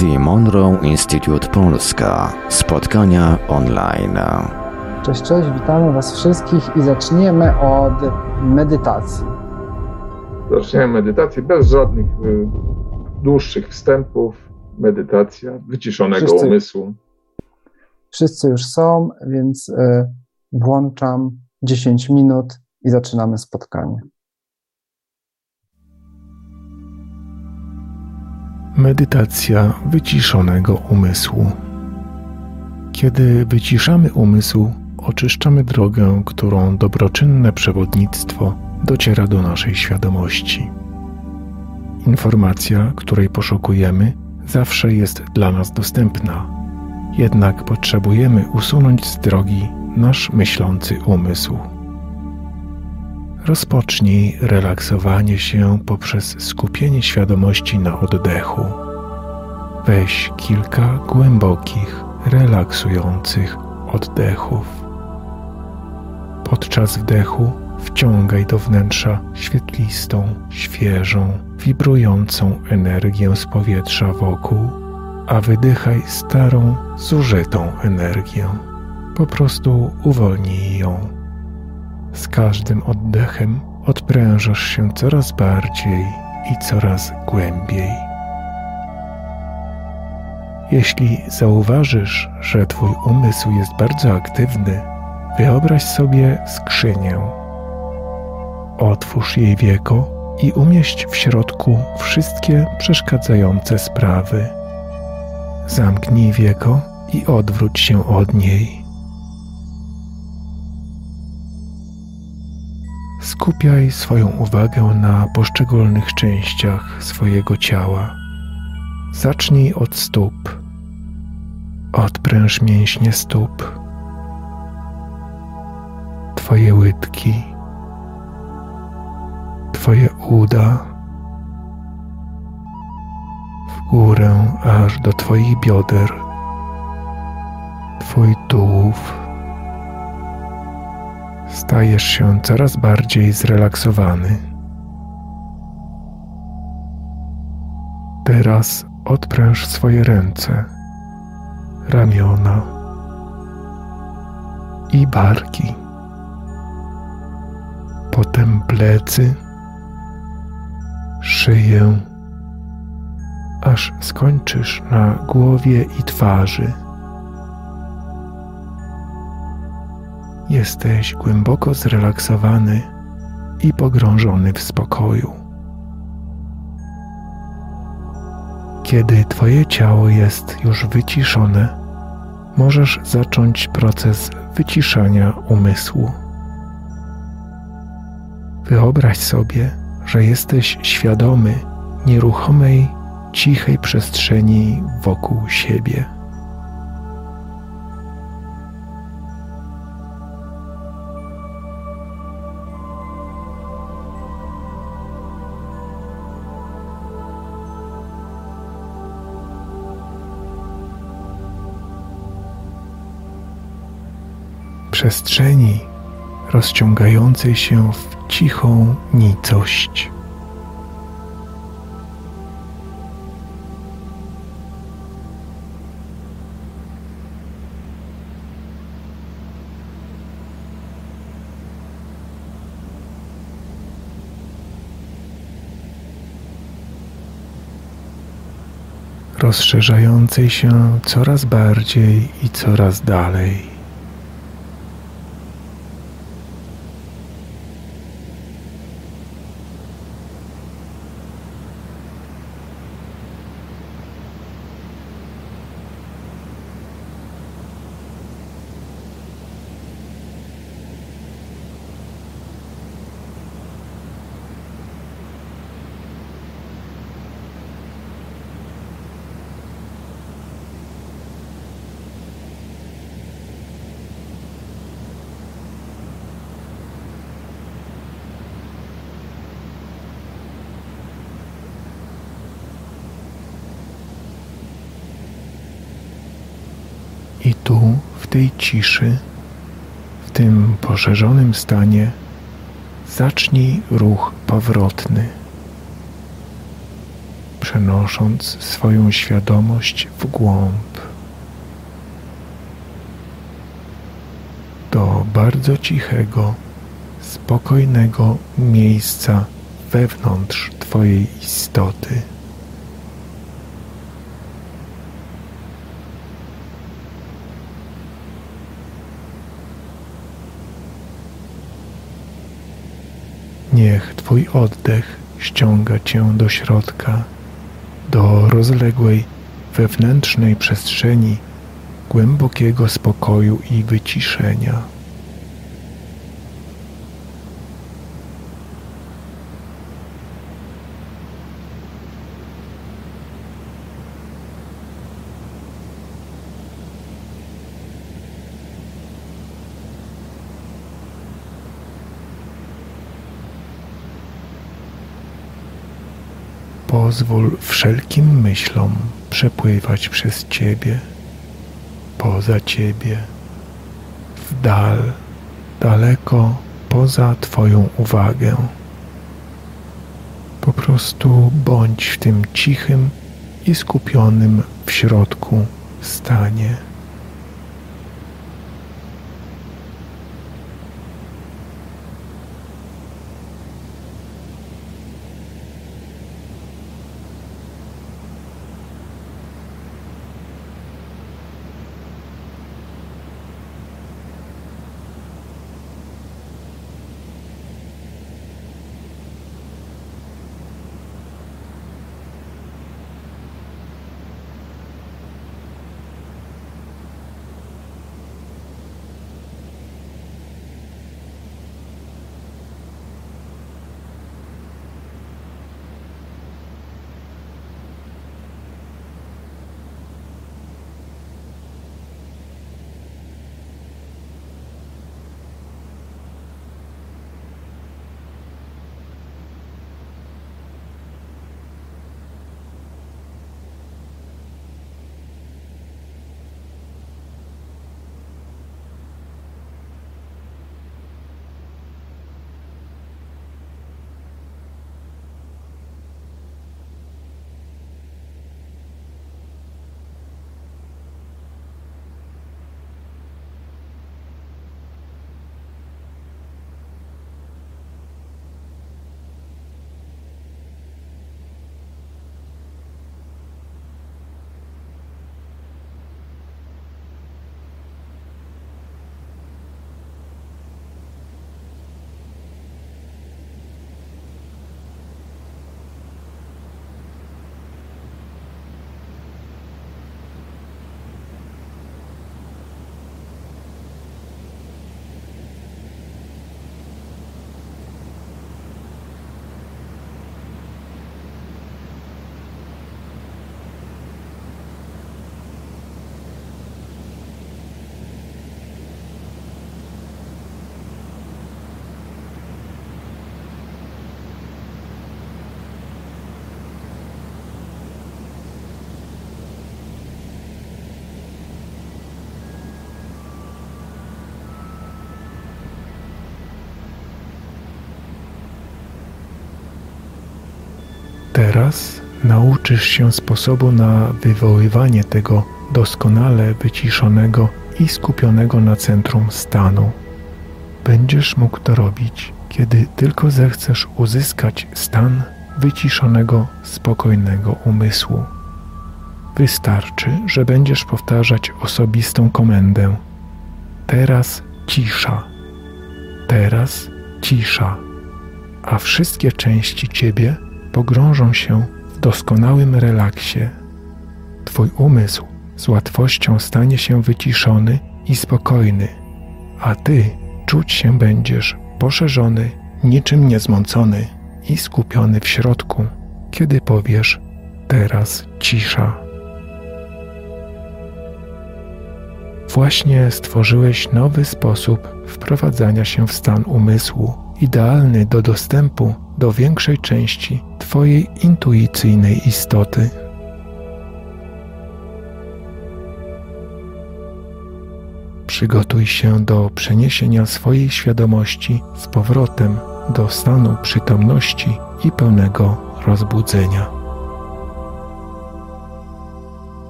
The Monroe Institute Polska. Spotkania online. Cześć, cześć, witamy Was wszystkich i zaczniemy od medytacji. Zaczniemy medytację bez żadnych y, dłuższych wstępów. Medytacja wyciszonego Wszyscy- umysłu. Wszyscy już są, więc y, włączam 10 minut i zaczynamy spotkanie. Medytacja wyciszonego umysłu. Kiedy wyciszamy umysł, oczyszczamy drogę, którą dobroczynne przewodnictwo dociera do naszej świadomości. Informacja, której poszukujemy, zawsze jest dla nas dostępna, jednak potrzebujemy usunąć z drogi nasz myślący umysł. Rozpocznij relaksowanie się poprzez skupienie świadomości na oddechu. Weź kilka głębokich, relaksujących oddechów. Podczas wdechu wciągaj do wnętrza świetlistą, świeżą, wibrującą energię z powietrza wokół, a wydychaj starą, zużytą energię. Po prostu uwolnij ją. Z każdym oddechem odprężasz się coraz bardziej i coraz głębiej. Jeśli zauważysz, że Twój umysł jest bardzo aktywny, wyobraź sobie skrzynię. Otwórz jej wieko i umieść w środku wszystkie przeszkadzające sprawy. Zamknij wieko i odwróć się od niej. Skupiaj swoją uwagę na poszczególnych częściach swojego ciała. Zacznij od stóp. Odpręż mięśnie stóp. Twoje łydki. Twoje uda. W górę aż do Twoich bioder. Twój tułów. Stajesz się coraz bardziej zrelaksowany. Teraz odpręż swoje ręce, ramiona i barki. Potem plecy, szyję, aż skończysz na głowie i twarzy. Jesteś głęboko zrelaksowany i pogrążony w spokoju. Kiedy Twoje ciało jest już wyciszone, możesz zacząć proces wyciszania umysłu. Wyobraź sobie, że jesteś świadomy nieruchomej, cichej przestrzeni wokół siebie. Przestrzeni rozciągającej się w cichą nicość. Rozszerzającej się coraz bardziej i coraz dalej. I tu, w tej ciszy, w tym poszerzonym stanie, zacznij ruch powrotny. przenosząc swoją świadomość w głąb. Do bardzo cichego, spokojnego miejsca wewnątrz Twojej istoty. Niech Twój oddech ściąga Cię do środka, do rozległej wewnętrznej przestrzeni głębokiego spokoju i wyciszenia. Pozwól wszelkim myślom przepływać przez Ciebie, poza Ciebie, w dal, daleko poza Twoją uwagę. Po prostu bądź w tym cichym i skupionym w środku stanie. Teraz nauczysz się sposobu na wywoływanie tego doskonale wyciszonego i skupionego na centrum stanu. Będziesz mógł to robić, kiedy tylko zechcesz uzyskać stan wyciszonego, spokojnego umysłu. Wystarczy, że będziesz powtarzać osobistą komendę. Teraz cisza. Teraz cisza. A wszystkie części ciebie pogrążą się w doskonałym relaksie. Twój umysł z łatwością stanie się wyciszony i spokojny, a ty czuć się będziesz poszerzony, niczym niezmącony i skupiony w środku, kiedy powiesz teraz cisza. Właśnie stworzyłeś nowy sposób wprowadzania się w stan umysłu, idealny do dostępu do większej części Twojej intuicyjnej istoty. Przygotuj się do przeniesienia swojej świadomości z powrotem do stanu przytomności i pełnego rozbudzenia.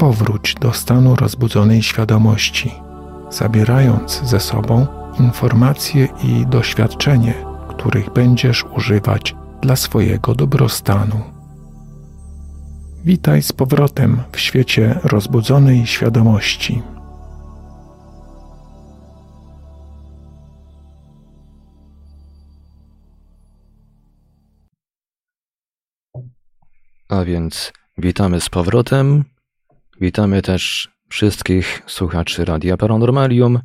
powróć do stanu rozbudzonej świadomości, zabierając ze sobą informacje i doświadczenie, których będziesz używać dla swojego dobrostanu. Witaj z powrotem w świecie rozbudzonej świadomości. A więc witamy z powrotem. Witamy też wszystkich słuchaczy Radia Paranormalium.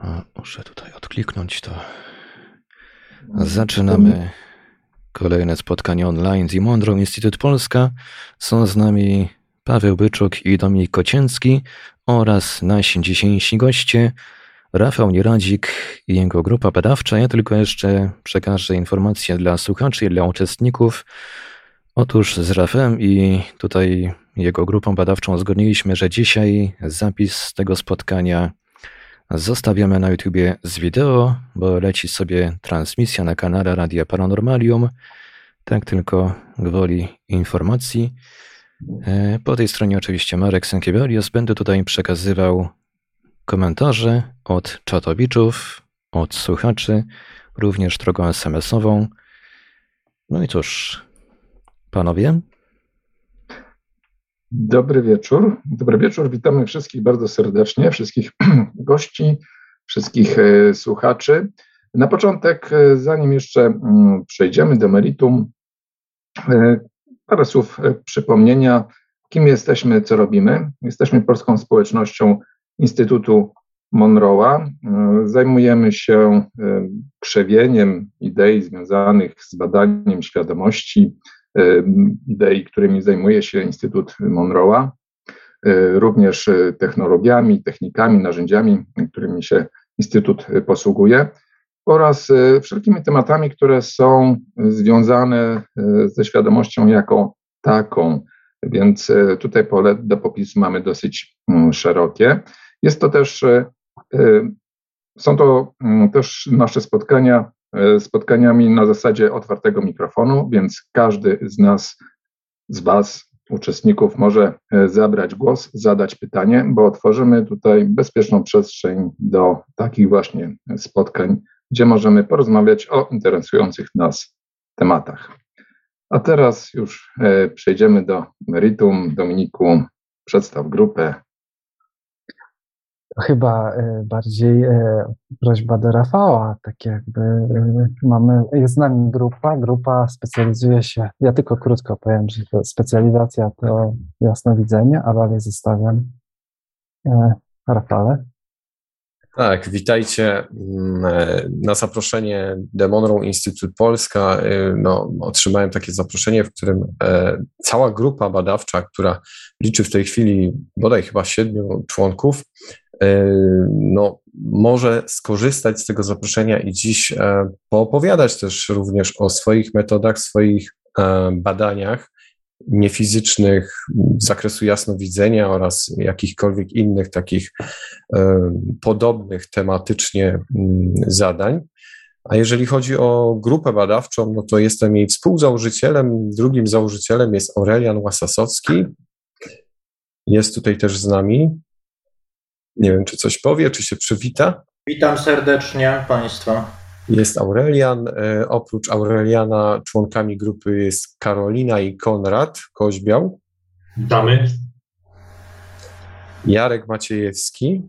A, muszę tutaj odkliknąć to. Zaczynamy kolejne spotkanie online z Imondrą Instytut Polska. Są z nami Paweł Byczuk i Dominik Kocięcki oraz nasi dzisiejsi goście Rafał Nieradzik i jego grupa badawcza. Ja tylko jeszcze przekażę informacje dla słuchaczy i dla uczestników. Otóż z Rafem i tutaj jego grupą badawczą uzgodniliśmy, że dzisiaj zapis tego spotkania zostawiamy na YouTubie z wideo, bo leci sobie transmisja na kanale Radia Paranormalium. Tak tylko gwoli informacji. E, po tej stronie oczywiście Marek Sękiewelius. Będę tutaj przekazywał komentarze od czatowiczów, od słuchaczy, również drogą SMS-ową. No i cóż, panowie, Dobry wieczór. Dobry wieczór. Witamy wszystkich bardzo serdecznie, wszystkich gości, wszystkich e, słuchaczy. Na początek, e, zanim jeszcze mm, przejdziemy do meritum, e, parę słów przypomnienia, kim jesteśmy, co robimy. Jesteśmy polską społecznością Instytutu Monroe'a. Zajmujemy się krzewieniem idei związanych z badaniem świadomości, idei, którymi zajmuje się Instytut Monroe'a, e, również e, technologiami, technikami, narzędziami, którymi się Instytut posługuje oraz wszelkimi tematami, które są związane ze świadomością jako taką. Więc tutaj pole do popisu mamy dosyć mm, szerokie. Jest to też, są to mm, też nasze spotkania spotkaniami na zasadzie otwartego mikrofonu, więc każdy z nas, z Was, uczestników, może e, zabrać głos, zadać pytanie, bo otworzymy tutaj bezpieczną przestrzeń do takich właśnie spotkań, gdzie możemy porozmawiać o interesujących nas tematach. A teraz już e, przejdziemy do meritum. Dominiku, przedstaw grupę, chyba e, bardziej e, prośba do Rafała, tak jakby e, mamy, jest z nami grupa, grupa specjalizuje się, ja tylko krótko powiem, że to specjalizacja to jasnowidzenie, a dalej zostawiam Rafale. Tak, witajcie. Mm, na zaproszenie Demonrow Instytut Polska no, otrzymałem takie zaproszenie, w którym cała grupa badawcza, która liczy w tej chwili bodaj chyba siedmiu członków, no, może skorzystać z tego zaproszenia i dziś e, poopowiadać też również o swoich metodach, swoich e, badaniach niefizycznych z zakresu jasnowidzenia oraz jakichkolwiek innych takich podobnych tematycznie mm, zadań. A jeżeli chodzi o grupę badawczą, no to jestem jej współzałożycielem. Drugim założycielem jest Aurelian Łasasowski. Jest tutaj też z nami. Nie wiem, czy coś powie, czy się przywita. Witam serdecznie Państwa. Jest Aurelian. E, oprócz Aureliana członkami grupy jest Karolina i Konrad Koźbiał. Witamy. Jarek Maciejewski.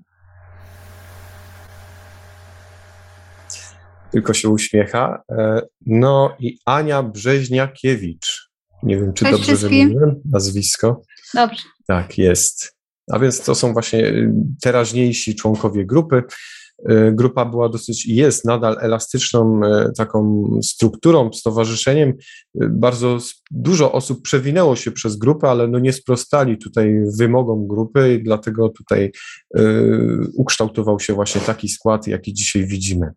Tylko się uśmiecha. E, no i Ania Brzeźniakiewicz. Nie wiem, czy Cześć dobrze wymieniłem nazwisko. Dobrze. Tak, jest. A więc to są właśnie y, teraźniejsi członkowie grupy. Y, grupa była dosyć i jest nadal elastyczną y, taką strukturą, stowarzyszeniem. Bardzo dużo osób przewinęło się przez grupę, ale no nie sprostali tutaj wymogom grupy i dlatego tutaj ukształtował się właśnie taki skład, jaki dzisiaj widzimy.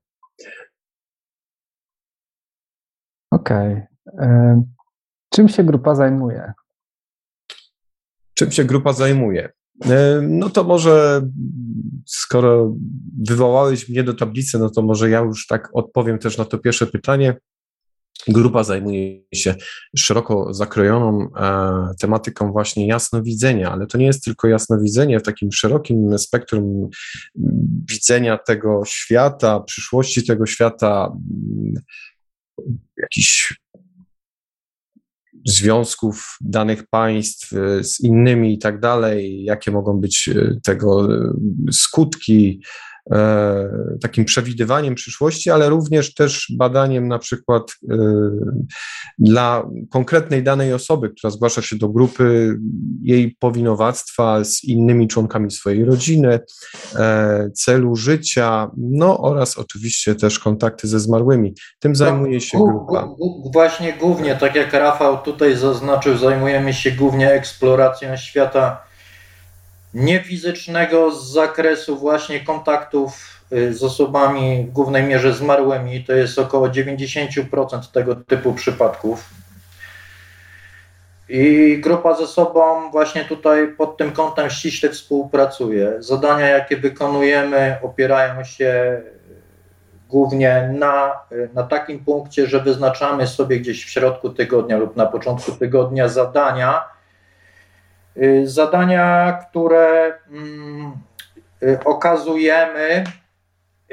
Okej. Okay. Czym się grupa zajmuje? Czym się grupa zajmuje? E, no to może, skoro wywołałeś mnie do tablicy, no to może ja już tak odpowiem też na to pierwsze pytanie. Grupa zajmuje się szeroko zakrojoną e, tematyką właśnie jasnowidzenia, ale to nie jest tylko jasnowidzenie w takim szerokim spektrum widzenia tego świata, przyszłości tego świata, jakichś związków danych państw e, z innymi i tak dalej, jakie mogą być e, tego e, skutki, takim przewidywaniem przyszłości, ale również też badaniem na przykład e, dla konkretnej danej osoby, która zgłasza się do grupy, jej powinowactwa z innymi członkami swojej rodziny, e, celu życia, no oraz oczywiście też kontakty ze zmarłymi. Tym zajmuje się grupa. Właśnie głównie, tak jak Rafał tutaj zaznaczył, zajmujemy się głównie eksploracją świata niefizycznego z zakresu właśnie kontaktów y, z osobami w głównej mierze zmarłymi. To jest około 90% tego typu przypadków. I grupa ze sobą właśnie tutaj pod tym kątem ściśle współpracuje. Zadania, jakie wykonujemy, opierają się głównie na, na takim punkcie, że wyznaczamy sobie gdzieś w środku tygodnia lub na początku tygodnia zadania, zadania, które mm, y, okazujemy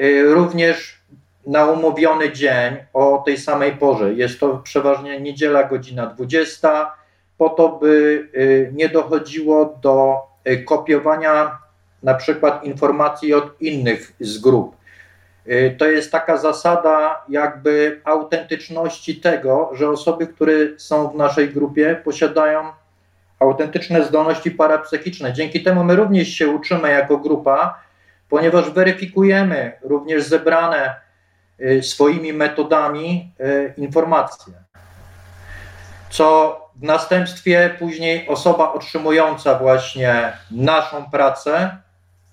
y, również na umówiony dzień o tej samej porze. Jest to przeważnie niedziela, godzina 20, po to, by nie dochodziło do kopiowania na przykład informacji od innych z grup. To jest taka zasada jakby autentyczności tego, że osoby, które są w naszej grupie, posiadają autentyczne zdolności parapsychiczne. Dzięki temu my również się uczymy jako grupa, ponieważ weryfikujemy również zebrane y, swoimi metodami y, informacje. Co w następstwie później osoba otrzymująca właśnie naszą pracę,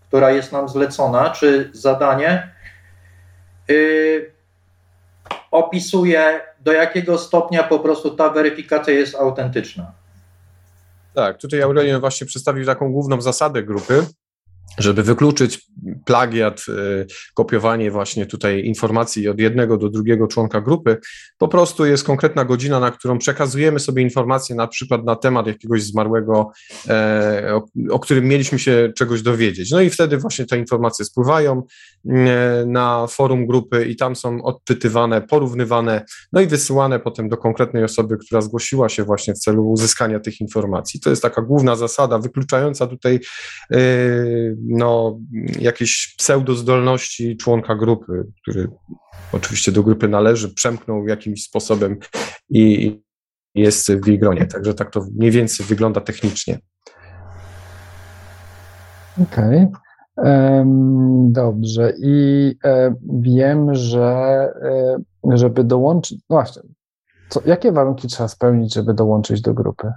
która jest nam zlecona, czy zadanie, yy, opisuje, do jakiego stopnia po prostu ta weryfikacja jest autentyczna. Tak, tutaj Aurelian właśnie przedstawił taką główną zasadę grupy, żeby wykluczyć plagiat, y, kopiowanie właśnie tutaj informacji od jednego do drugiego członka grupy, po prostu jest konkretna godzina, na którą przekazujemy sobie informacje na przykład na temat jakiegoś zmarłego, e, o, którym mieliśmy się czegoś dowiedzieć. No i wtedy właśnie te informacje spływają na forum grupy i tam są odpytywane, porównywane, no i wysyłane potem do konkretnej osoby, która zgłosiła się właśnie w celu uzyskania tych informacji. To jest taka główna zasada, wykluczająca tutaj e, no, jakieś pseudozdolności członka grupy, który oczywiście do grupy należy, przemknął jakimś sposobem i jest w jej gronie. Także tak to mniej więcej wygląda technicznie. Okej. Okay. Dobrze. I e, wiem, że e, żeby dołączyć. No właśnie. Co, jakie warunki trzeba spełnić, żeby dołączyć do grupy?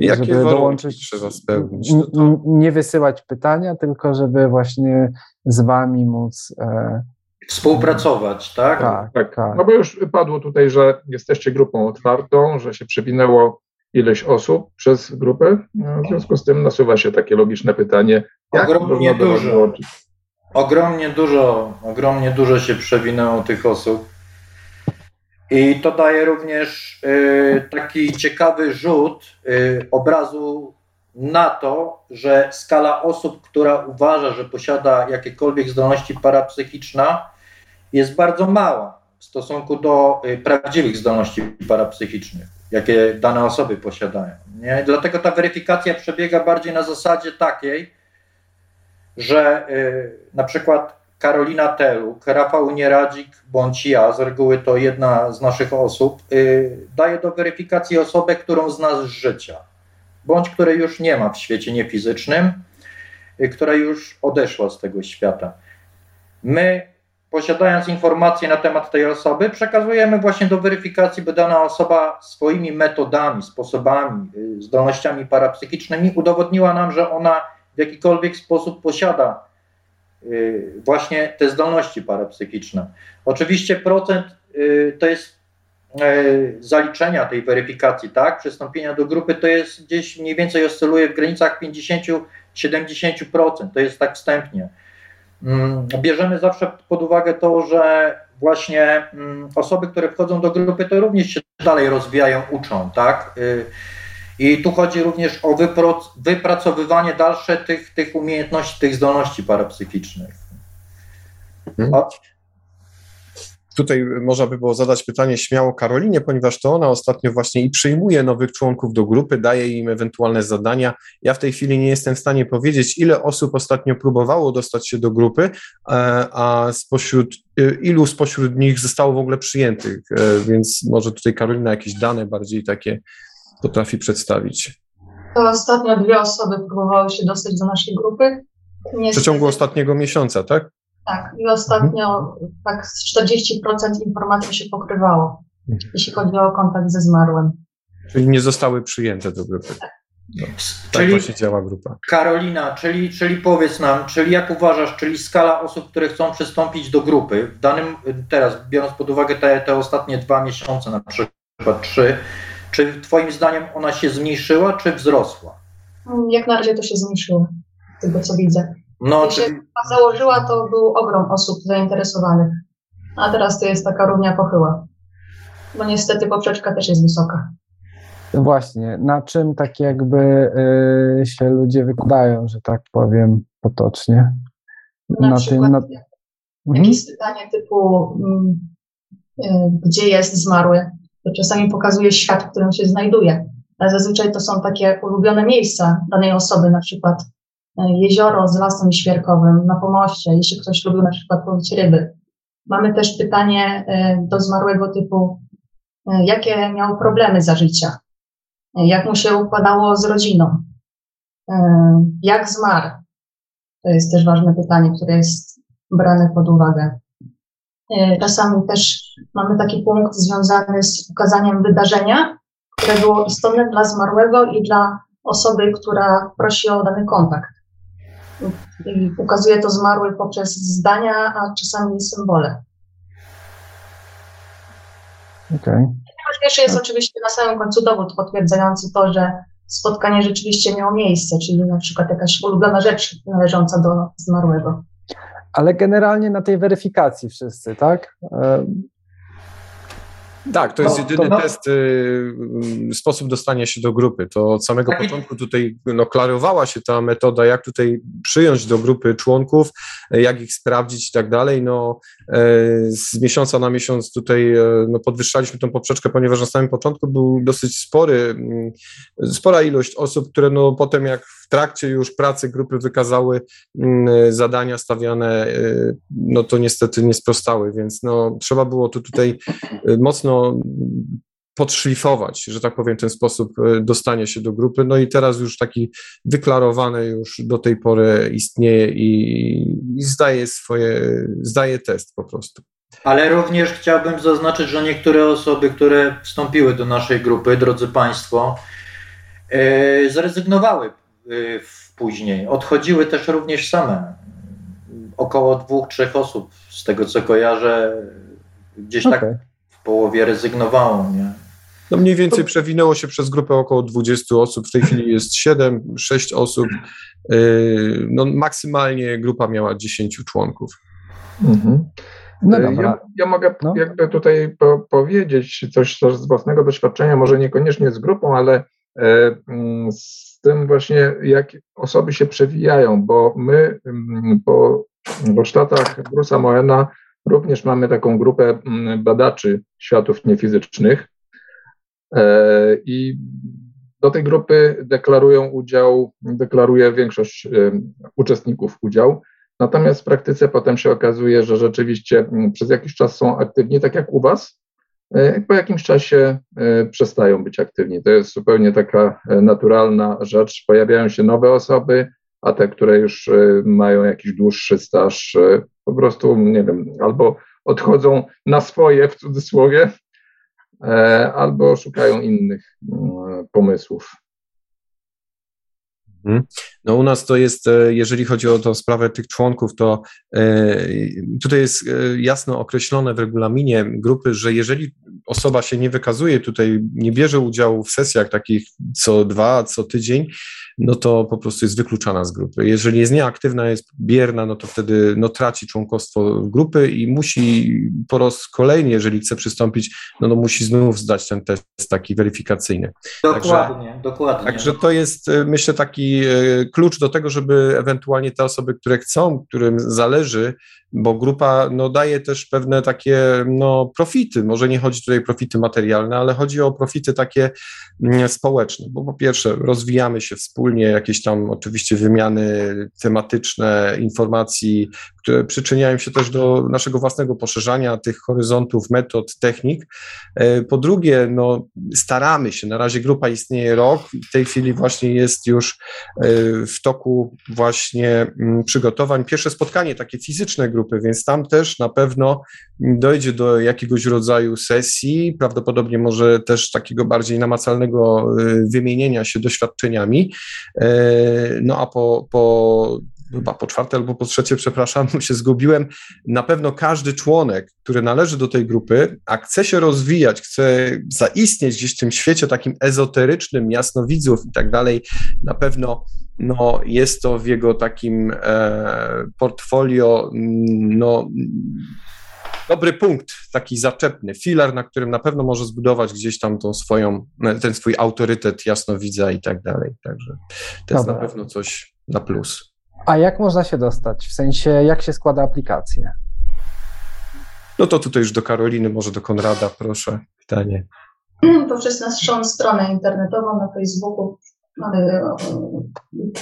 Jakie żeby dołączyć, trzeba spełnić? To... Nie wysyłać pytania, tylko żeby właśnie z wami móc e... współpracować, tak? Tak, tak? tak, No bo już padło tutaj, że jesteście grupą otwartą, że się przewinęło ileś osób przez grupę. No, w związku z tym nasuwa się takie logiczne pytanie, jak ogromnie dużo. Ogromnie dużo, ogromnie dużo się przewinęło tych osób. I to daje również y, taki ciekawy rzut y, obrazu na to, że skala osób, która uważa, że posiada jakiekolwiek zdolności parapsychiczne, jest bardzo mała w stosunku do y, prawdziwych zdolności parapsychicznych, jakie dane osoby posiadają. Nie? Dlatego ta weryfikacja przebiega bardziej na zasadzie takiej, że na przykład Karolina Teluk, Rafał Nieradzik bądź ja, z reguły to jedna z naszych osób, yy, daje do weryfikacji osobę, którą zna z życia, bądź której już nie ma w świecie niefizycznym, yy, która już odeszła z tego świata. My, posiadając informacje na temat tej osoby, przekazujemy właśnie do weryfikacji, by dana osoba swoimi metodami, sposobami, yy, zdolnościami parapsychicznymi udowodniła nam, że ona w jakikolwiek sposób posiada Y, właśnie te zdolności parapsychiczne. Oczywiście procent y, to jest y, zaliczenia tej weryfikacji, tak, przystąpienia do grupy, to jest gdzieś mniej więcej oscyluje w granicach 50-70%, to jest tak wstępnie. Mm, bierzemy zawsze pod uwagę to, że właśnie osoby, które wchodzą do grupy, to również się dalej rozwijają, uczą, tak? I tu chodzi również o wypracowywanie dalsze tych, tych umiejętności, tych zdolności parapsychicznych. Hmm. Tutaj można by było zadać pytanie śmiało Karolinie, ponieważ to ona ostatnio właśnie i przyjmuje nowych członków do grupy, daje im ewentualne zadania. Ja w tej chwili nie jestem w stanie powiedzieć, ile osób ostatnio próbowało dostać się do grupy, e, a spośród e, ilu spośród nich zostało w ogóle przyjętych, e, więc może tutaj Karolina jakieś dane bardziej takie potrafi przedstawić. To ostatnio dwie osoby próbowały się dostać do naszej grupy. W przeciągu ostatniego miesiąca, tak? Tak, i ostatnio mhm. tak 40% informacji się pokrywało, mhm. jeśli chodzi o kontakt ze zmarłym. Czyli nie zostały przyjęte do grupy. Tak. No, tak czyli, właśnie działa grupa. Karolina, czyli, czyli powiedz nam, czyli jak uważasz, czyli skala osób, które chcą przystąpić do grupy, w danym, teraz biorąc pod uwagę te, te ostatnie dwa miesiące, na przykład trzy, czy Twoim zdaniem ona się zmniejszyła, czy wzrosła? Jak na razie to się zmniejszyło, z tego co widzę. No, Jak czyli... się założyła, to był ogrom osób zainteresowanych, a teraz to jest taka równia pochyła. Bo niestety poprzeczka też jest wysoka. Właśnie, na czym tak jakby y, się ludzie wykładają, że tak powiem potocznie? Na, na przykład tym, na... jakieś mhm. pytanie typu mm, y, gdzie jest zmarły? To czasami pokazuje świat, w którym się znajduje. Zazwyczaj to są takie ulubione miejsca danej osoby, na przykład e, jezioro z lasem świerkowym na pomoście, jeśli ktoś lubił na przykład łowić ryby. Mamy też pytanie e, do zmarłego typu, e, jakie miał problemy za życia, jak mu się układało z rodziną, jak zmarł. To jest też ważne pytanie, które jest brane pod uwagę. E, czasami też mamy taki punkt związany z ukazaniem wydarzenia, które było istotne dla zmarłego i dla osoby, która prosi o dany kontakt. I ukazuje to zmarły poprzez zdania, a czasami symbole. Okay. Najważniejszy jest oczywiście na samym końcu dowód potwierdzający to, że spotkanie rzeczywiście miało miejsce, czyli na przykład jakaś ulubiona rzecz należąca do zmarłego ale generalnie na tej weryfikacji wszyscy, tak? Tak, to jest no, jedyny to, no. test, y, sposób dostania się do grupy. To od samego tak. początku tutaj no, klarowała się ta metoda, jak tutaj przyjąć do grupy członków, jak ich sprawdzić i tak dalej. No, e, z miesiąca na miesiąc tutaj e, no, podwyższaliśmy tą poprzeczkę, ponieważ na samym początku był dosyć spory, mm, spora ilość osób, które no, potem jak w trakcie już pracy grupy wykazały mm, zadania stawiane, e, no to niestety nie sprostały, więc no, trzeba było to tutaj mocno podszlifować, że tak powiem, ten sposób e, dostania się do grupy. No i teraz już taki wyklarowany już do tej pory istnieje i, i zdaje swoje, zdaje test po prostu. Ale również chciałbym zaznaczyć, że niektóre osoby, które wstąpiły do naszej grupy, drodzy Państwo, yy, zrezygnowały yy, później. Odchodziły też również same. Około dwóch, trzech osób, z tego co kojarzę, gdzieś okay. tak połowie rezygnowało, nie? No mniej więcej przewinęło się przez grupę około 20 osób, w tej chwili jest 7, 6 osób. Y, no maksymalnie grupa miała 10 członków. Mhm. No y, ja, ja, mogę no. jakby tutaj po, powiedzieć coś, coś z własnego doświadczenia, może niekoniecznie z grupą, ale e, mm, z tym właśnie, jak osoby się przewijają, bo my mm, po warsztatach Brusa Moena Również mamy taką grupę mm, badaczy światów niefizycznych i do tej grupy deklarują udział, deklaruje większość e, uczestników udział. Natomiast w praktyce potem się okazuje, że rzeczywiście mm, przez jakiś czas są aktywni, tak jak u Was, e, po jakimś czasie przestają być aktywni. To jest zupełnie taka naturalna rzecz. Pojawiają się nowe osoby, a te, które już mają jakiś dłuższy staż, po prostu, nie wiem, albo odchodzą na swoje w cudzysłowie, e, albo szukają innych mm, pomysłów. Mhm. No u nas to jest, e, jeżeli chodzi o tą sprawę tych członków, to e, tutaj jest jasno określone w regulaminie grupy, że jeżeli osoba się nie wykazuje tutaj, nie bierze udziału w sesjach takich co dwa, co tydzień, no to po prostu jest wykluczana z grupy. Jeżeli jest nieaktywna, jest bierna, no to wtedy no, traci członkostwo grupy i musi po raz kolejny, jeżeli chce przystąpić, no, no musi znów zdać ten test taki weryfikacyjny. Dokładnie, także, dokładnie. Także to jest, e, myślę, taki e, klucz do tego, żeby ewentualnie te osoby, które chcą, którym zależy, bo grupa no, daje też pewne takie no, profity. Może nie chodzi tutaj o profity materialne, ale chodzi o profity takie mm, społeczne, bo po pierwsze rozwijamy się wspólnie, jakieś tam oczywiście wymiany tematyczne, informacji, które przyczyniają się też do naszego własnego poszerzania tych horyzontów, metod, technik. E, po drugie, no, staramy się, na razie grupa istnieje rok, w tej chwili właśnie jest już e, w toku właśnie mm, przygotowań. Pierwsze spotkanie takie fizyczne grupy, więc tam też na pewno dojdzie do jakiegoś rodzaju sesji, prawdopodobnie może też takiego bardziej namacalnego e, wymienienia się doświadczeniami. No a po, po chyba po czwarte albo po trzecie, przepraszam, się zgubiłem. Na pewno każdy członek, który należy do tej grupy, a chce się rozwijać, chce zaistnieć gdzieś w tym świecie takim ezoterycznym, jasnowidzów i tak dalej, na pewno no, jest to w jego takim e, portfolio no, dobry punkt, taki zaczepny, filar, na którym na pewno może zbudować gdzieś tam tą swoją, ten swój autorytet jasnowidza i tak dalej. Także to jest na pewno coś na plus. A jak można się dostać? W sensie, jak się składa aplikację? No to tutaj już do Karoliny, może do Konrada, proszę, pytanie. Poprzez naszą stronę internetową na Facebooku mamy e,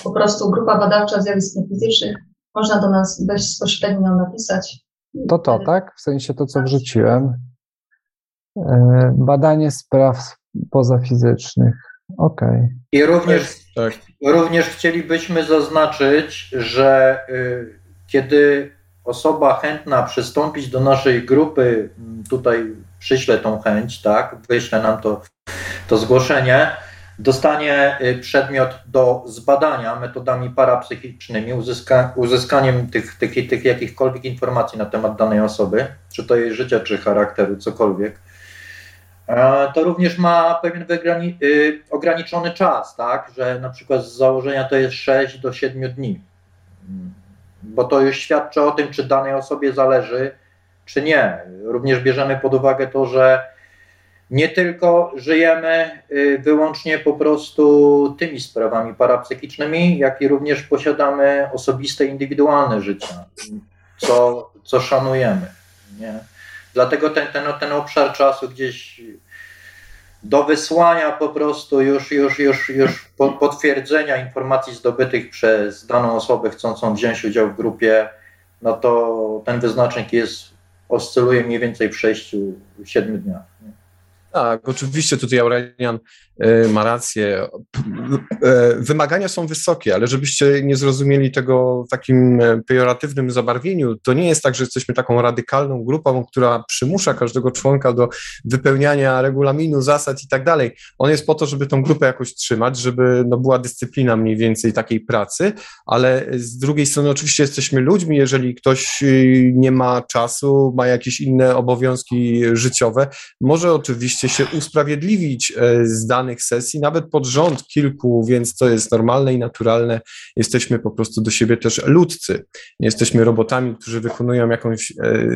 po prostu grupa badawcza zjawisk niefizycznych. Można do nas bezpośrednio napisać. To to, tak? W sensie to, co wrzuciłem. E, badanie spraw pozafizycznych. Okej. Okay. I również, tak. również chcielibyśmy zaznaczyć, że y, kiedy osoba chętna przystąpić do naszej grupy, tutaj przyśle tą chęć, tak, wyśle nam to, to zgłoszenie, dostanie y, przedmiot do zbadania metodami parapsychicznymi, uzyska, uzyskaniem tych, tych, tych jakichkolwiek informacji na temat danej osoby, czy to jej życia, czy charakteru, cokolwiek. To również ma pewien wygrani- y, ograniczony czas, tak, że na przykład z założenia to jest 6 do 7 dni, bo to już świadczy o tym, czy danej osobie zależy, czy nie. Również bierzemy pod uwagę to, że nie tylko żyjemy y, wyłącznie po prostu tymi sprawami parapsychicznymi, jak i również posiadamy osobiste, indywidualne życie, co, co szanujemy. Nie? Dlatego ten, ten, ten obszar czasu gdzieś do wysłania po prostu już, już, już, już potwierdzenia informacji zdobytych przez daną osobę chcącą wziąć udział w grupie, no to ten wyznacznik jest, oscyluje mniej więcej w 6-7 dniach. Tak, oczywiście tutaj Aurelian e, ma rację. E, wymagania są wysokie, ale żebyście nie zrozumieli tego w takim e, pejoratywnym zabarwieniu, to nie jest tak, że jesteśmy taką radykalną grupą, która przymusza każdego członka do wypełniania regulaminu, zasad i tak dalej. On jest po to, żeby tą grupę jakoś trzymać, żeby no, była dyscyplina mniej więcej takiej pracy, ale z drugiej strony oczywiście jesteśmy ludźmi, jeżeli ktoś nie ma czasu, ma jakieś inne obowiązki życiowe, może oczywiście się usprawiedliwić e, z danych sesji, nawet pod rząd kilku, więc to jest normalne i naturalne. Jesteśmy po prostu do siebie też ludzcy. Nie jesteśmy robotami, którzy wykonują jakąś e,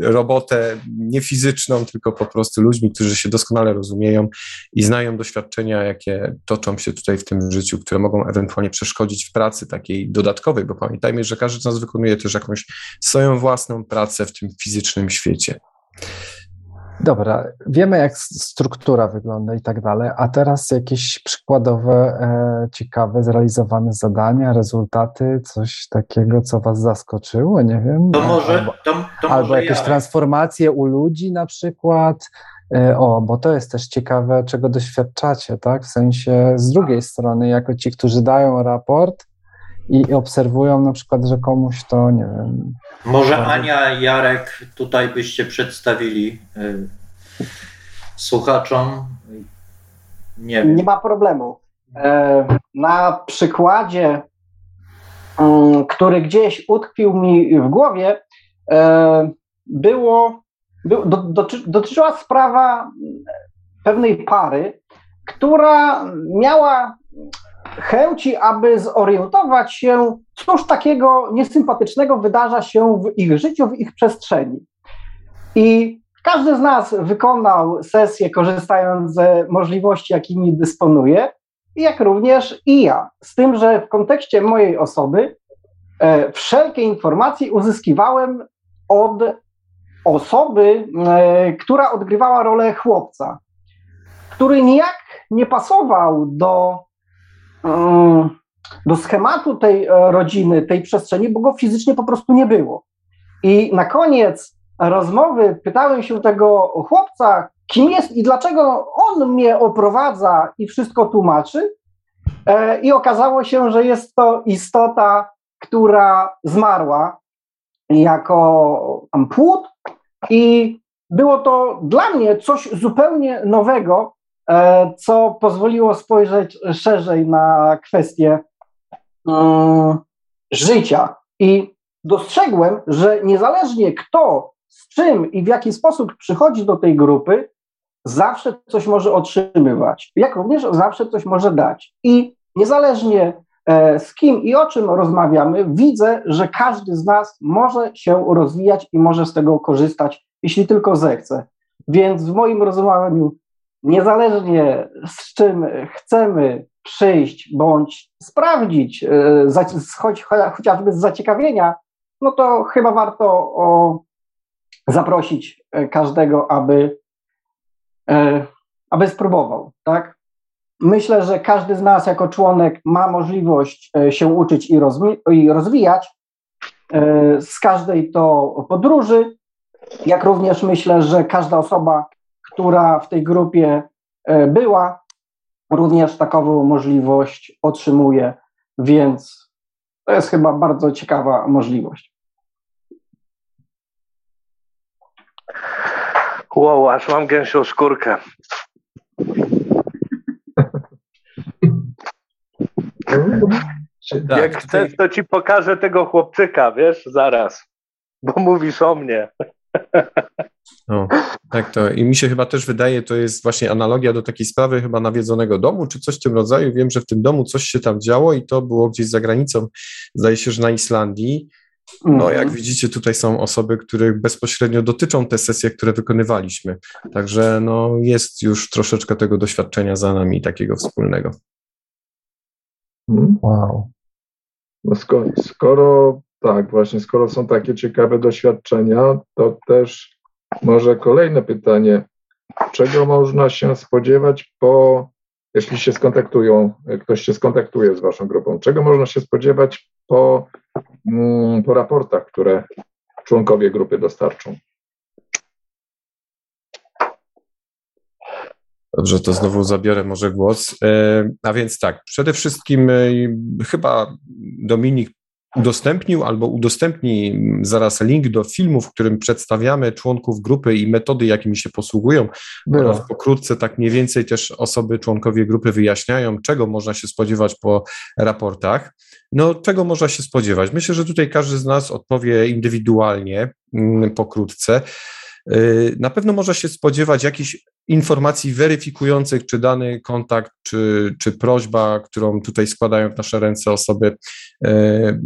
robotę nie fizyczną, tylko po prostu ludźmi, którzy się doskonale rozumieją i znają doświadczenia, jakie toczą się tutaj w tym życiu, które mogą ewentualnie przeszkodzić w pracy takiej dodatkowej, bo pamiętajmy, że każdy z nas wykonuje też jakąś swoją własną pracę w tym fizycznym świecie. Dobra, wiemy jak struktura wygląda i tak dalej, a teraz jakieś przykładowe, e, ciekawe, zrealizowane zadania, rezultaty, coś takiego, co Was zaskoczyło, nie wiem. To może, albo, to, to albo jakieś ja. transformacje u ludzi na przykład. E, o, bo to jest też ciekawe, czego doświadczacie, tak? W sensie z drugiej strony, jako ci, którzy dają raport, i obserwują na przykład, że komuś to, nie wiem. Może Ania, Jarek tutaj byście przedstawili y, słuchaczom. Nie, nie ma problemu. E, na przykładzie, mm, który gdzieś utkwił mi w głowie, e, było, dotyczyła sprawa pewnej pary, która miała chęci, aby zorientować się, cóż takiego niesympatycznego wydarza się w ich życiu, w ich przestrzeni. I każdy z nas wykonał sesję, korzystając ze możliwości, jakimi dysponuje, jak również i ja. Z tym, że w kontekście mojej osoby e, wszelkie informacje uzyskiwałem od osoby, e, która odgrywała rolę chłopca, który nijak nie pasował do, do schematu tej e, rodziny, tej przestrzeni, bo go fizycznie po prostu nie było. I na koniec rozmowy pytałem się tego chłopca, kim jest i dlaczego on mnie oprowadza i wszystko tłumaczy. I okazało się, że jest to istota, która zmarła jako płód i było to dla mnie coś zupełnie nowego, e, co pozwoliło spojrzeć szerzej na kwestię mm, życia. I dostrzegłem, że niezależnie kto, z czym i w jaki sposób przychodzi do tej grupy, zawsze coś może otrzymywać, jak również zawsze coś może dać. I niezależnie E, z kim i o czym rozmawiamy, widzę, że każdy z nas może się rozwijać i może z tego korzystać, jeśli tylko zechce. Więc w moim rozumowaniu, niezależnie z czym chcemy przyjść bądź sprawdzić, e, choć, chociażby z zaciekawienia, no to chyba warto o, zaprosić e, każdego, aby, aby spróbował, tak? Myślę, że każdy z nas jako członek ma możliwość e, się uczyć i, i rozwijać e, z każdej to podróży, jak również myślę, że każda osoba, która w tej grupie e, była, również takową możliwość otrzymuje, więc to jest chyba bardzo ciekawa możliwość. Wow, aż mam gęsią skórkę. Tak, Jak chcesz, to ci pokażę tego chłopczyka, wiesz, zaraz, bo mówisz o mnie. No, tak to i mi się chyba też wydaje, to jest właśnie analogia do takiej sprawy chyba nawiedzonego domu, czy coś w tym rodzaju. Wiem, że w tym domu coś się tam działo i to było gdzieś za granicą, zdaje się, że na Islandii. No, jak mhm. widzicie, tutaj są osoby, których bezpośrednio dotyczą te sesje, które wykonywaliśmy. Także no, jest już troszeczkę tego doświadczenia za nami, takiego wspólnego. Mhm. Wow. No skoro, skoro tak, właśnie, skoro są takie ciekawe doświadczenia, to też może kolejne pytanie. Czego można się spodziewać po, jeśli się skontaktują, ktoś się skontaktuje z Waszą grupą, czego można się spodziewać po, mm, po raportach, które członkowie grupy dostarczą? Dobrze, to znowu zabiorę może głos. E, a więc tak, przede wszystkim e, chyba Dominik udostępnił albo udostępni zaraz link do filmu, w którym przedstawiamy członków grupy i metody, jakimi się posługują. Było. Pokrótce tak mniej więcej też osoby, członkowie grupy wyjaśniają, czego można się spodziewać po raportach. No, czego można się spodziewać? Myślę, że tutaj każdy z nas odpowie indywidualnie, mm, pokrótce. E, na pewno można się spodziewać jakichś informacji weryfikujących, czy dany kontakt, czy, czy prośba, którą tutaj składają w nasze ręce osoby, e, e,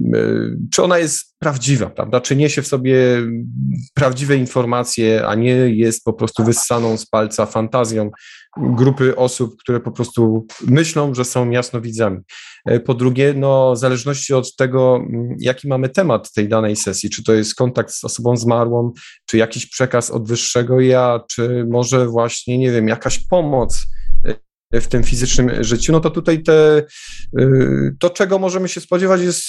czy ona jest prawdziwa, prawda? Czy niesie w sobie prawdziwe informacje, a nie jest po prostu wyssaną z palca fantazją grupy osób, które po prostu myślą, że są jasnowidzami. E, po drugie, no, w zależności od tego, jaki mamy temat tej danej sesji, czy to jest kontakt z osobą zmarłą, czy jakiś przekaz od wyższego ja, czy może właśnie, nie wiem, jakaś pomoc w tym fizycznym życiu, no to tutaj te, e, to, czego możemy się spodziewać, jest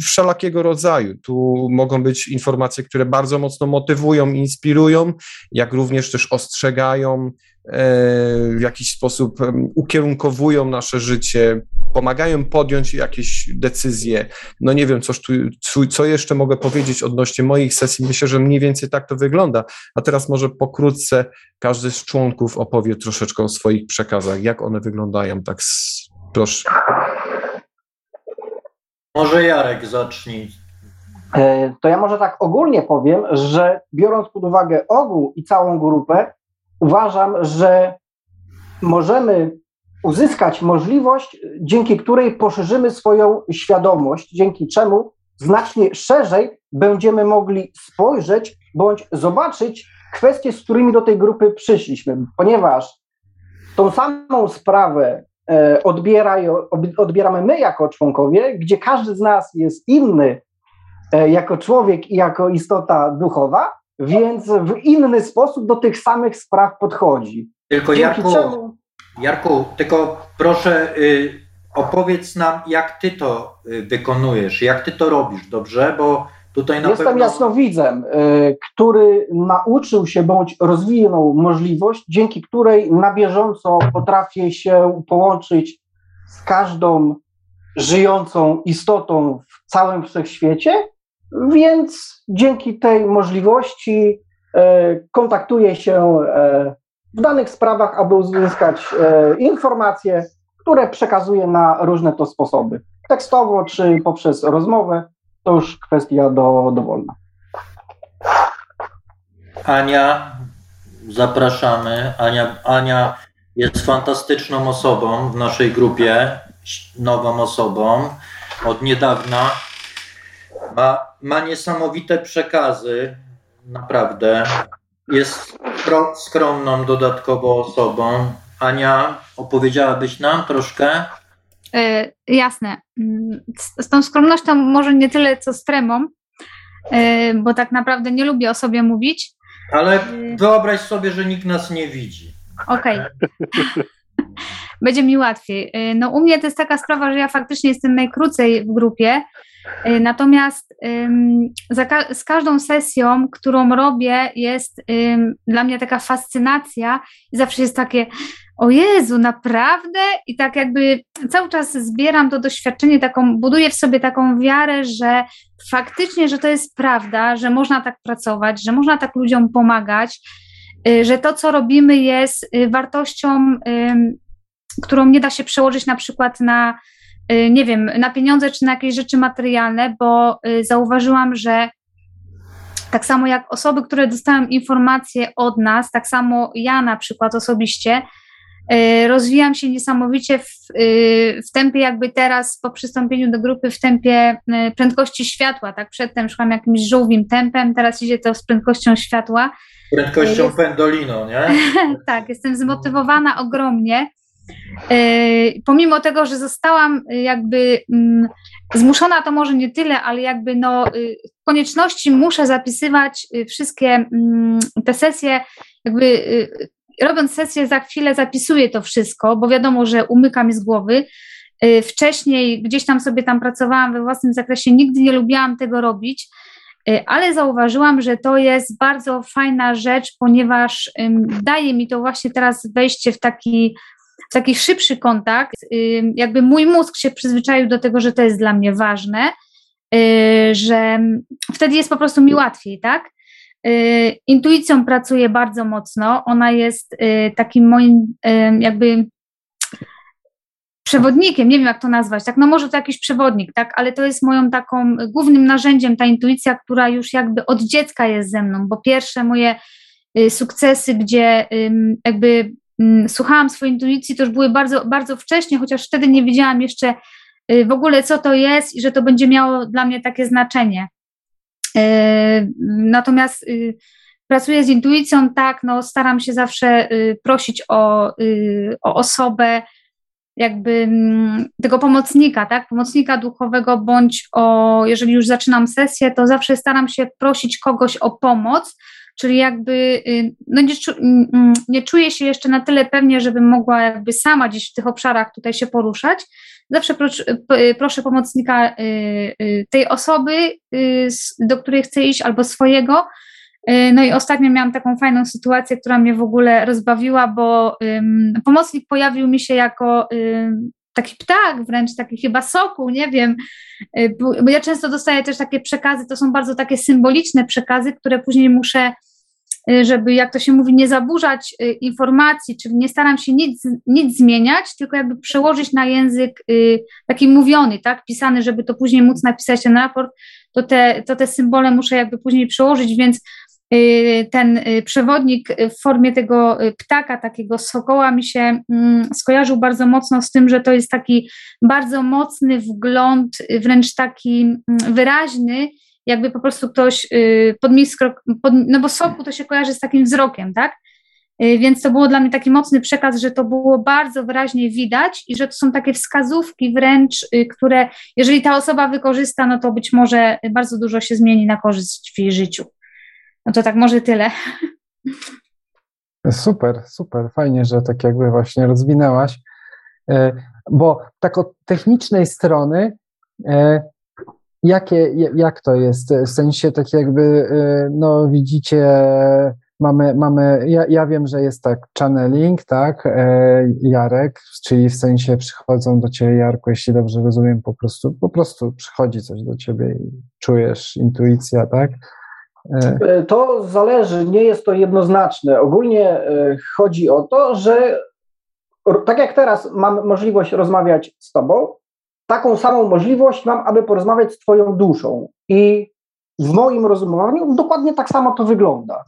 wszelakiego rodzaju. Tu mogą być informacje, które bardzo mocno motywują, inspirują, jak również też ostrzegają, w jakiś sposób ukierunkowują nasze życie, pomagają podjąć jakieś decyzje. No nie wiem, coś tu, co jeszcze mogę powiedzieć odnośnie moich sesji. Myślę, że mniej więcej tak to wygląda. A teraz może pokrótce każdy z członków opowie troszeczkę o swoich przekazach, jak one wyglądają. Tak, proszę. Może Jarek zacznij. E, to ja może tak ogólnie powiem, że biorąc pod uwagę ogół i całą grupę, uważam, że możemy uzyskać możliwość, dzięki której poszerzymy swoją świadomość, dzięki czemu znacznie szerzej będziemy mogli spojrzeć bądź zobaczyć kwestie, z którymi do tej grupy przyszliśmy, ponieważ tą samą sprawę e, odbieramy my jako członkowie, gdzie każdy z nas jest inny e, jako człowiek i jako istota duchowa, więc w inny sposób do tych samych spraw podchodzi. Tylko Jarku, czemu... Jarku, tylko proszę y, opowiedz nam, jak ty to y, wykonujesz, jak ty to robisz, dobrze? Bo tutaj na Jestem pewno... jasnowidzem, y, który nauczył się bądź rozwinął możliwość, dzięki której na bieżąco potrafię się połączyć z każdą żyjącą istotą w całym wszechświecie, więc dzięki tej możliwości y, kontaktuję się w danych sprawach, aby uzyskać informacje, które przekazuje na różne to sposoby. Tekstowo czy poprzez rozmowę, to już kwestia do, dowolna. Ania, zapraszamy. Ania, Ania jest fantastyczną osobą w naszej grupie, nową osobą od niedawna. Ma, ma niesamowite przekazy, naprawdę. Jest skromną dodatkową osobą. Ania, opowiedziałabyś nam troszkę? Yy, jasne. Mm, z, z, tą skromnością może nie tyle co z tremą, yy, bo tak naprawdę nie lubię o sobie mówić. Ale yy. wyobraź sobie, że nikt nas nie widzi. Okej. Okay. Będzie mi łatwiej. No u mnie to jest taka sprawa, że ja faktycznie jestem najkrócej w grupie, natomiast ka z każdą sesją, którą robię, jest dla mnie taka fascynacja i zawsze jest takie, o Jezu, naprawdę? I tak jakby cały czas zbieram to doświadczenie, taką, buduję w sobie taką wiarę, że faktycznie, że to jest prawda, że można tak pracować, że można tak ludziom pomagać, y, że to, co robimy, jest y, wartością, którą nie da się przełożyć na przykład na, y, nie wiem, na pieniądze czy na jakieś rzeczy materialne, bo zauważyłam, że tak samo jak osoby, które dostają informacje od nas, tak samo ja na przykład osobiście, E, rozwijam się niesamowicie w, y, w tempie jakby teraz po przystąpieniu do grupy w tempie prędkości światła, tak przedtem szłam jakimś żółwim tempem, teraz idzie to z prędkością światła. Prędkością Jest... pendolino, nie? tak, jestem zmotywowana ogromnie. E, pomimo tego, że zostałam jakby mm, zmuszona, to może nie tyle, ale jakby no y, konieczności muszę zapisywać y, wszystkie mm, te sesje jakby robiąc sesję za chwilę zapisuję to wszystko, bo wiadomo, że umyka mi z głowy. Y, wcześniej gdzieś tam sobie tam pracowałam we własnym zakresie, nigdy nie lubiłam tego robić, y, ale zauważyłam, że to jest bardzo fajna rzecz, ponieważ daje mi to właśnie teraz wejście w taki, w taki szybszy kontakt. Jakby mój mózg się przyzwyczaił do tego, że to jest dla mnie ważne, y, że wtedy jest po prostu mi łatwiej, tak? Y, intuicją pracuję bardzo mocno. Ona jest y, takim moim jakby przewodnikiem, nie wiem jak to nazwać, tak, no może to jakiś przewodnik, tak, ale to jest moją taką głównym narzędziem, ta intuicja, która już jakby od dziecka jest ze mną, bo pierwsze moje sukcesy, gdzie jakby słuchałam swojej intuicji, to już były bardzo, bardzo wcześnie, chociaż wtedy nie wiedziałam jeszcze w ogóle co to jest i że to będzie miało dla mnie takie znaczenie. E, natomiast y, pracuję z intuicją, tak, no staram się zawsze y, prosić o, y, o osobę, jakby mm, tego pomocnika, tak, pomocnika duchowego, bądź o, jeżeli już zaczynam sesję, to zawsze staram się prosić kogoś o pomoc, czyli jakby no nie, nie czuję się jeszcze na tyle pewnie, żebym mogła jakby sama gdzieś w tych obszarach tutaj się poruszać, zawsze proszę pomocnika y, y, tej osoby, y, do której chcę iść, albo swojego. No i ostatnio miałam taką fajną sytuację, która mnie w ogóle rozbawiła, bo pomocnik pojawił mi się jako taki ptak, wręcz taki chyba sokół, nie wiem, bo ja często dostaję też takie przekazy, to są bardzo takie symboliczne przekazy, które później muszę Y, żeby, jak to się mówi, nie zaburzać y, informacji, czyli nie staram się nic, nic zmieniać, tylko jakby przełożyć na język y, taki mówiony, tak, pisany, żeby to później móc napisać ten raport, to te, to te symbole muszę jakby później przełożyć, więc y, ten y, przewodnik w formie tego ptaka, takiego sokoła mi się mm, skojarzył bardzo mocno z tym, że to jest taki bardzo mocny wgląd, wręcz taki mm, wyraźny, jakby po prostu ktoś pod pod, no bo soku to się kojarzy z takim wzrokiem, tak? Y, więc to było dla mnie taki mocny przekaz, że to było bardzo wyraźnie widać i że to są takie wskazówki wręcz, y, które jeżeli ta osoba wykorzysta, no to być może bardzo dużo się zmieni na korzyść w jej życiu. No to tak może tyle. Super, super. Fajnie, że tak jakby właśnie rozwinęłaś. E, bo tak od technicznej strony, e, jakie, jak to jest? W sensie tak jakby, e, no widzicie mamy, mamy ja, ja wiem, że jest tak channeling, tak, Jarek, czyli w sensie przychodzą do ciebie, Jarku, jeśli dobrze rozumiem, po prostu, po prostu przychodzi coś do ciebie i czujesz intuicja, tak? E, to zależy, nie jest to jednoznaczne. Ogólnie e, chodzi o to, że tak jak teraz mam możliwość rozmawiać z tobą, taką samą możliwość mam, aby porozmawiać z twoją duszą. I w moim rozumowaniu dokładnie tak samo to wygląda.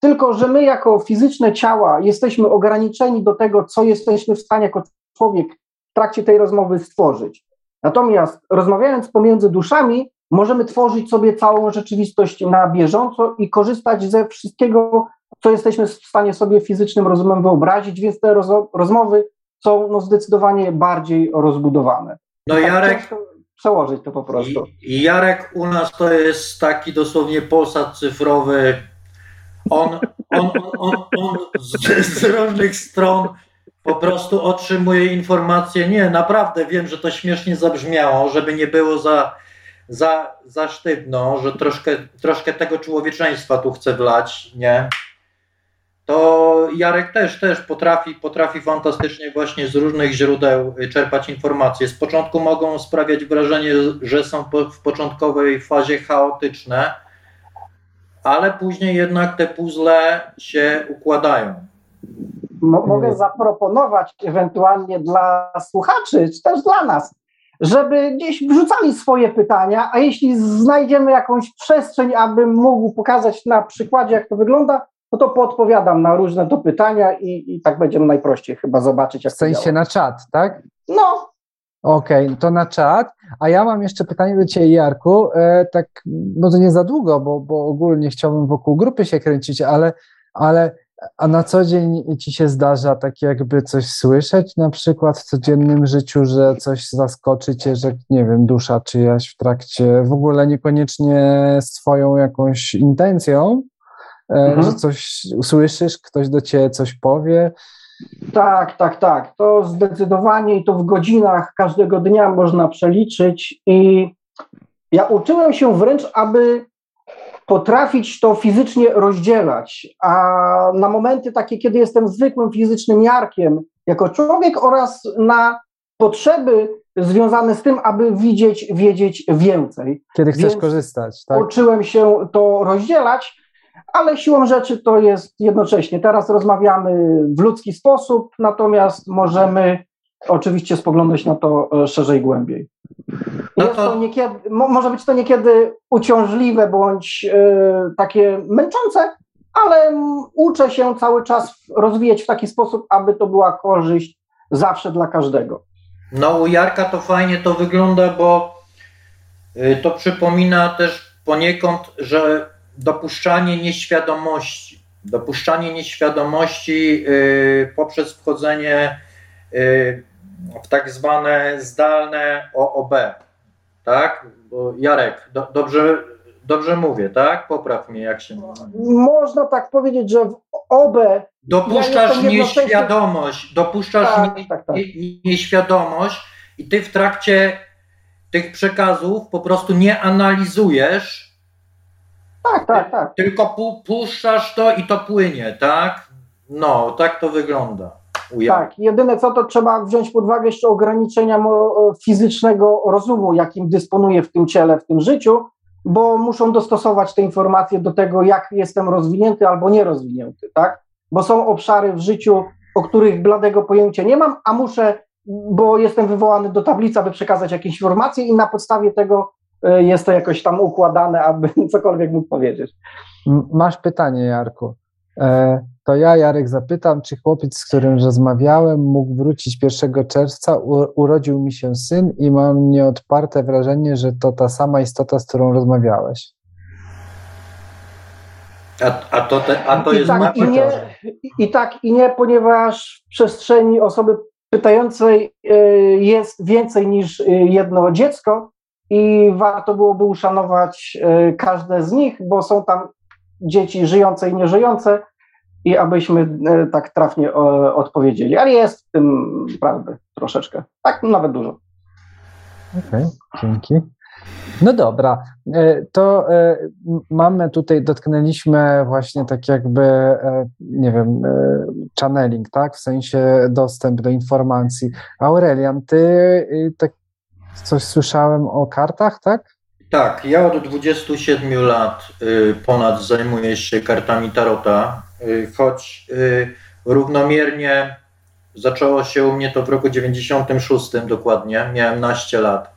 Tylko, że my jako fizyczne ciała jesteśmy ograniczeni do tego, co jesteśmy w stanie jako człowiek w trakcie tej rozmowy stworzyć. Natomiast rozmawiając pomiędzy duszami, możemy tworzyć sobie całą rzeczywistość na bieżąco i korzystać ze wszystkiego, co jesteśmy w stanie sobie fizycznym rozumem wyobrazić, więc te rozmowy są no, zdecydowanie bardziej rozbudowane. No tak Jarek, przełożyć to po prostu. I, Jarek u nas to jest taki dosłownie posad cyfrowy on, on, on, on z, z różnych stron po prostu otrzymuje informacje. Nie, naprawdę wiem, że to śmiesznie zabrzmiało, żeby nie było za, za, za sztywno, że troszkę, troszkę tego człowieczeństwa tu chce wlać, nie? To Jarek też, też potrafi, potrafi fantastycznie właśnie z różnych źródeł czerpać informacje. Z początku mogą sprawiać wrażenie, że są w początkowej fazie chaotyczne, ale później jednak te puzzle się układają. Mogę zaproponować ewentualnie dla słuchaczy, czy też dla nas, żeby gdzieś wrzucali swoje pytania, a jeśli znajdziemy jakąś przestrzeń, abym mógł pokazać na przykładzie, jak to wygląda, no to podpowiadam na różne to pytania i, i tak będziemy najprościej chyba zobaczyć. Jak w sensie na czat, tak? No, Okej, okay, to na czat. A ja mam jeszcze pytanie do Ciebie, Jarku. E, tak, no to nie za długo, bo, bo ogólnie chciałbym wokół grupy się kręcić, ale, ale a na co dzień Ci się zdarza tak jakby coś słyszeć, na przykład w codziennym życiu, że coś zaskoczy Cię, że nie wiem, dusza czyjaś w trakcie, w ogóle niekoniecznie swoją jakąś intencją, e, mhm. że coś usłyszysz, ktoś do Ciebie coś powie, tak, tak, tak. To zdecydowanie i to w godzinach każdego dnia można przeliczyć. I ja uczyłem się wręcz, aby potrafić to fizycznie rozdzielać. A na momenty takie, kiedy jestem zwykłym fizycznym jarkiem jako człowiek oraz na potrzeby związane z tym, aby widzieć, wiedzieć więcej. Kiedy chcesz Więc korzystać. Tak? Uczyłem się to rozdzielać ale siłą rzeczy to jest jednocześnie. Teraz rozmawiamy w ludzki sposób, natomiast możemy oczywiście spoglądać na to e, szerzej, głębiej. No to niekiedy, może być to niekiedy uciążliwe bądź e, takie męczące, ale uczę się cały czas rozwijać w taki sposób, aby to była korzyść zawsze dla każdego. No, u Jarka to fajnie to wygląda, bo y, to przypomina też poniekąd, że dopuszczanie nieświadomości. Dopuszczanie nieświadomości y, poprzez wchodzenie w tak zwane zdalne OOB. Tak? Bo Jarek, do, dobrze, dobrze mówię, tak? Popraw mnie, jak się mówi. Można tak powiedzieć, że w OB. Dopuszczasz ja nieświadomość, dopuszczasz tak, nie, tak, tak. nieświadomość i ty w trakcie tych przekazów po prostu nie analizujesz tak, tak, tak. Tylko pu puszczasz to i to płynie, tak? No, tak to wygląda. Tak, jedyne co to trzeba wziąć pod uwagę jeszcze ograniczenia fizycznego rozumu, jakim dysponuję w tym ciele, w tym życiu, bo muszą dostosować te informacje do tego, jak jestem rozwinięty albo nierozwinięty, tak? Bo są obszary w życiu, o których bladego pojęcia nie mam, a muszę, bo jestem wywołany do tablicy, aby przekazać jakieś informacje i na podstawie tego y, jest to jakoś tam układane, aby cokolwiek mógł powiedzieć. Masz pytanie, Jarku. E, to ja, Jarek, zapytam, czy chłopiec, z którym rozmawiałem, mógł wrócić 1 czerwca. U, urodził mi się syn i mam nieodparte wrażenie, że to ta sama istota, z którą rozmawiałeś. A, a, to, te, a to I jest tak, i, nie, I tak i nie, ponieważ w przestrzeni osoby pytającej y, jest więcej niż y, jedno dziecko i warto byłoby uszanować y, każde z nich, bo są tam dzieci żyjące i nieżyjące i abyśmy tak trafnie odpowiedzieli. Ale jest w tym prawdy troszeczkę, tak nawet dużo. Okej, okay, dzięki. No dobra, e, to e, mamy tutaj, dotknęliśmy właśnie tak jakby, e, nie wiem, channeling, tak? W sensie dostęp do informacji. Aurelian, ty tak coś słyszałem o kartach, tak? Tak, ja od 27 lat ponad zajmuję się kartami Tarota, choć równomiernie zaczęło się u mnie to w roku 96 dokładnie, miałem naście lat.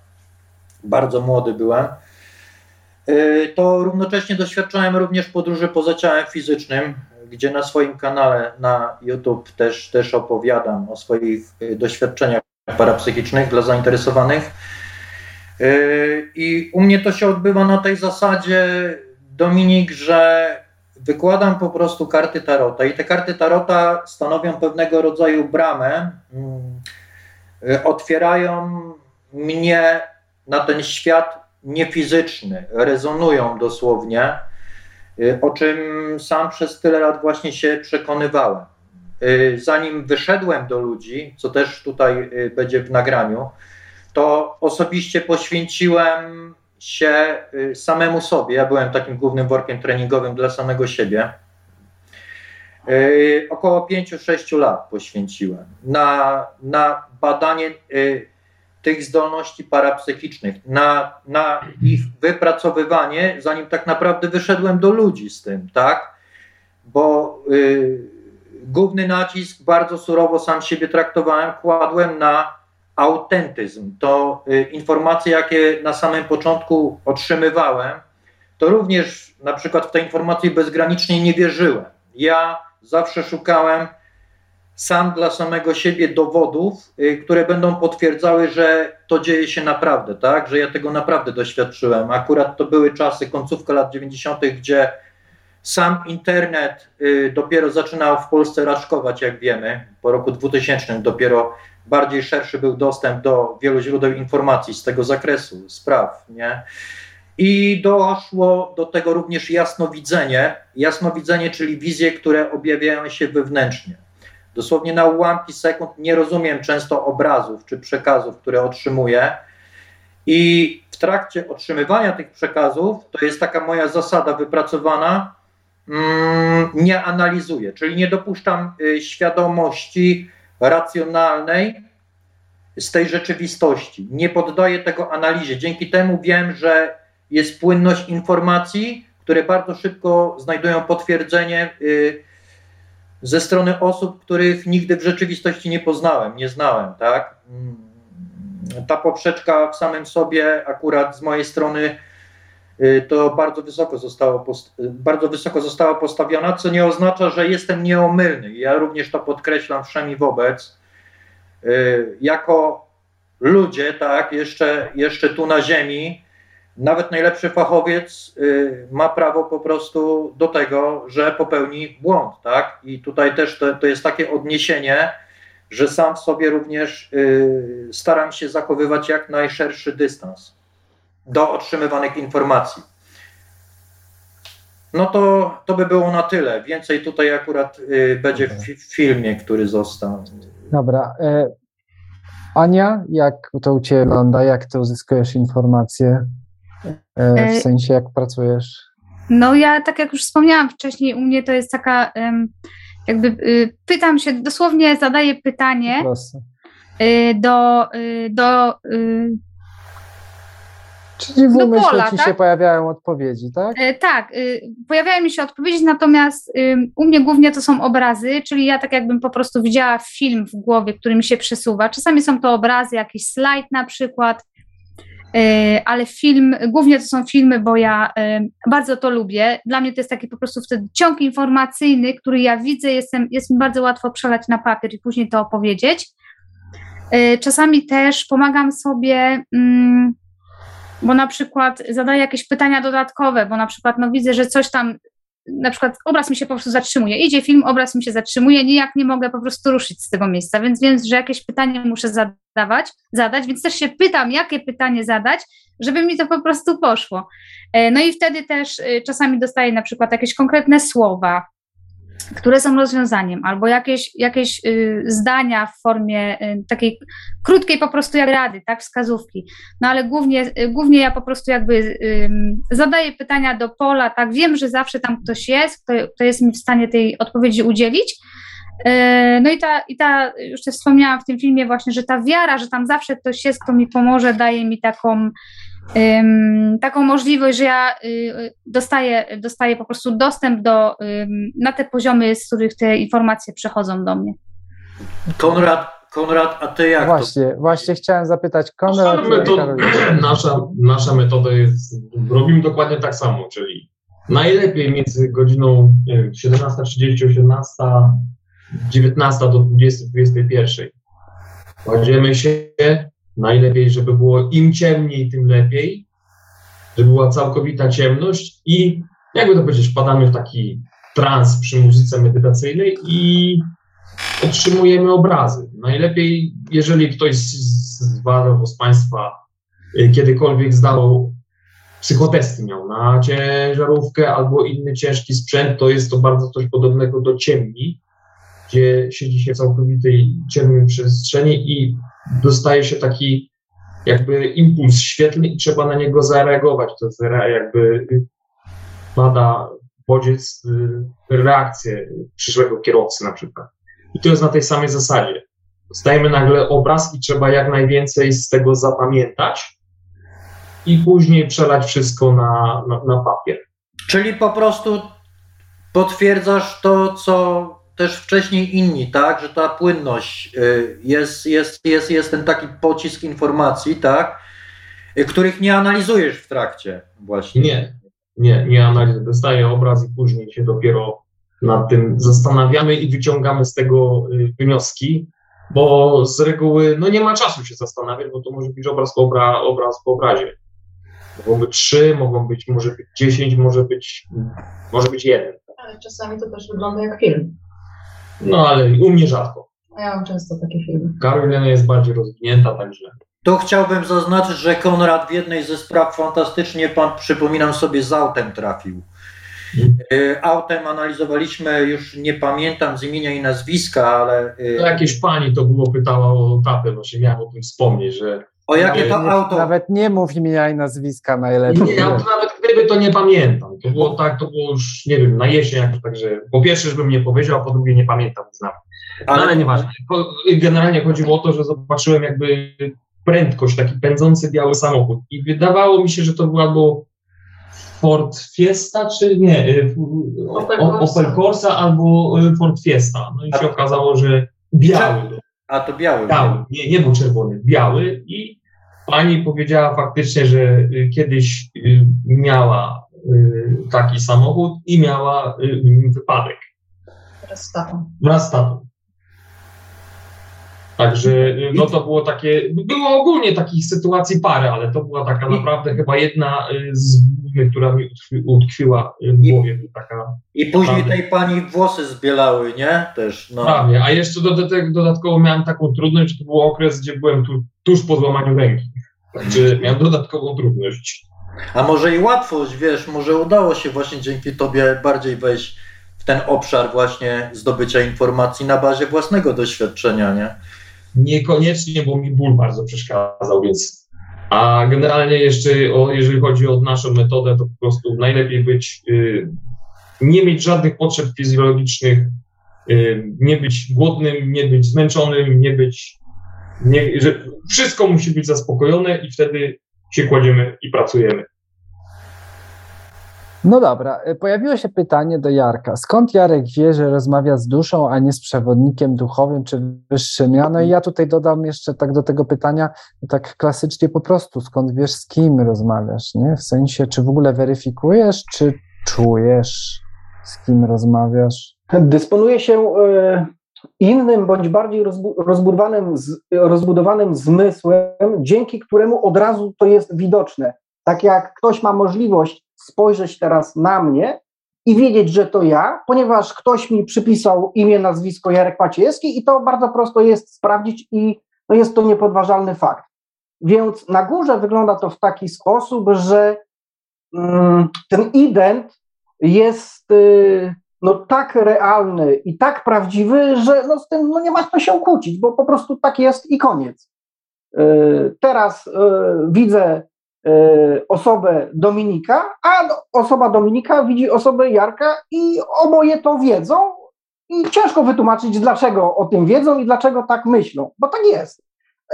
Bardzo młody byłem, y, to równocześnie doświadczałem również podróży poza ciałem fizycznym, gdzie na swoim kanale na YouTube też, też opowiadam o swoich y, doświadczeniach parapsychicznych dla zainteresowanych. Y, I u mnie to się odbywa na tej zasadzie, Dominik, że wykładam po prostu karty Tarota i te karty Tarota stanowią pewnego rodzaju bramę, mm, otwierają mnie na ten świat niefizyczny, rezonują dosłownie, y, o czym sam przez tyle lat właśnie się przekonywałem. Y, zanim wyszedłem do ludzi, co też tutaj y, będzie w nagraniu, to osobiście poświęciłem się samemu sobie. Ja byłem takim głównym workiem treningowym dla samego siebie. Około 5-6 lat poświęciłem na, na badanie tych zdolności parapsychicznych, na, na ich wypracowywanie, zanim tak naprawdę wyszedłem do ludzi z tym, tak? Bo y, główny nacisk, bardzo surowo sam siebie traktowałem, kładłem na autentyzm. To y, informacje, jakie na samym początku otrzymywałem, to również na przykład w tej informacji bezgranicznej nie wierzyłem. Ja zawsze szukałem sam dla samego siebie dowodów, y, które będą potwierdzały, że to dzieje się naprawdę, tak? Że ja tego naprawdę doświadczyłem. Akurat to były czasy, końcówka lat 90., gdzie sam internet y, dopiero zaczynał w Polsce raczkować, jak wiemy. Po roku 2000 dopiero bardziej szerszy był dostęp do wielu źródeł informacji z tego zakresu spraw, nie? I doszło do tego również jasnowidzenie. Jasnowidzenie, czyli wizje, które objawiają się wewnętrznie. Dosłownie na ułamki sekund nie rozumiem często obrazów czy przekazów, które otrzymuję. I w trakcie otrzymywania tych przekazów, to jest taka moja zasada wypracowana, mm, nie analizuję, czyli nie dopuszczam y, świadomości racjonalnej z tej rzeczywistości. Nie poddaję tego analizie. Dzięki temu wiem, że jest płynność informacji, które bardzo szybko znajdują potwierdzenie y, ze strony osób, których nigdy w rzeczywistości nie poznałem, nie znałem, tak? Mm, ta poprzeczka w samym sobie, akurat z mojej strony, to bardzo wysoko, zostało bardzo wysoko została postawiona, co nie oznacza, że jestem nieomylny. Ja również to podkreślam wszemi wobec. Y, jako ludzie, tak, jeszcze, jeszcze tu na Ziemi, nawet najlepszy fachowiec y, ma prawo po prostu do tego, że popełni błąd, tak? I tutaj też to, to jest takie odniesienie, że sam sobie również y, staram się zachowywać jak najszerszy dystans do otrzymywanych informacji. No to, to by było na tyle. Więcej tutaj akurat y, będzie w, w filmie, który został. Dobra. E, Ania, jak to u Ciebie wygląda? Jak to uzyskujesz informacje? E, w e, sensie, jak pracujesz? No ja, tak jak już wspomniałam wcześniej, u mnie to jest taka, jakby y, pytam się, dosłownie zadaję pytanie y, do, y, do Czyli w umyśle pola, ci tak? się pojawiają odpowiedzi, tak? E, tak, pojawiają mi się odpowiedzi, natomiast u mnie głównie to są obrazy, czyli ja tak jakbym po prostu widziała film w głowie, który mi się przesuwa. Czasami są to obrazy, jakiś slajd na przykład, ale film, głównie to są filmy, bo ja bardzo to lubię. Dla mnie to jest taki po prostu wtedy ciąg informacyjny, który ja widzę, jestem, jest mi bardzo łatwo przelać na papier i później to opowiedzieć. Czasami też pomagam sobie, mm, bo na przykład zadaję jakieś pytania dodatkowe, bo na przykład no, widzę, że coś tam na przykład obraz mi się po prostu zatrzymuje. Idzie film, obraz mi się zatrzymuje, nijak nie mogę po prostu ruszyć z tego miejsca, więc wiem, że jakieś pytanie muszę zadawać, zadać, więc też się pytam, jakie pytanie zadać, żeby mi to po prostu poszło. E, no i wtedy też e, czasami dostaję na przykład jakieś konkretne słowa, które są rozwiązaniem, albo jakieś, jakieś y, zdania w formie y, takiej krótkiej po prostu jak rady, tak, wskazówki. No ale głównie, y, głównie ja po prostu jakby zadaję pytania do pola, tak, wiem, że zawsze tam ktoś jest, kto, kto jest mi w stanie tej odpowiedzi udzielić. No i ta, i ta, już też wspomniałam w tym filmie właśnie, że ta wiara, że tam zawsze ktoś jest, kto mi pomoże, daje mi taką, taką możliwość, że ja y, dostaję, dostaję po prostu dostęp do, na te poziomy, z których te informacje przechodzą do mnie. Konrad, Konrad a ty jak Właśnie, to? właśnie chciałem zapytać Konrad. Nasza, metoda, nasza, nasza metoda jest, robimy dokładnie tak samo, czyli najlepiej między godziną 17.30, 18, 19 do 20, 21. Kładziemy się, Najlepiej, żeby było im ciemniej, tym lepiej, żeby była całkowita ciemność i jakby to powiedzieć, wpadamy w taki trans przy muzyce medytacyjnej i otrzymujemy obrazy. Najlepiej, jeżeli ktoś z Was z Państwa y, kiedykolwiek zdał psychotesty, miał na ciężarówkę albo inny ciężki sprzęt, to jest to bardzo coś podobnego do ciemni, gdzie siedzi się w całkowitej ciemnej przestrzeni i dostaje się taki jakby impuls świetlny i trzeba na niego zareagować. To jest jakby bada bodziec reakcję przyszłego kierowcy na przykład. I to jest na tej samej zasadzie. Dostajemy nagle obraz i trzeba jak najwięcej z tego zapamiętać i później przelać wszystko na, na, na papier. Czyli po prostu potwierdzasz to, co też wcześniej inni, tak, że ta płynność y, jest, jest, jest, jest ten taki pocisk informacji, tak, y, których nie analizujesz w trakcie właśnie. Nie, nie, nie analizuję. Dostaję obraz i później się dopiero nad tym zastanawiamy i wyciągamy z tego y, wnioski, bo z reguły no nie ma czasu się zastanawiać, bo to może być obraz po, obra, obraz po obrazie. Mogą być trzy, mogą być, może być dziesięć, może być, może być jeden. Ale czasami to też wygląda jak film. No ale u mnie rzadko. Ja mam często takie filmy. Karolina jest bardziej rozwinięta, także. Tu chciałbym zaznaczyć, że Konrad w jednej ze spraw fantastycznie, pan przypominam sobie, z autem trafił. Hmm. Autem analizowaliśmy, już nie pamiętam z imienia i nazwiska, ale. Y, to jakieś pani to było pytała o tatę, właśnie miałem o tym wspomnieć, że. O jakie to auto? Nawet nie mów imienia i nazwiska najlepiej. Nie, ja to nawet gdyby to nie pamiętam. To było tak, to było już, nie wiem, na jesień jakoś, także po pierwsze, żebym nie powiedział, a po drugie nie pamiętam, znam. Ale, ale nieważne. Generalnie chodziło o to, że zobaczyłem jakby prędkość, taki pędzący biały samochód i wydawało mi się, że to był albo Ford Fiesta, czy nie, y, Opel Corsa, Opel Corsa albo y, Ford Fiesta. No i się okazało, że biały. A to biały. Biały, nie, nie był czerwony, biały i Pani powiedziała faktycznie, że y, kiedyś miała y, taki samochód i miała wypadek. Wraz z tatą. Wraz z tatą. Także no to było takie, było ogólnie takich sytuacji parę, ale to była taka naprawdę chyba jedna z głównych, która mi utkwiła w głowie. Taka, I później tej pani włosy zbielały, nie? Też, no. Prawie, a jeszcze dodatkowo miałem taką trudność, że to był okres, gdzie byłem tu, tuż po złamaniu ręki. Także miałem dodatkową trudność. A może i łatwość, wiesz, może udało się właśnie dzięki tobie bardziej wejść w ten obszar właśnie zdobycia informacji na bazie własnego doświadczenia, nie? Niekoniecznie, bo mi ból bardzo przeszkadzał, więc. A generalnie jeszcze, o, jeżeli chodzi o naszą metodę, to po prostu najlepiej być, y, nie mieć żadnych potrzeb fizjologicznych, y, nie być głodnym, nie być zmęczonym, nie być nie, że wszystko musi być zaspokojone i wtedy się kładziemy i pracujemy. No dobra, y, pojawiło się pytanie do Jarka. Skąd Jarek wie, że rozmawia z duszą, a nie z przewodnikiem duchowym czy wyższym ja? No i ja tutaj dodam jeszcze tak do tego pytania, tak klasycznie po prostu, skąd wiesz, z kim rozmawiasz, nie? W sensie, czy w ogóle weryfikujesz, czy czujesz, z kim rozmawiasz? Dysponuje się y, innym bądź bardziej rozbudowanym, rozbudowanym zmysłem, dzięki któremu od razu to jest widoczne. Tak jak ktoś ma możliwość spojrzeć teraz na mnie i wiedzieć, że to ja, ponieważ ktoś mi przypisał imię, nazwisko Jarek Maciejewski i to bardzo prosto jest sprawdzić i no jest to niepodważalny fakt. Więc na górze wygląda to w taki sposób, że mm, ten ident jest y, no, tak realny i tak prawdziwy, że no, z tym no, nie ma co się kłócić, bo po prostu tak jest i koniec. Y, teraz y, widzę E, osobę Dominika, a osoba Dominika widzi osobę Jarka i oboje to wiedzą i ciężko wytłumaczyć, dlaczego o tym wiedzą i dlaczego tak myślą, bo tak jest.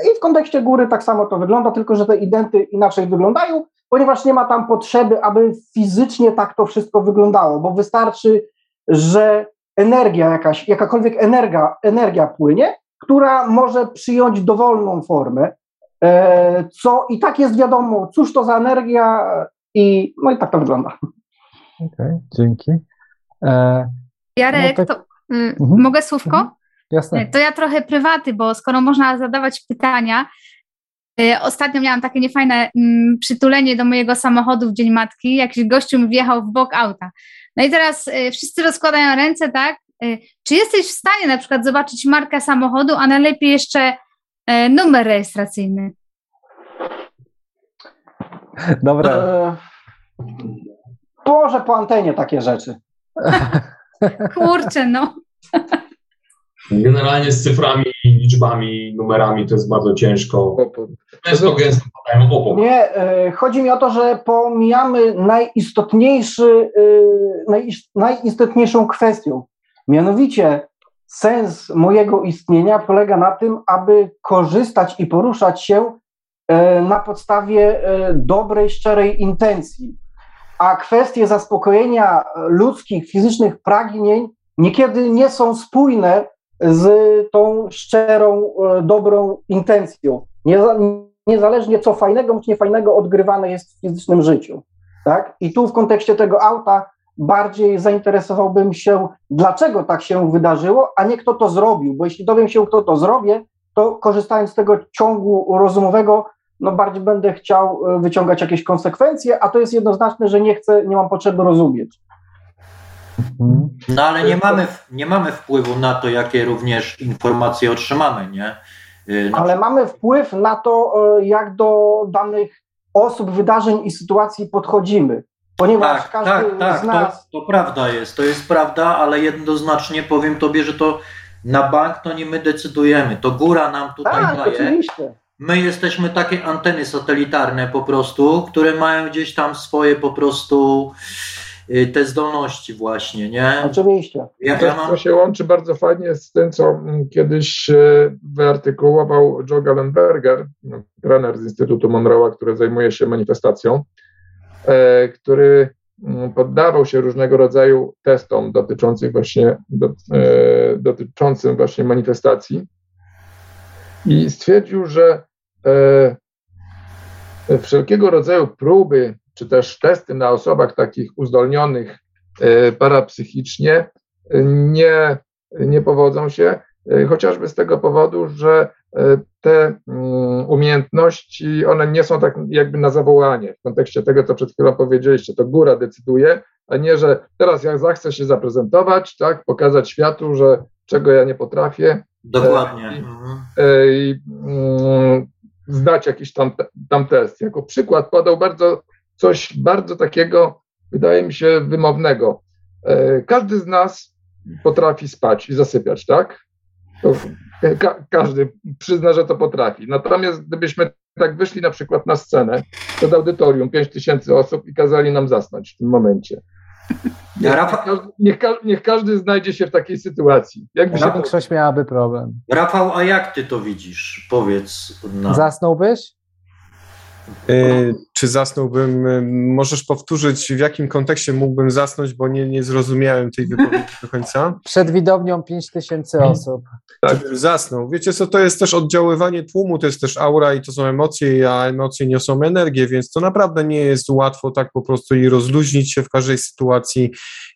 I w kontekście góry tak samo to wygląda, tylko że te identy inaczej wyglądają, ponieważ nie ma tam potrzeby, aby fizycznie tak to wszystko wyglądało, bo wystarczy, że energia jakaś, jakakolwiek energia, energia płynie, która może przyjąć dowolną formę, E, co i tak jest wiadomo, cóż to za energia i no i tak to wygląda. Okej, okay, dzięki. E, Jarek, no tak... to y, mhm. mogę słówko? Mhm. Jasne. To ja trochę prywaty, bo skoro można zadawać pytania, y, Ostatnio miałam takie niefajne mm, przytulenie do mojego samochodu w Dzień Matki. Jakiś gościu mi wjechał w bok auta. No i teraz y, wszyscy rozkładają ręce, tak? Czy jesteś w stanie na przykład zobaczyć markę samochodu, a najlepiej jeszcze E, numer rejestracyjny. Dobra. E, położę po antenie takie rzeczy. Kurczę, no. Generalnie z cyframi, liczbami, numerami to jest bardzo ciężko. Często gęsto padają obok. Nie, e, chodzi mi o to, że pomijamy najistotniejszy, najistotniejszą kwestią. Mianowicie sens mojego istnienia polega na tym, aby korzystać i poruszać się e, na podstawie e, dobrej, szczerej intencji. A kwestie zaspokojenia ludzkich, fizycznych pragnień niekiedy nie są spójne z tą szczerą, e, dobrą intencją. Niezależnie co fajnego bądź niefajnego odgrywane jest w fizycznym życiu. Tak? I tu w kontekście tego auta bardziej zainteresowałbym się, dlaczego tak się wydarzyło, a nie kto to zrobił, bo jeśli dowiem się, kto to zrobię, to korzystając z tego ciągu rozumowego, no bardziej będę chciał e, wyciągać jakieś konsekwencje, a to jest jednoznaczne, że nie chcę, nie mam potrzeby rozumieć. No ale nie mamy, nie mamy wpływu na to, jakie również informacje otrzymamy, nie? No. Ale mamy wpływ na to, e, jak do danych osób, wydarzeń i sytuacji podchodzimy. Ponieważ tak, każdy tak, tak, z nas... To, to prawda jest, to jest prawda, ale jednoznacznie powiem tobie, że to na bank to nie my decydujemy, to góra nam tutaj tak, daje. Oczywiście. My jesteśmy takie anteny satelitarne po prostu, które mają gdzieś tam swoje po prostu te zdolności właśnie, nie? Oczywiście. Ja, ja mam... To się łączy bardzo fajnie z tym, co mm, kiedyś y, wyartykułował Joe Gallenberger, no, trener z Instytutu Monroe'a, który zajmuje się manifestacją. E, który mm, poddawał się różnego rodzaju testom dotyczących właśnie, do, e, dotyczącym właśnie manifestacji i stwierdził, że e, wszelkiego rodzaju próby czy też testy na osobach takich uzdolnionych parapsychicznie nie, nie powodzą się, chociażby z tego powodu, że te mm, umiejętności, one nie są tak jakby na zawołanie w kontekście tego, co przed chwilą powiedzieliście, to góra decyduje, a nie, że teraz ja zachcę się zaprezentować, tak, pokazać światu, że czego ja nie potrafię. Dokładnie. I, e, i mm, zdać jakiś tam, tam test. Jako przykład podał bardzo coś bardzo takiego, wydaje mi się, wymownego. E, każdy z nas potrafi spać i zasypiać, tak? To Ka każdy przyzna, że to potrafi. Natomiast gdybyśmy tak wyszli na przykład na scenę przed audytorium, 5 tysięcy osób i kazali nam zasnąć w tym momencie. Niech, Rafał... niech, niech, każdy znajdzie się w takiej sytuacji. Jakby się większość miałaby problem. Rafał, a jak ty to widzisz? Powiedz. Zasnąłbyś? Yy, czy zasnąłbym, możesz powtórzyć, w jakim kontekście mógłbym zasnąć, bo nie, nie zrozumiałem tej wypowiedzi do końca. Przed widownią 5 tysięcy osób. Tak, zasnął. Wiecie co, to jest też oddziaływanie tłumu, to jest też aura i to są emocje, a emocje niosą energię, więc to naprawdę nie jest łatwo tak po prostu i rozluźnić się w każdej sytuacji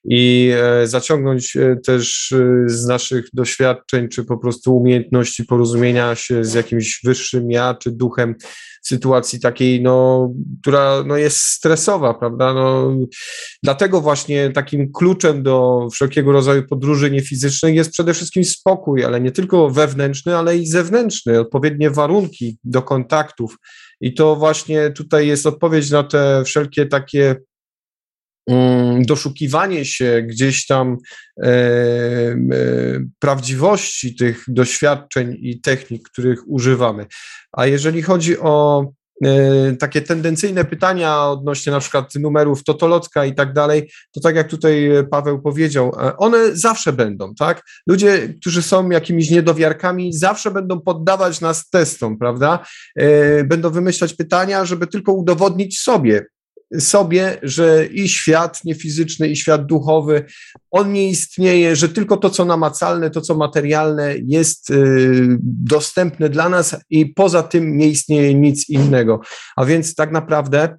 i e, zaciągnąć e, też e, z naszych doświadczeń, czy po prostu umiejętności porozumienia się z jakimś wyższym ja, czy duchem sytuacji takiej, no, która no, jest stresowa, prawda? No, dlatego właśnie takim kluczem do wszelkiego rodzaju podróży niefizycznych jest przede wszystkim spokój, ale nie tylko wewnętrzny, ale i zewnętrzny, odpowiednie warunki do kontaktów. I to właśnie tutaj jest odpowiedź na te wszelkie takie Mm, doszukiwanie się gdzieś tam e, e, prawdziwości tych doświadczeń i technik, których używamy. A jeżeli chodzi o takie tendencyjne pytania odnośnie na przykład numerów totolotka i tak dalej, to tak jak tutaj Paweł powiedział, e, one zawsze będą, tak? Ludzie, którzy są jakimiś niedowiarkami, zawsze będą poddawać nas testom, prawda? E, będą wymyślać pytania, żeby tylko udowodnić sobie, sobie, że i świat niefizyczny, i świat duchowy, on nie istnieje, że tylko to, co namacalne, to, co materialne jest y, dostępne dla nas i poza tym nie istnieje nic innego. A więc tak naprawdę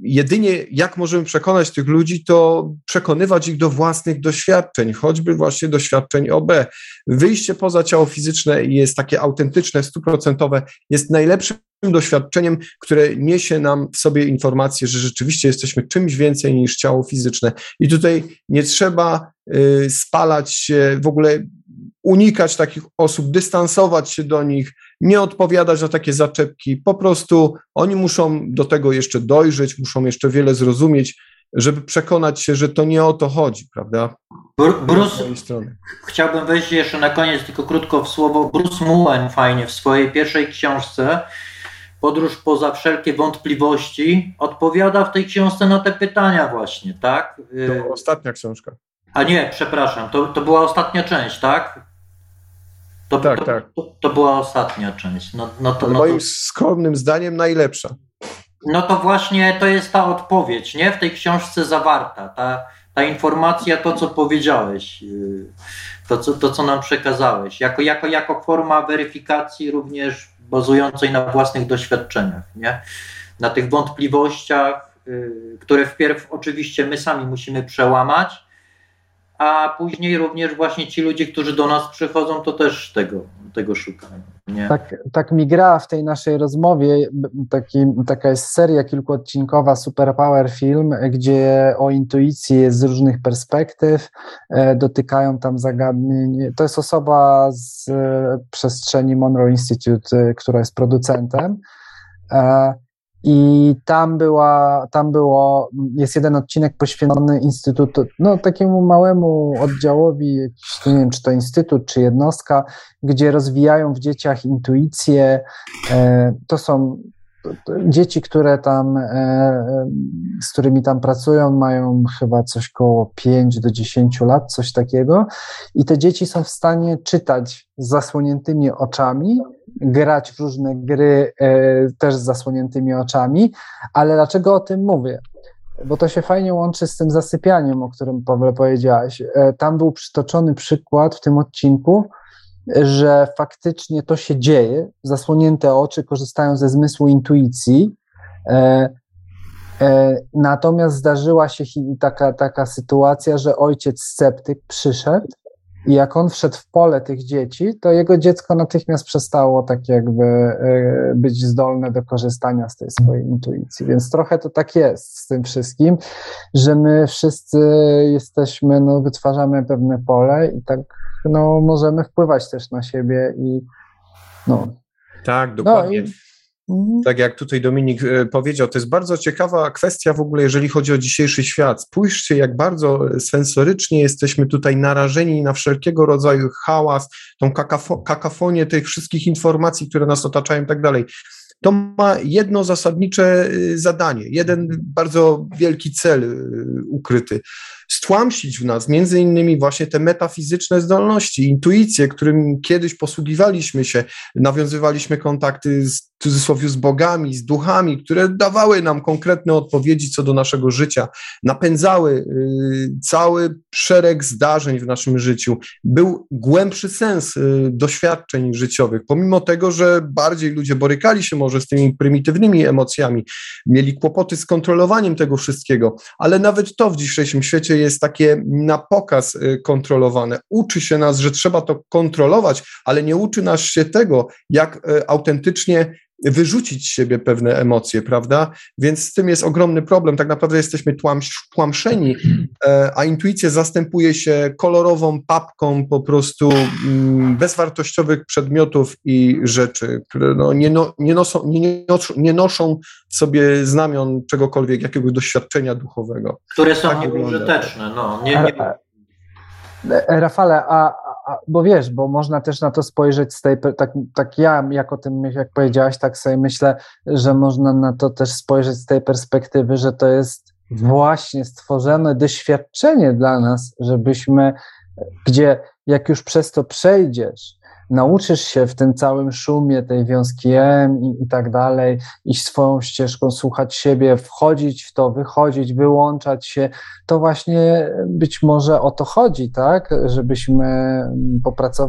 jedynie jak możemy przekonać tych ludzi, to przekonywać ich do własnych doświadczeń, choćby właśnie doświadczeń OB. Wyjście poza ciało fizyczne jest takie autentyczne, stuprocentowe, jest najlepszym doświadczeniem, które niesie nam w sobie informację, że rzeczywiście jesteśmy czymś więcej niż ciało fizyczne. I tutaj nie trzeba spalać się, w ogóle unikać takich osób, dystansować się do nich, nie odpowiadać na takie zaczepki. Po prostu oni muszą do tego jeszcze dojrzeć, muszą jeszcze wiele zrozumieć, żeby przekonać się, że to nie o to chodzi, prawda? Bruce, chciałbym wejść jeszcze na koniec tylko krótko w słowo. Bruce Mullen fajnie w swojej pierwszej książce Podróż poza wszelkie wątpliwości odpowiada w tej książce na te pytania właśnie, tak? To ostatnia książka. A nie, przepraszam, to, to była ostatnia część, tak? To, tak, to, tak. To, to, była ostatnia część. No, no to, no moim skromnym zdaniem najlepsza. No to właśnie to jest ta odpowiedź, nie? W tej książce zawarta. Ta, ta informacja, to co powiedziałeś, yy, to co, to, co nam przekazałeś, jako, jako, jako forma weryfikacji również bazującej na własnych doświadczeniach, nie? Na tych wątpliwościach, yy, które wpierw oczywiście my sami musimy przełamać, a później również właśnie ci ludzie, którzy do nas przychodzą, to też tego, tego szukają. Nie? Tak, tak mi gra w tej naszej rozmowie, taki, taka jest seria kilkuodcinkowa Superpower Film, gdzie o intuicji jest z różnych perspektyw, e, dotykają tam zagadnień. To jest osoba z e, przestrzeni Monroe Institute, e, która jest producentem. E, i tam była, tam było, jest jeden odcinek poświęcony instytutu, no takiemu małemu oddziałowi, jakiś, nie wiem, czy to instytut, czy jednostka, gdzie rozwijają w dzieciach intuicję. E, to są dzieci, które tam, e, z którymi tam pracują, mają chyba coś koło 5 do 10 lat, coś takiego. I te dzieci są w stanie czytać z zasłoniętymi oczami, grać w różne gry e, też z zasłoniętymi oczami. Ale dlaczego o tym mówię? Bo to się fajnie łączy z tym zasypianiem, o którym Pawle powiedziałaś. E, tam był przytoczony przykład w tym odcinku, że faktycznie to się dzieje, zasłonięte oczy korzystają ze zmysłu intuicji. E, natomiast zdarzyła się taka, taka sytuacja, że ojciec sceptyk przyszedł i jak on wszedł w pole tych dzieci, to jego dziecko natychmiast przestało tak jakby e, być zdolne do korzystania z tej swojej intuicji. Więc trochę to tak jest z tym wszystkim, że my wszyscy jesteśmy, no, wytwarzamy pewne pole i tak no, możemy wpływać też na siebie i no. Tak, dokładnie. No, i. tak jak tutaj Dominik e, powiedział, to jest bardzo ciekawa kwestia w ogóle, jeżeli chodzi o dzisiejszy świat. Spójrzcie, jak bardzo sensorycznie jesteśmy tutaj narażeni na wszelkiego rodzaju hałas, tą kakafo kakafonię tych wszystkich informacji, które nas otaczają i tak dalej. To ma jedno zasadnicze e, zadanie, jeden bardzo wielki cel e, ukryty stłamsić w nas między innymi właśnie te metafizyczne zdolności, intuicje, którym kiedyś posługiwaliśmy się, nawiązywaliśmy kontakty z w cudzysłowie z bogami, z duchami, które dawały nam konkretne odpowiedzi co do naszego życia, napędzały y, cały szereg zdarzeń w naszym życiu. Był głębszy sens y, doświadczeń życiowych, pomimo tego, że bardziej ludzie borykali się może z tymi prymitywnymi emocjami, mieli kłopoty z kontrolowaniem tego wszystkiego, ale nawet to w dzisiejszym świecie jest takie na pokaz y, kontrolowane. Uczy się nas, że trzeba to kontrolować, ale nie uczy nas się tego, jak autentycznie wyrzucić z siebie pewne emocje, prawda? Więc z tym jest ogromny problem. Tak naprawdę jesteśmy tłamszeni, e, a intuicja zastępuje się kolorową papką po prostu mm, bezwartościowych przedmiotów i rzeczy, które no nie, no, nie, noszą, nie, nie noszą sobie znamion czegokolwiek, jakiegoś doświadczenia duchowego. Które są tak nieużyteczne. No, nie, nie... Rafale, a, bo wiesz, bo można też na to spojrzeć z tej, tak, tak ja, jak o tym, jak powiedziałaś, tak sobie myślę, że można na to też spojrzeć z tej perspektywy, że to jest właśnie stworzone doświadczenie dla nas, żebyśmy, gdzie jak już przez to przejdziesz, nauczysz się w tym całym szumie tej wiązki M i, i tak dalej, iść swoją ścieżką, słuchać siebie, wchodzić w to, wychodzić, wyłączać się, to właśnie być może o to chodzi, tak? Żebyśmy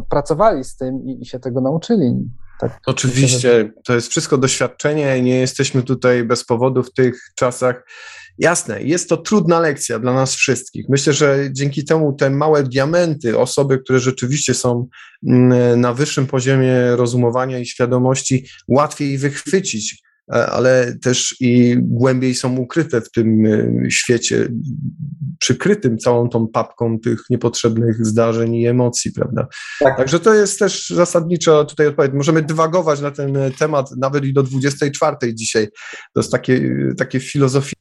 pracowali z tym i, i się tego nauczyli. Tak, Oczywiście, to jest wszystko doświadczenie, nie jesteśmy tutaj bez powodu w tych czasach. Jasne, jest to trudna lekcja dla nas wszystkich. Myślę, że dzięki temu te małe diamenty, osoby, które rzeczywiście są mm, na wyższym poziomie rozumowania i świadomości, łatwiej wychwycić, e, ale też i głębiej są ukryte w tym e, świecie, przykrytym całą tą papką tych niepotrzebnych zdarzeń i emocji, prawda? Tak. Także to jest też zasadniczo tutaj odpowiedź. Możemy dywagować na ten temat nawet i do 24 dzisiaj. To jest takie, takie filozofie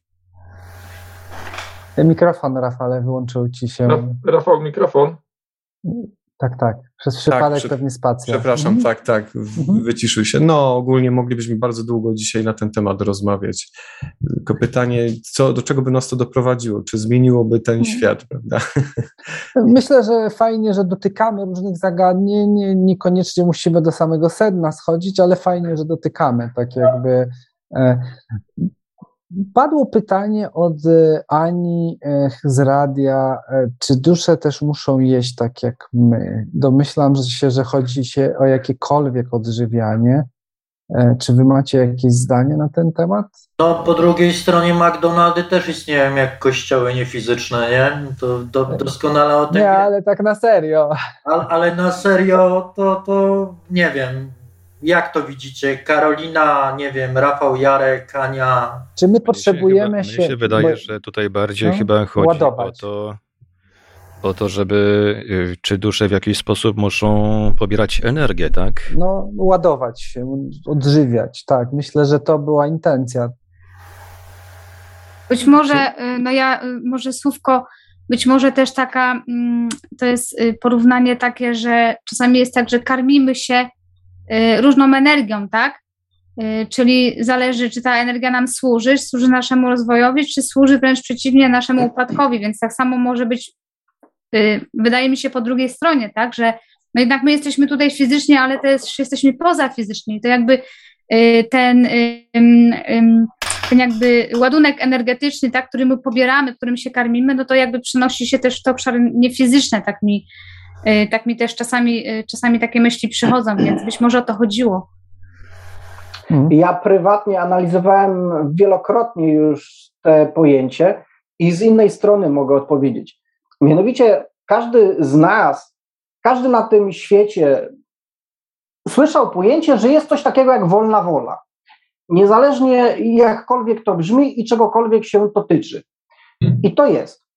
Mikrofon, Rafale, wyłączył ci się. Rafał, mikrofon. Tak, tak. Przez tak, przypadek tak, pewnie spacja. Przepraszam, mhm. tak, tak. Mhm. Wyciszył się. No, ogólnie moglibyśmy bardzo długo dzisiaj na ten temat rozmawiać. Tylko pytanie, co, do czego by nas to doprowadziło? Czy zmieniłoby ten mhm. świat, prawda? Myślę, że fajnie, że dotykamy różnych zagadnień. Niekoniecznie musimy do samego sedna schodzić, ale fajnie, że dotykamy. Tak jakby. Padło pytanie od e, Ani e, z radia, e, czy dusze też muszą jeść tak jak my? Domyślam się, że chodzi się o jakiekolwiek odżywianie. Czy wy macie jakieś zdanie na ten temat? No, po drugiej stronie McDonaldy też istnieją jak kościoły niefizyczne, nie? To do, doskonale o tym. Nie, ale tak na serio. Ale, ale na serio to, to nie wiem. Jak to widzicie? Karolina, nie wiem, Rafał Jarek, Ania. Czy my potrzebujemy się. Mnie się wydaje, bo... że tutaj bardziej no, chyba chodzi ładować. o to, o to, żeby y, czy dusze w jakiś sposób muszą pobierać energię, tak? No, ładować się, odżywiać, tak. Myślę, że to była intencja. Być może, y, no ja, y, może słówko, być może też taka, mm, to jest porównanie takie, że czasami jest tak, że karmimy się różną energią, tak? Y, czyli zależy, czy ta energia nam służy, służy naszemu rozwojowi, czy służy wręcz przeciwnie naszemu upadkowi, więc tak samo może być, y, wydaje mi się, po drugiej stronie, tak, że no jednak my jesteśmy tutaj fizycznie, ale też jesteśmy poza fizycznie. To jakby ten, ten jakby ładunek energetyczny, tak, który my pobieramy, którym się karmimy, no to jakby przenosi się też w te obszary niefizyczne, tak mi Y, tak mi też czasami, y, czasami takie myśli przychodzą, więc być może o to chodziło. Hmm. Ja prywatnie analizowałem wielokrotnie już te pojęcie i z innej strony mogę odpowiedzieć. Mianowicie każdy z nas, każdy na tym świecie słyszał pojęcie, że jest coś takiego jak wolna wola. Niezależnie jakkolwiek to brzmi i czegokolwiek się to tyczy. I to jest.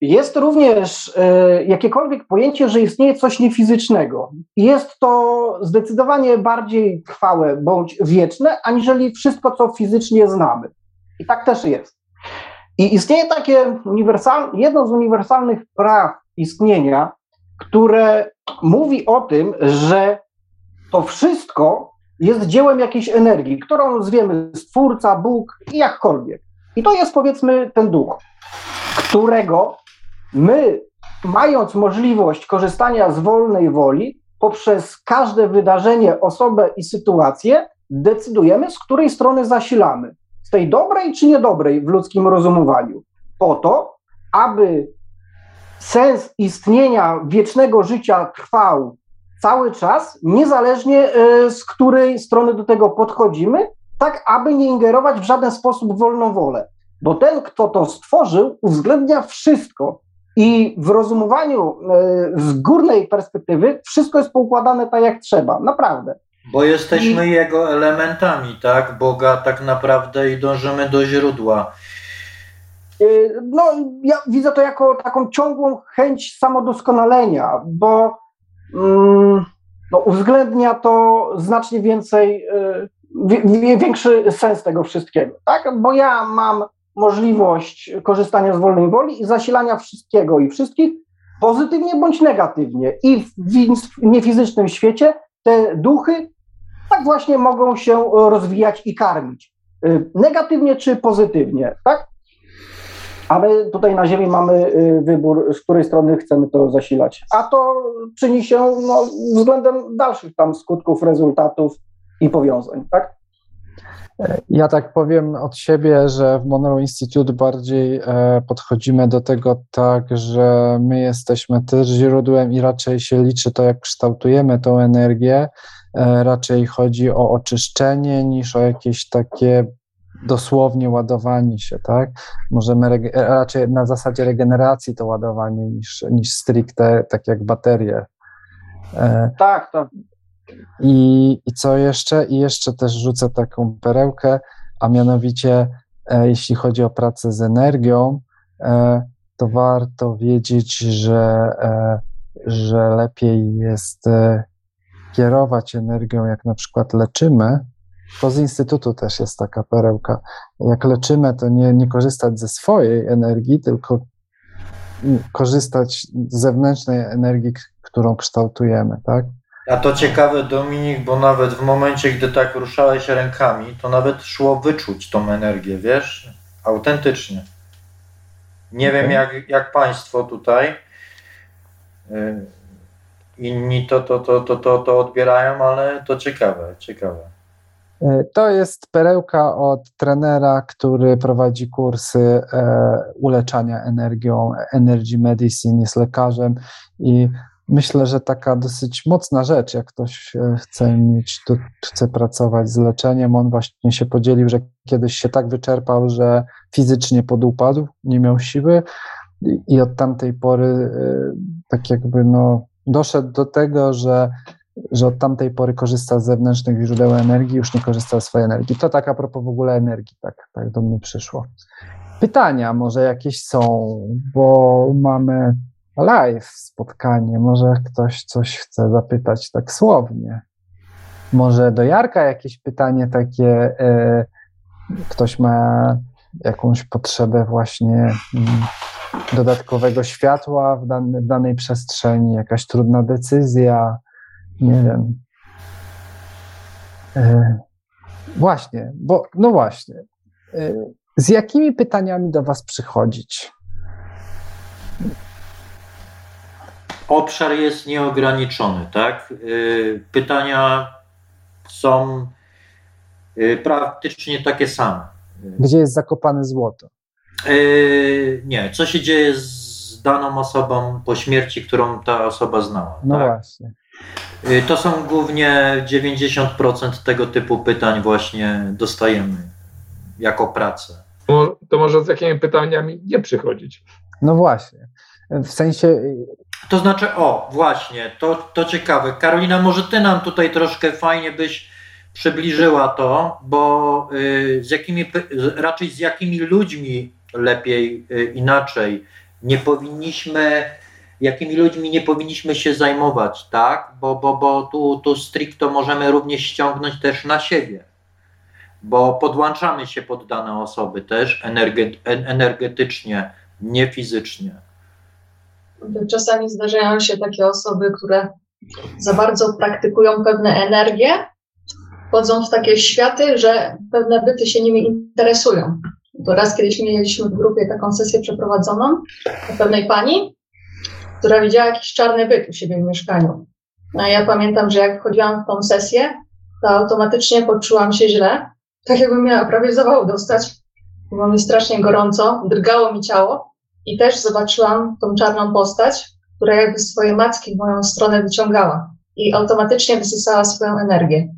Jest również e, jakiekolwiek pojęcie, że istnieje coś niefizycznego. Jest to zdecydowanie bardziej trwałe bądź wieczne, aniżeli wszystko, co fizycznie znamy. I tak też jest. I istnieje takie jedno z uniwersalnych praw istnienia, które mówi o tym, że to wszystko jest dziełem jakiejś energii, którą zwiemy Stwórca, Bóg i jakkolwiek. I to jest powiedzmy ten duch, którego my, mając możliwość korzystania z wolnej woli, poprzez każde wydarzenie, osobę i sytuację, decydujemy, z której strony zasilamy. Z tej dobrej czy niedobrej w ludzkim rozumowaniu. Po to, aby sens istnienia wiecznego życia trwał cały czas, niezależnie e, z której strony do tego podchodzimy, tak aby nie ingerować w żaden sposób w wolną wolę. Bo ten, kto to stworzył, uwzględnia wszystko. I w rozumowaniu e, z górnej perspektywy wszystko jest poukładane tak, jak trzeba. Naprawdę. Bo jesteśmy I... jego elementami, tak? Boga tak naprawdę i dążymy do źródła. E, no, ja widzę to jako taką ciągłą chęć samodoskonalenia, bo mm, no, uwzględnia to znacznie więcej, e, większy sens tego wszystkiego, tak? Bo ja mam możliwość korzystania z wolnej woli i zasilania wszystkiego i wszystkich, pozytywnie bądź negatywnie. I w niefizycznym świecie te duchy tak właśnie mogą się rozwijać i karmić. Y, negatywnie czy pozytywnie, tak? A my tutaj na Ziemi mamy y, wybór, z której strony chcemy to zasilać. A to czyni się no, względem dalszych tam skutków, rezultatów i powiązań, tak? Ja tak powiem od siebie, że w Monroe Institute bardziej e, podchodzimy do tego tak, że my jesteśmy też źródłem i raczej się liczy to, jak kształtujemy tą energię. E, raczej chodzi o oczyszczenie niż o jakieś takie dosłownie ładowanie się, tak? Możemy raczej na zasadzie regeneracji to ładowanie niż, niż stricte tak jak baterie. E, tak, tak. I, I co jeszcze? I jeszcze też rzucę taką perełkę, a mianowicie, e, jeśli chodzi o pracę z energią, e, to warto wiedzieć, że, e, że lepiej jest kierować energią, jak na przykład leczymy. To z Instytutu też jest taka perełka. Jak leczymy, to nie, nie korzystać ze swojej energii, tylko korzystać z zewnętrznej energii, którą kształtujemy, tak? A to ciekawe, Dominik, bo nawet w momencie, gdy tak ruszałeś rękami, to nawet szło wyczuć tą energię, wiesz? Autentycznie. Nie okay. wiem, jak, jak Państwo tutaj. Y, inni to, to, to, to, to, to odbierają, ale to ciekawe, ciekawe. Y, to jest perełka od trenera, który prowadzi kursy e, uleczania energią, Energy Medicine, jest lekarzem i myślę, że taka dosyć mocna rzecz, jak ktoś e, chce mieć, tu, chce pracować z leczeniem, on właśnie się podzielił, że kiedyś się tak wyczerpał, że fizycznie podupadł, nie miał siły i, od tamtej pory e, tak jakby no doszedł do tego, że że od tamtej pory korzysta z zewnętrznych źródeł energii, już nie korzysta z swojej energii. To tak a propos w ogóle energii, tak, tak do mnie przyszło. Pytania może jakieś są, bo mamy live spotkanie. Może ktoś coś chce zapytać tak słownie. Może do Jarka jakieś pytanie takie, e, ktoś ma jakąś potrzebę właśnie mm, dodatkowego światła w, w danej przestrzeni, jakaś trudna decyzja, nie wiem. E, właśnie, bo no właśnie. E, z jakimi pytaniami do Was przychodzić? Obszar jest nieograniczony, tak? Y, pytania są y, praktycznie takie same. Gdzie jest zakopane złoto? Y, nie, co się dzieje z daną osobą po śmierci, którą ta osoba znała. No tak? właśnie. To są głównie 90% tego typu pytań właśnie dostajemy jako pracę. To może z jakimi pytaniami nie przychodzić? No właśnie. W sensie to znaczy, o, właśnie, to, to ciekawe. Karolina, może ty nam tutaj troszkę fajnie byś przybliżyła to, bo y, z jakimi, raczej z jakimi ludźmi lepiej, y, inaczej, nie powinniśmy, jakimi ludźmi nie powinniśmy się zajmować, tak? Bo, bo, bo tu, tu stricto możemy również ściągnąć też na siebie, bo podłączamy się pod dane osoby też energetycznie, nie fizycznie. Czasami zdarzają się takie osoby, które za bardzo praktykują pewne energie, wchodzą w takie światy, że pewne byty się nimi interesują. To raz kiedyś mieliśmy w grupie taką sesję przeprowadzoną pewnej pani, która widziała jakiś czarny byt u siebie w mieszkaniu. No ja pamiętam, że jak wchodziłam w tą sesję, to automatycznie poczułam się źle, tak jakbym miała prawie zawał dostać. Było mi strasznie gorąco, drgało mi ciało i też zobaczyłam tą czarną postać, która jakby swoje macki w moją stronę wyciągała i automatycznie wysysała swoją energię.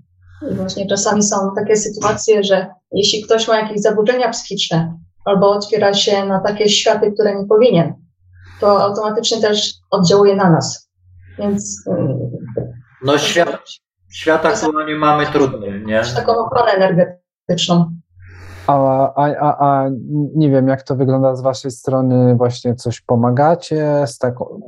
I właśnie czasami są takie sytuacje, że jeśli ktoś ma jakieś zaburzenia psychiczne albo otwiera się na takie światy, które nie powinien, to automatycznie też oddziałuje na nas. Więc. No, świat, świat aktualnie mamy trudny, nie? Taką ochronę energetyczną. A, a, a, a nie wiem, jak to wygląda z Waszej strony, właśnie coś pomagacie z taką.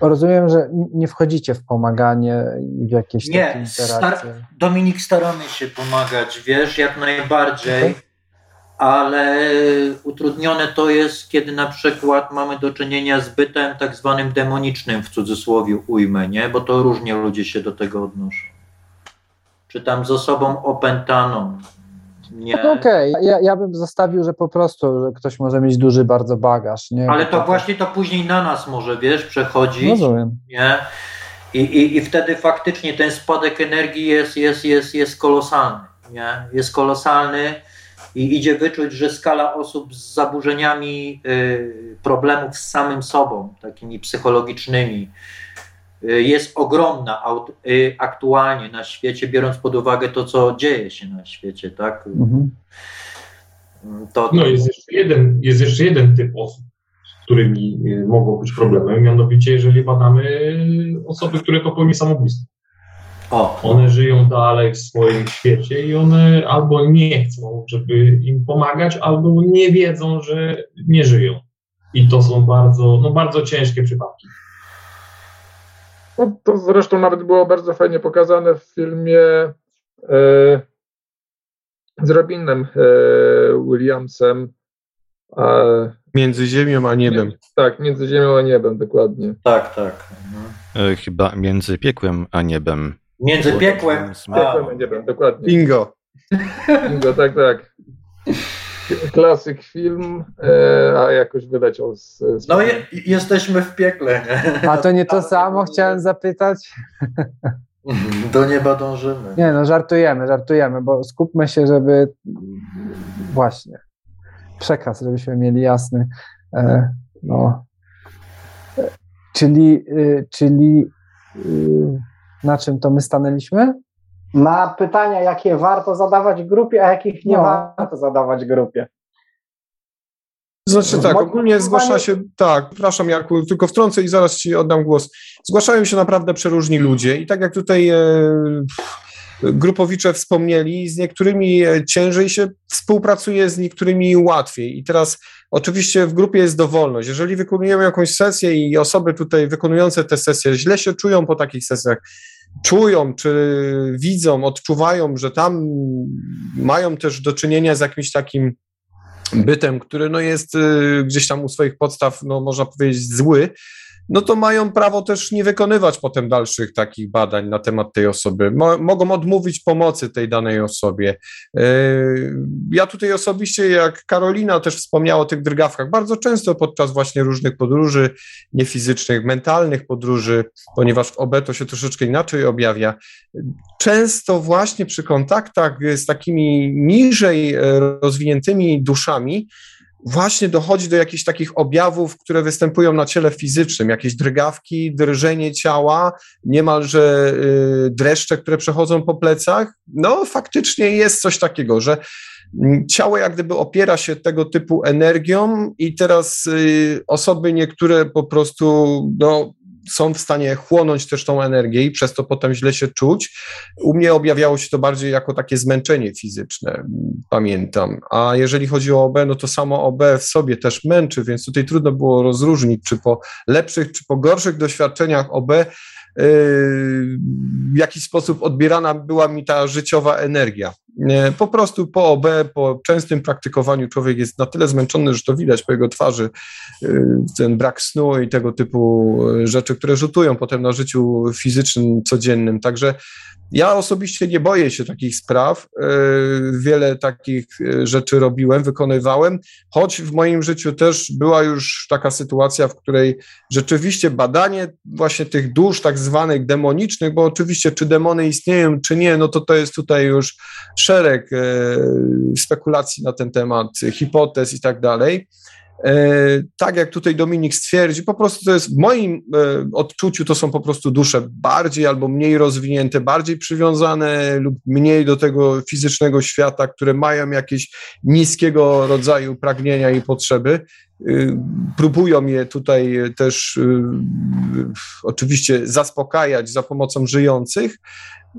Rozumiem, że nie wchodzicie w pomaganie i w jakieś nie, takie interakcje. Star Dominik, staramy się pomagać, wiesz, jak najbardziej, okay. ale utrudnione to jest, kiedy na przykład mamy do czynienia z bytem tak zwanym demonicznym, w cudzysłowie ujmę, nie? Bo to różnie ludzie się do tego odnoszą. Czy tam z osobą opętaną, nie. No Okej, okay. ja, ja bym zostawił, że po prostu że ktoś może mieć duży bardzo bagaż. Nie? Ale to właśnie to później na nas może, wiesz, przechodzić. Rozumiem. Nie? I, i, I wtedy faktycznie ten spadek energii jest, jest, jest, jest kolosalny. Nie? Jest kolosalny i idzie wyczuć, że skala osób z zaburzeniami y, problemów z samym sobą, takimi psychologicznymi, Y, jest ogromna y, aktualnie na świecie, biorąc pod uwagę to, co dzieje się na świecie, tak? Mhm. To, to... No jest jeszcze, jeden, jest jeszcze jeden typ osób, z którymi y, mogą być problemy, mianowicie jeżeli badamy osoby, które popełniły samobójstwo. O. One żyją dalej w swoim świecie i one albo nie chcą, żeby im pomagać, albo nie wiedzą, że nie żyją. I to są bardzo, no bardzo ciężkie przypadki. No, to zresztą nawet było bardzo fajnie pokazane w filmie e, z Robinem e, Williamsem. E, między ziemią a niebem. Tak, między ziemią a niebem, dokładnie. Tak, tak. E, chyba między piekłem a niebem. Między piekłem, piekłem a niebem, dokładnie. Bingo. Bingo, tak, tak klasyk film, e, a jakoś wyleciał z. z no je, jesteśmy w piekle, nie? A to nie to samo chciałem zapytać. Do nieba dążymy. Nie, no żartujemy, żartujemy, bo skupmy się, żeby właśnie przekaz, żebyśmy mieli jasny. E, no. Czyli, y, czyli y, na czym to my stanęliśmy? Na pytania, jakie warto zadawać grupie, a jakich nie no. warto zadawać grupie. Znaczy tak, ogólnie zgłasza się, tak, przepraszam Jarku, tylko wtrącę i zaraz Ci oddam głos. Zgłaszają się naprawdę przeróżni ludzie i tak jak tutaj e, grupowicze wspomnieli, z niektórymi e, ciężej się współpracuje, z niektórymi łatwiej. I teraz oczywiście w grupie jest dowolność. Jeżeli wykonujemy jakąś sesję i osoby tutaj wykonujące te sesje źle się czują po takich sesjach, czują, czy widzą, odczuwają, że tam mają też do czynienia z jakimś takim bytem, który no jest y, gdzieś tam u swoich podstaw, no można powiedzieć, zły, no to mają prawo też nie wykonywać potem dalszych takich badań na temat tej osoby. Mo mogą odmówić pomocy tej danej osobie. Yy, ja tutaj osobiście, jak Karolina też wspomniała o tych drgawkach, bardzo często podczas właśnie różnych podróży niefizycznych, mentalnych podróży, ponieważ w OB to się troszeczkę inaczej objawia, często właśnie przy kontaktach z takimi niżej e, rozwiniętymi duszami, właśnie dochodzi do jakichś takich objawów, które występują na ciele fizycznym, jakieś drgawki, drżenie ciała, niemalże y, dreszcze, które przechodzą po plecach. No, faktycznie jest coś takiego, że mm, ciało jak gdyby opiera się tego typu energią i teraz y, osoby niektóre po prostu no, są w stanie chłonąć też tą energię i przez to potem źle się czuć. U mnie objawiało się to bardziej jako takie zmęczenie fizyczne, pamiętam. A jeżeli chodzi o OB, no to samo OB w sobie też męczy, więc tutaj trudno było rozróżnić, czy po lepszych, czy po gorszych doświadczeniach OB w jakiś sposób odbierana była mi ta życiowa energia. Po prostu po OB, po częstym praktykowaniu człowiek jest na tyle zmęczony, że to widać po jego twarzy, y, ten brak snu i tego typu rzeczy, które rzutują potem na życiu fizycznym, codziennym. Także Ja osobiście nie boję się takich spraw. E, wiele takich e, rzeczy robiłem, wykonywałem, choć w moim życiu też była już taka sytuacja, w której rzeczywiście badanie właśnie tych dusz tak zwanych demonicznych, bo oczywiście czy demony istnieją, czy nie, no to to jest tutaj już szereg e, spekulacji na ten temat, hipotez i tak dalej. E, tak jak tutaj Dominik stwierdzi, po prostu to jest w moim e, odczuciu to są po prostu dusze bardziej albo mniej rozwinięte, bardziej przywiązane lub mniej do tego fizycznego świata, które mają jakieś niskiego rodzaju pragnienia i potrzeby. E, próbują je tutaj też oczywiście zaspokajać za pomocą żyjących,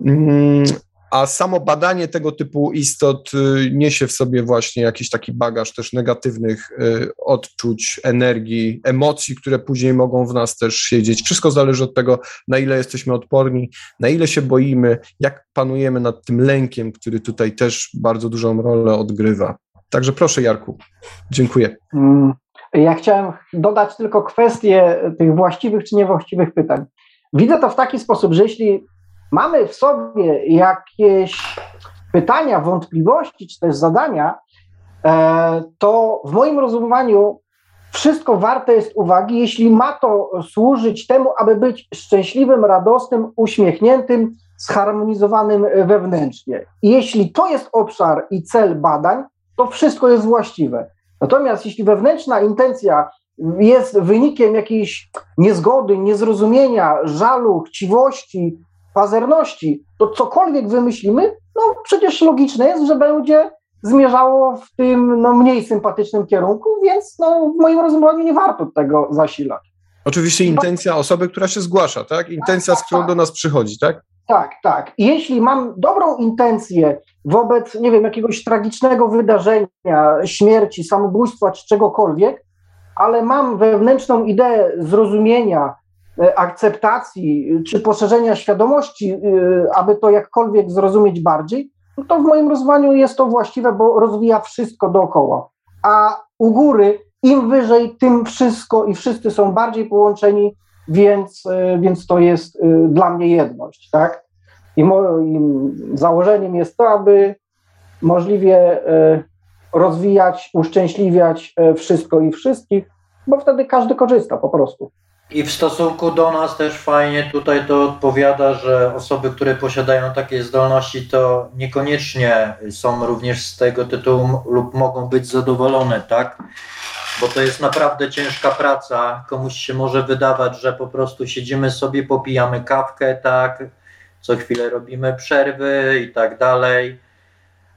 mm, a samo badanie tego typu istot y, niesie w sobie właśnie jakiś taki bagaż też negatywnych y, odczuć, energii, emocji, które później mogą w nas też siedzieć. Wszystko zależy od tego, na ile jesteśmy odporni, na ile się boimy, jak panujemy nad tym lękiem, który tutaj też bardzo dużą rolę odgrywa. Także proszę, Jarku, dziękuję. Mm, ja chciałem dodać tylko kwestię tych właściwych czy niewłaściwych pytań. Widzę to w taki sposób, że jeśli mamy w sobie jakieś pytania, wątpliwości czy też zadania, e, to w moim rozumowaniu wszystko warte jest uwagi, jeśli ma to służyć temu, aby być szczęśliwym, radosnym, uśmiechniętym, zharmonizowanym wewnętrznie. I jeśli to jest obszar i cel badań, to wszystko jest właściwe. Natomiast jeśli wewnętrzna intencja jest wynikiem jakiejś niezgody, niezrozumienia, żalu, chciwości, pazerności, to cokolwiek wymyślimy, no przecież logiczne jest, że będzie zmierzało w tym no, mniej sympatycznym kierunku, więc no, w moim rozumowaniu nie warto tego zasilać. Oczywiście intencja osoby, która się zgłasza, tak? Intencja, z którą do nas przychodzi, tak? Tak, tak. Jeśli mam dobrą intencję wobec, nie wiem, jakiegoś tragicznego wydarzenia, śmierci, samobójstwa czy czegokolwiek, ale mam wewnętrzną ideę zrozumienia, akceptacji czy poszerzenia świadomości, e, aby to jakkolwiek zrozumieć bardziej, no to w moim rozumowaniu jest to właściwe, bo rozwija wszystko dookoła. A u góry im wyżej, tym wszystko i wszyscy są bardziej połączeni, więc, e, więc to jest dla mnie jedność, tak? I moim założeniem jest to, aby możliwie rozwijać, uszczęśliwiać wszystko i wszystkich, bo wtedy każdy korzysta po prostu. I w stosunku do nas też fajnie tutaj to odpowiada, że osoby, które posiadają takie zdolności, to niekoniecznie są również z tego tytułu lub mogą być zadowolone, tak? Bo to jest naprawdę ciężka praca. Komuś się może wydawać, że po prostu siedzimy sobie, popijamy kawkę, tak? Co chwilę robimy przerwy i tak dalej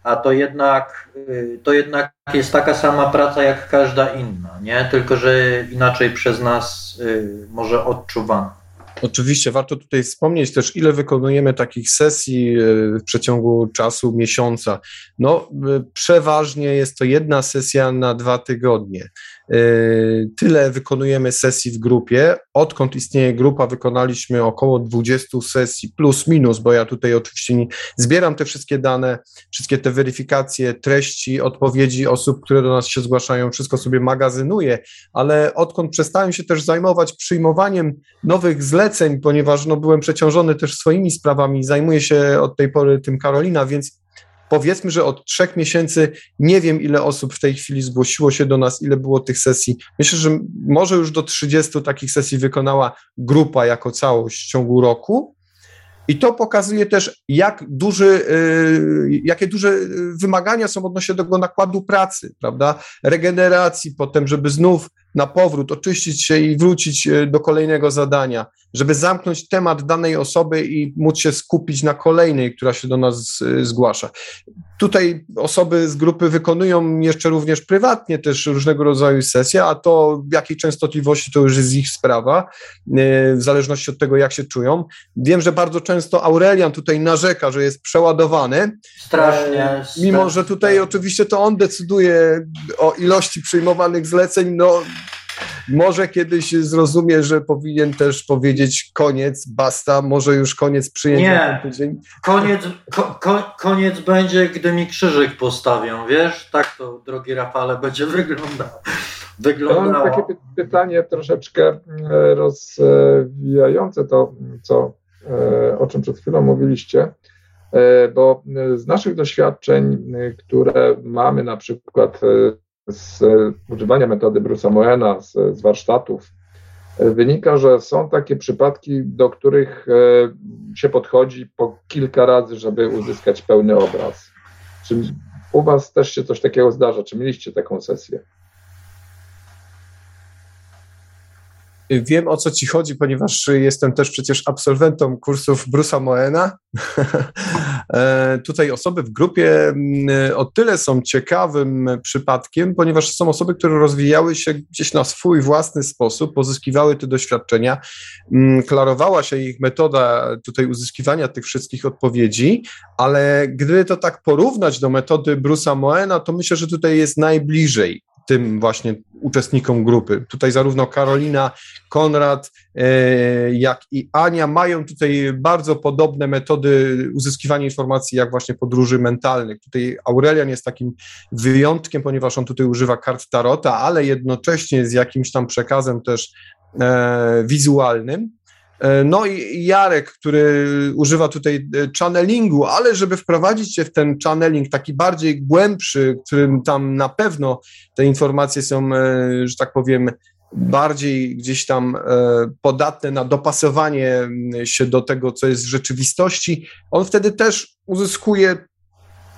a to jednak, y, to jednak jest taka sama praca jak każda inna, nie? Tylko, że inaczej przez nas y, może odczuwana. Oczywiście warto tutaj wspomnieć też, ile wykonujemy takich sesji y, w przeciągu czasu miesiąca. No, przeważnie jest to jedna sesja na dwa tygodnie. Yy, tyle wykonujemy sesji w grupie. Odkąd istnieje grupa, wykonaliśmy około 20 sesji, plus minus, bo ja tutaj oczywiście nie, zbieram te wszystkie dane, wszystkie te weryfikacje, treści, odpowiedzi osób, które do nas się zgłaszają, wszystko sobie magazynuję, ale odkąd przestałem się też zajmować przyjmowaniem nowych zleceń, ponieważ no, byłem przeciążony też swoimi sprawami, zajmuję się od tej pory tym Karolina, więc powiedzmy, że od trzech miesięcy nie wiem, ile osób w tej chwili zgłosiło się do nas, ile było tych sesji. Myślę, że może już do 30 takich sesji wykonała grupa jako całość w ciągu roku. I to pokazuje też, jak duży, y, jakie duże wymagania są odnośnie tego nakładu pracy, prawda? Regeneracji, potem, żeby znów na powrót oczyścić się i wrócić y, do kolejnego zadania, żeby zamknąć temat danej osoby i móc się skupić na kolejnej, która się do nas y, zgłasza. Tutaj osoby z grupy wykonują jeszcze również prywatnie też różnego rodzaju sesje, a to w jakiej częstotliwości to już jest ich sprawa, w zależności od tego, jak się czują. Wiem, że bardzo często Aurelian tutaj narzeka, że jest przeładowany. Strasznie. E, mimo, że tutaj oczywiście to on decyduje o ilości przyjmowanych zleceń, no może kiedyś zrozumie, że powinien też powiedzieć koniec, basta, może już koniec przyjęcia Nie, koniec, ko, ko, koniec będzie, gdy mi krzyżyk postawią, wiesz? Tak to, drogi Rafale, będzie wyglądało. wyglądało. mam takie pytanie troszeczkę e, rozwijające to, co o czym przed chwilą mówiliście, bo z naszych doświadczeń, które mamy na przykład z używania metody Bruce'a Moena, z, z warsztatów, wynika, że są takie przypadki, do których się podchodzi po kilka razy, żeby uzyskać pełny obraz. Czy u Was też się coś takiego zdarza? Czy mieliście taką sesję? Wiem o co ci chodzi, ponieważ jestem też przecież absolwentem kursów Brusa Moena. E, tutaj osoby w grupie o tyle są ciekawym przypadkiem, ponieważ są osoby, które rozwijały się gdzieś na swój własny sposób, pozyskiwały te doświadczenia, klarowała się ich metoda tutaj uzyskiwania tych wszystkich odpowiedzi, ale gdyby to tak porównać do metody Brusa Moena, to myślę, że tutaj jest najbliżej tym właśnie uczestnikom grupy. Tutaj zarówno Karolina, Konrad, e, jak i Ania mają tutaj bardzo podobne metody uzyskiwania informacji, jak właśnie podróży mentalnych. Tutaj Aurelian jest takim wyjątkiem, ponieważ on tutaj używa kart Tarota, ale jednocześnie z jakimś tam przekazem też e, wizualnym. E, no i Jarek, który używa tutaj e, channelingu, ale żeby wprowadzić się w ten channeling taki bardziej głębszy, którym tam na pewno te informacje są, e, że tak powiem, bardziej gdzieś tam podatne na dopasowanie się do tego, co jest w rzeczywistości, on wtedy też uzyskuje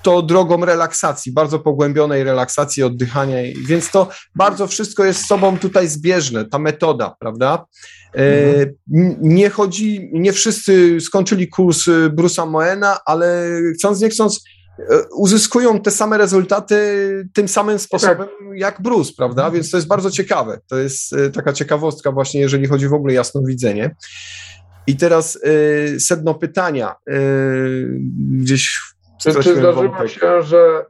to drogą relaksacji, bardzo pogłębionej relaksacji, oddychania, więc to bardzo wszystko jest z sobą tutaj zbieżne, ta metoda, prawda? Mhm. Nie chodzi, nie wszyscy skończyli kurs y, Bruce'a Moena, ale chcąc nie chcąc, y, uzyskują te same rezultaty tym samym sposobem tak. jak Bruce, prawda? Więc to jest bardzo ciekawe. To jest taka ciekawostka właśnie, jeżeli chodzi w ogóle o jasnowidzenie. I teraz y, sedno pytania. Y, gdzieś czy, czy zdarzyło wątek. się, że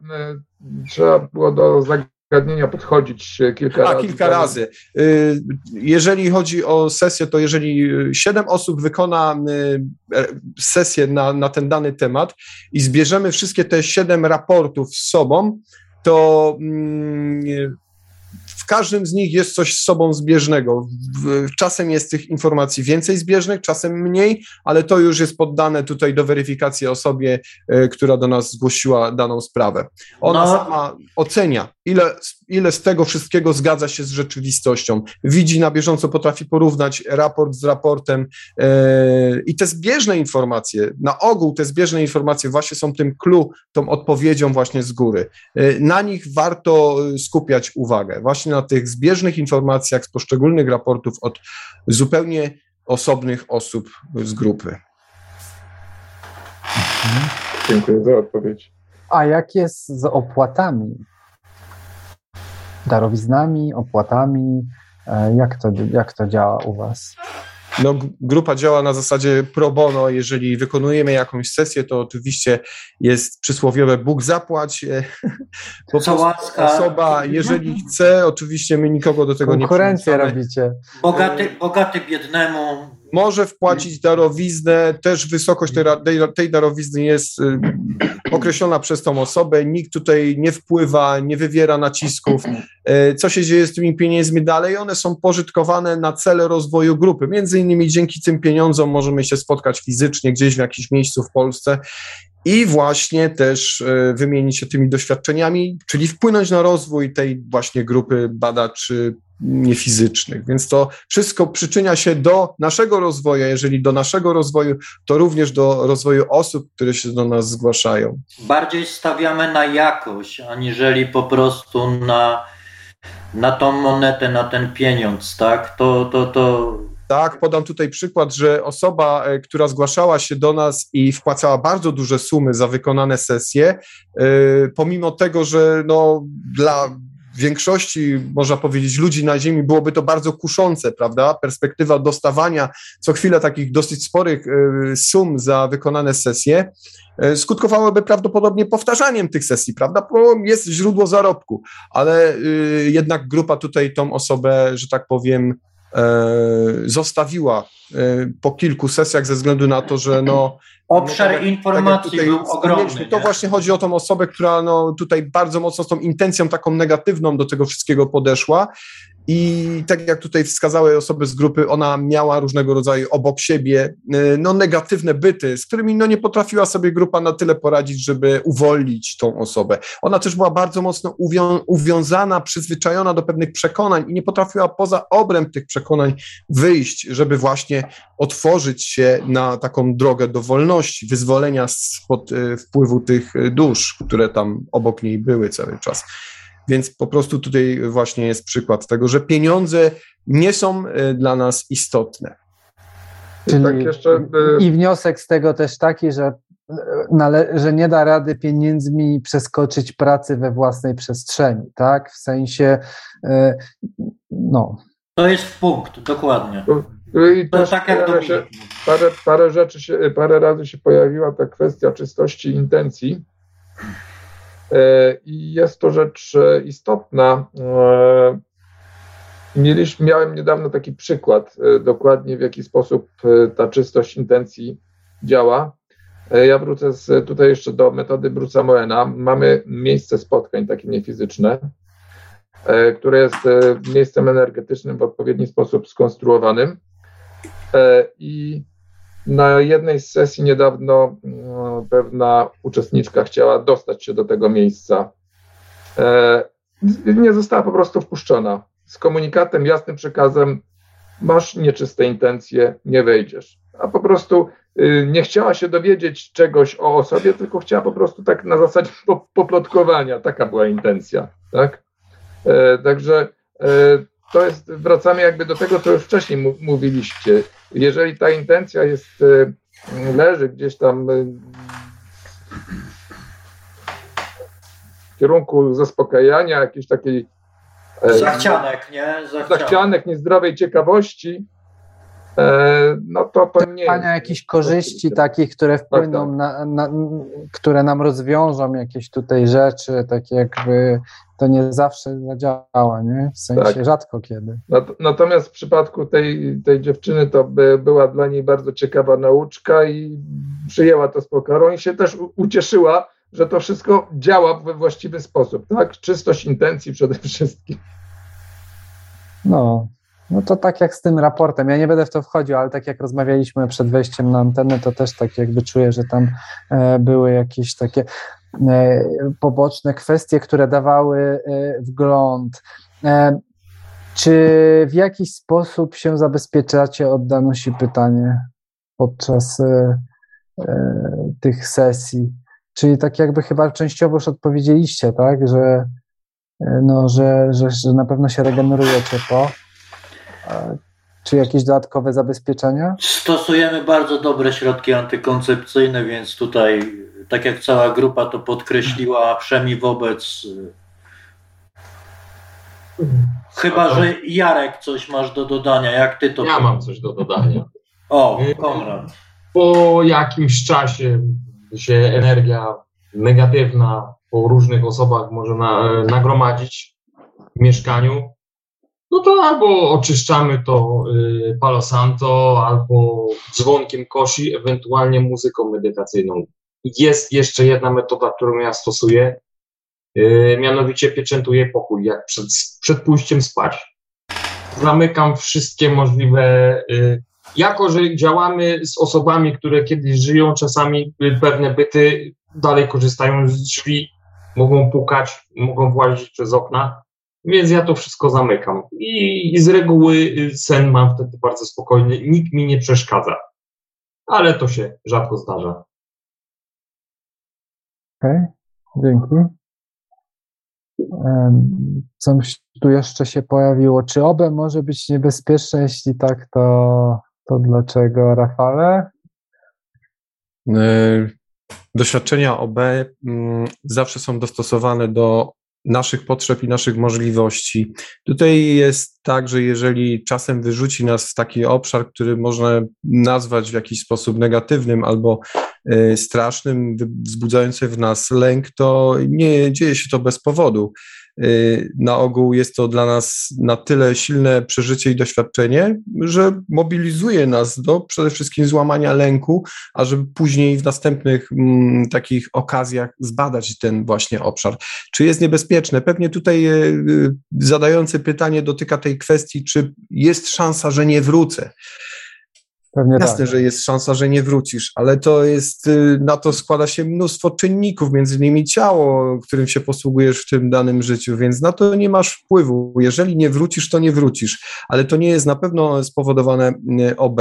y, trzeba było do zagadnienia podchodzić kilka A, razy? kilka razy. Y, jeżeli chodzi o sesję, to jeżeli siedem osób wykona y, e, sesję na, na ten dany temat i zbierzemy wszystkie te siedem raportów z sobą, to mm, w każdym z nich jest coś z sobą zbieżnego. Czasem jest tych informacji więcej zbieżnych, czasem mniej, ale to już jest poddane tutaj do weryfikacji osobie, e, która do nas zgłosiła daną sprawę. Ona no. sama ocenia, ile, ile z tego wszystkiego zgadza się z rzeczywistością. Widzi na bieżąco, potrafi porównać raport z raportem yy, i te zbieżne informacje, na ogół te zbieżne informacje właśnie są tym clue, tą odpowiedzią właśnie z góry. Yy, na nich warto skupiać uwagę, właśnie na tych zbieżnych informacjach z poszczególnych raportów od zupełnie osobnych osób z grupy. Dziękuję za odpowiedź. A jak jest z opłatami? darowiznami, opłatami? E, jak to, jak to działa u Was? No, grupa działa na zasadzie pro bono. Jeżeli wykonujemy jakąś sesję, to oczywiście jest przysłowiowe Bóg zapłać. E, po. Osoba, jeżeli chce, oczywiście my nikogo do tego nie Konkurencję robicie. Bogaty, bogaty biednemu. Może wpłacić darowiznę, też wysokość tej, tej darowizny jest y, określona przez tą osobę, nikt tutaj nie wpływa, nie wywiera nacisków. E, co się dzieje z tymi pieniędzmi dalej? One są pożytkowane na cele rozwoju grupy. Między innymi dzięki tym pieniądzom możemy się spotkać fizycznie gdzieś w jakimś miejscu w Polsce i właśnie też e, wymienić się tymi doświadczeniami, czyli wpłynąć na rozwój tej właśnie grupy badaczy niefizycznych. Więc to wszystko przyczynia się do naszego rozwoju. Jeżeli do naszego rozwoju, to również do rozwoju osób, które się do nas zgłaszają. Bardziej stawiamy na jakość, aniżeli po prostu na, na tą monetę, na ten pieniądz, tak? To, to, to tak, podam tutaj przykład, że osoba, e, która zgłaszała się do nas i wpłacała bardzo duże sumy za wykonane sesje, e, pomimo tego, że no, dla większości, można powiedzieć, ludzi na Ziemi byłoby to bardzo kuszące, prawda? Perspektywa dostawania co chwilę takich dosyć sporych e, sum za wykonane sesje skutkowałyby prawdopodobnie powtarzaniem tych sesji, prawda? Bo jest źródło zarobku, ale jednak grupa tutaj tą osobę, że tak powiem, zostawiła e, po kilku sesjach ze względu na to, że no, Obszar no, tak, informacji tak był ogromny. To nie? właśnie chodzi o tą osobę, która no, tutaj bardzo mocno z tą intencją taką negatywną do tego wszystkiego podeszła i tak jak tutaj wskazały osoby z grupy, ona miała różnego rodzaju obok siebie y, no, negatywne byty, z którymi no, nie potrafiła sobie grupa na tyle poradzić, żeby uwolnić tą osobę. Ona też była bardzo mocno uwią uwiązana, przyzwyczajona do pewnych przekonań i nie potrafiła poza obręb tych przekonań wyjść, żeby właśnie otworzyć się na taką drogę do wolności, wyzwolenia spod y, wpływu tych dusz, które tam obok niej były cały czas. Więc po prostu tutaj właśnie jest przykład tego, że pieniądze nie są e, dla nas istotne. Czyli tak jeszcze, e, I wniosek z tego też taki, że, e, że nie da rady pieniędzmi przeskoczyć pracy we własnej przestrzeni, tak? W sensie, no. To jest punkt, dokładnie. I to tak jak się, parę, parę rzeczy się, parę razy się pojawiła ta kwestia czystości intencji I jest to rzecz e, istotna. E, mieliśmy, miałem niedawno taki przykład, dokładnie w jaki sposób ta czystość intencji działa. Ja wrócę z, tutaj jeszcze do metody Bruce'a Moena. Mamy miejsce spotkań, takie niefizyczne, które jest miejscem energetycznym w odpowiedni sposób skonstruowanym. I na jednej z sesji niedawno no, pewna uczestniczka chciała dostać się do tego miejsca. E, nie została po prostu wpuszczona. Z komunikatem, jasnym przekazem, masz nieczyste intencje, nie wejdziesz. A po prostu y, nie chciała się dowiedzieć czegoś o osobie, tylko chciała po prostu tak na zasadzie poplotkowania. Taka była intencja. Tak? E, także e, to jest, wracamy jakby do tego, co już wcześniej mówiliście. Jeżeli ta intencja jest, e, leży gdzieś tam e, w kierunku zaspokajania jakiejś takiej e, zachcianek, nie? Zachcianek. zachcianek niezdrowej ciekawości, no to to nie jest. jakichś korzyści takich, które tak, wpłyną, tak, tak. Na, na, które nam rozwiążą jakieś tutaj rzeczy, takie jakby to nie zawsze zadziała, nie? W sensie tak. rzadko kiedy. Natomiast w przypadku tej, tej dziewczyny to by była dla niej bardzo ciekawa nauczka i przyjęła to z pokorą i się też ucieszyła, że to wszystko działa we właściwy sposób, tak? Czystość intencji przede wszystkim. No, no to tak jak z tym raportem. Ja nie będę w to wchodził, ale tak jak rozmawialiśmy przed wejściem na antenę, to też tak jakby czuję, że tam e, były jakieś takie e, poboczne kwestie, które dawały e, wgląd. Czy w jakiś sposób się zabezpieczacie od Danusi pytanie podczas tych sesji? Czyli tak jakby chyba częściowo już odpowiedzieliście, tak, że, no, że, że, że na pewno się regenerujecie po. Czy jakieś dodatkowe zabezpieczenia? Stosujemy bardzo dobre środki antykoncepcyjne, więc tutaj, tak jak cała grupa to podkreśliła, przynajmniej wobec. Chyba, że Jarek coś masz do dodania. Jak ty to. Ja mam coś do dodania. O, Konrad. Po jakimś czasie się energia negatywna po różnych osobach może na, nagromadzić w mieszkaniu no to albo oczyszczamy to y, Palo Santo, albo dzwonkiem kosi, ewentualnie muzyką medytacyjną. Jest jeszcze jedna metoda, którą ja stosuję, y, mianowicie pieczętuję pokój, jak przed, przed pójściem spać. Zamykam wszystkie możliwe, y, jako że działamy z osobami, które kiedyś żyją, czasami pewne byty dalej korzystają z drzwi, mogą pukać, mogą włazić przez okna, więc ja to wszystko zamykam. I, I, z reguły y, sen mam wtedy bardzo spokojny, nikt mi nie przeszkadza. Ale to się rzadko zdarza. Okej, okay, dzięki. Coś tu jeszcze się pojawiło. Czy OBE może być niebezpieczne? Jeśli tak, to, to dlaczego, Rafale? E, doświadczenia OB mm, zawsze są dostosowane do naszych potrzeb i naszych możliwości. Tutaj jest tak, że jeżeli czasem wyrzuci nas w taki obszar, który można nazwać w jakiś sposób negatywnym albo y, strasznym, wzbudzający w nas lęk, to nie dzieje się to bez powodu. Y, na ogół jest to dla nas na tyle silne przeżycie i doświadczenie, że mobilizuje nas do przede wszystkim złamania lęku, a żeby później w następnych m, mm, takich okazjach zbadać ten właśnie obszar. Czy jest niebezpieczne? Pewnie tutaj y, zadający pytanie dotyka tej kwestii, czy jest szansa, że nie wrócę. Pewnie Jasne, tak. że jest szansa, że nie wrócisz, ale to jest, y, na to składa się mnóstwo czynników, między innymi ciało, którym się posługujesz w tym danym życiu, więc na to nie masz wpływu. Jeżeli nie wrócisz, to nie wrócisz, ale to nie jest na pewno spowodowane y, OB.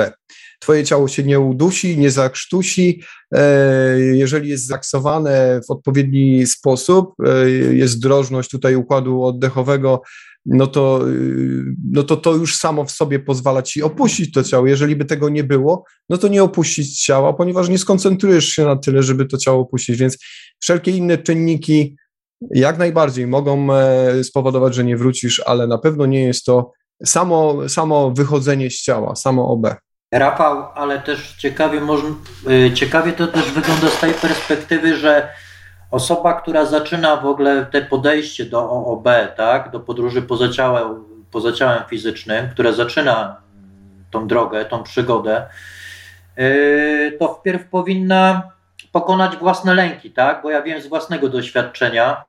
Twoje ciało się nie udusi, nie zakrztusi. E, jeżeli jest zaksowane w odpowiedni sposób, e, jest drożność tutaj układu oddechowego, no to, y, no to to już samo w sobie pozwala ci opuścić to ciało. Jeżeli by tego nie było, no to nie opuścić ciała, ponieważ nie skoncentrujesz się na tyle, żeby to ciało opuścić, więc wszelkie inne czynniki jak najbardziej mogą e, spowodować, że nie wrócisz, ale na pewno nie jest to samo, samo wychodzenie z ciała, samo OB. Rafał, ale też ciekawie, może, y, ciekawie to też wygląda z tej perspektywy, że Osoba, która zaczyna w ogóle te podejście do OOB, tak, do podróży poza ciałem, poza ciałem fizycznym, która zaczyna tą drogę, tą przygodę, yy, to wpierw powinna pokonać własne lęki, tak? Bo ja wiem z własnego doświadczenia,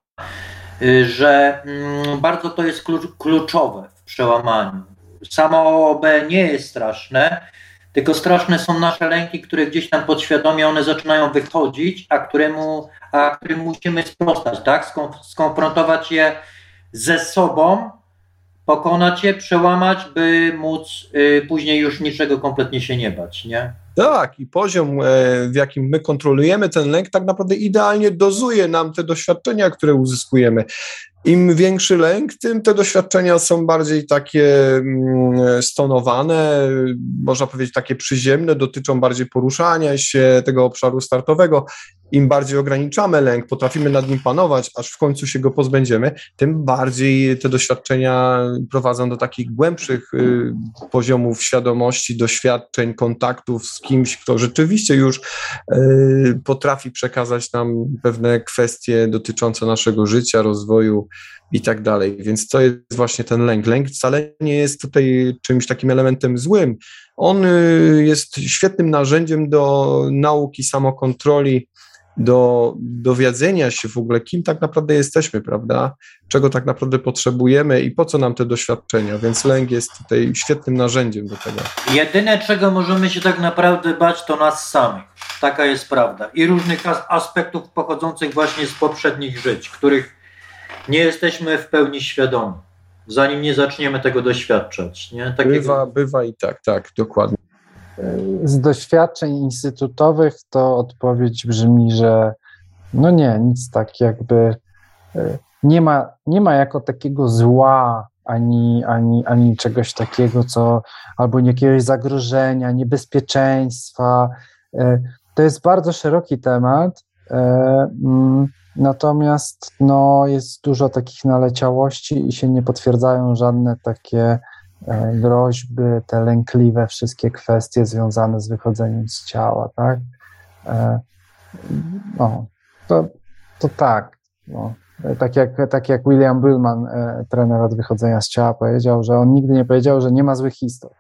yy, że mm, bardzo to jest kluczowe w przełamaniu. Samo OOB nie jest straszne, tylko straszne są nasze lęki, które gdzieś tam podświadomie one zaczynają wychodzić, a któremu, a którym musimy sprostać, tak? Skonfrontować je ze sobą, pokonać je, przełamać, by móc y, później już niczego kompletnie się nie bać, nie? Tak, i poziom, e, w jakim my kontrolujemy ten lęk, tak naprawdę idealnie dozuje nam te doświadczenia, które uzyskujemy. Im większy lęk, tym te doświadczenia są bardziej takie mm, stonowane, można powiedzieć takie przyziemne, dotyczą bardziej poruszania się tego obszaru startowego. Im bardziej ograniczamy lęk, potrafimy nad nim panować, aż w końcu się go pozbędziemy, tym bardziej te doświadczenia prowadzą do takich głębszych y, poziomów świadomości, doświadczeń, kontaktów z kimś, kto rzeczywiście już y, potrafi przekazać nam pewne kwestie dotyczące naszego życia, rozwoju i tak dalej. Więc to jest właśnie ten lęk. Lęk wcale nie jest tutaj czymś takim elementem złym. On y, jest świetnym narzędziem do nauki samokontroli, do dowiedzenia się w ogóle, kim tak naprawdę jesteśmy, prawda? Czego tak naprawdę potrzebujemy i po co nam te doświadczenia. Więc lęk jest tutaj świetnym narzędziem do tego. Jedyne, czego możemy się tak naprawdę bać, to nas samych. Taka jest prawda. I różnych aspektów pochodzących właśnie z poprzednich żyć, których nie jesteśmy w pełni świadomi, zanim nie zaczniemy tego doświadczać. Nie? Takiego... Bywa, bywa i tak, tak, dokładnie. Z doświadczeń instytutowych to odpowiedź brzmi, że no nie, nic tak jakby e, nie ma, nie ma jako takiego zła ani, ani, ani czegoś takiego, co albo jakiegoś zagrożenia, niebezpieczeństwa. E, to jest bardzo szeroki temat. E, mm, Natomiast no, jest dużo takich naleciałości i się nie potwierdzają żadne takie groźby, te lękliwe wszystkie kwestie związane z wychodzeniem z ciała, tak? E, no, to, to tak. No. Tak, jak, tak jak William Bullman, e, trener od wychodzenia z ciała, powiedział, że on nigdy nie powiedział, że nie ma złych istot.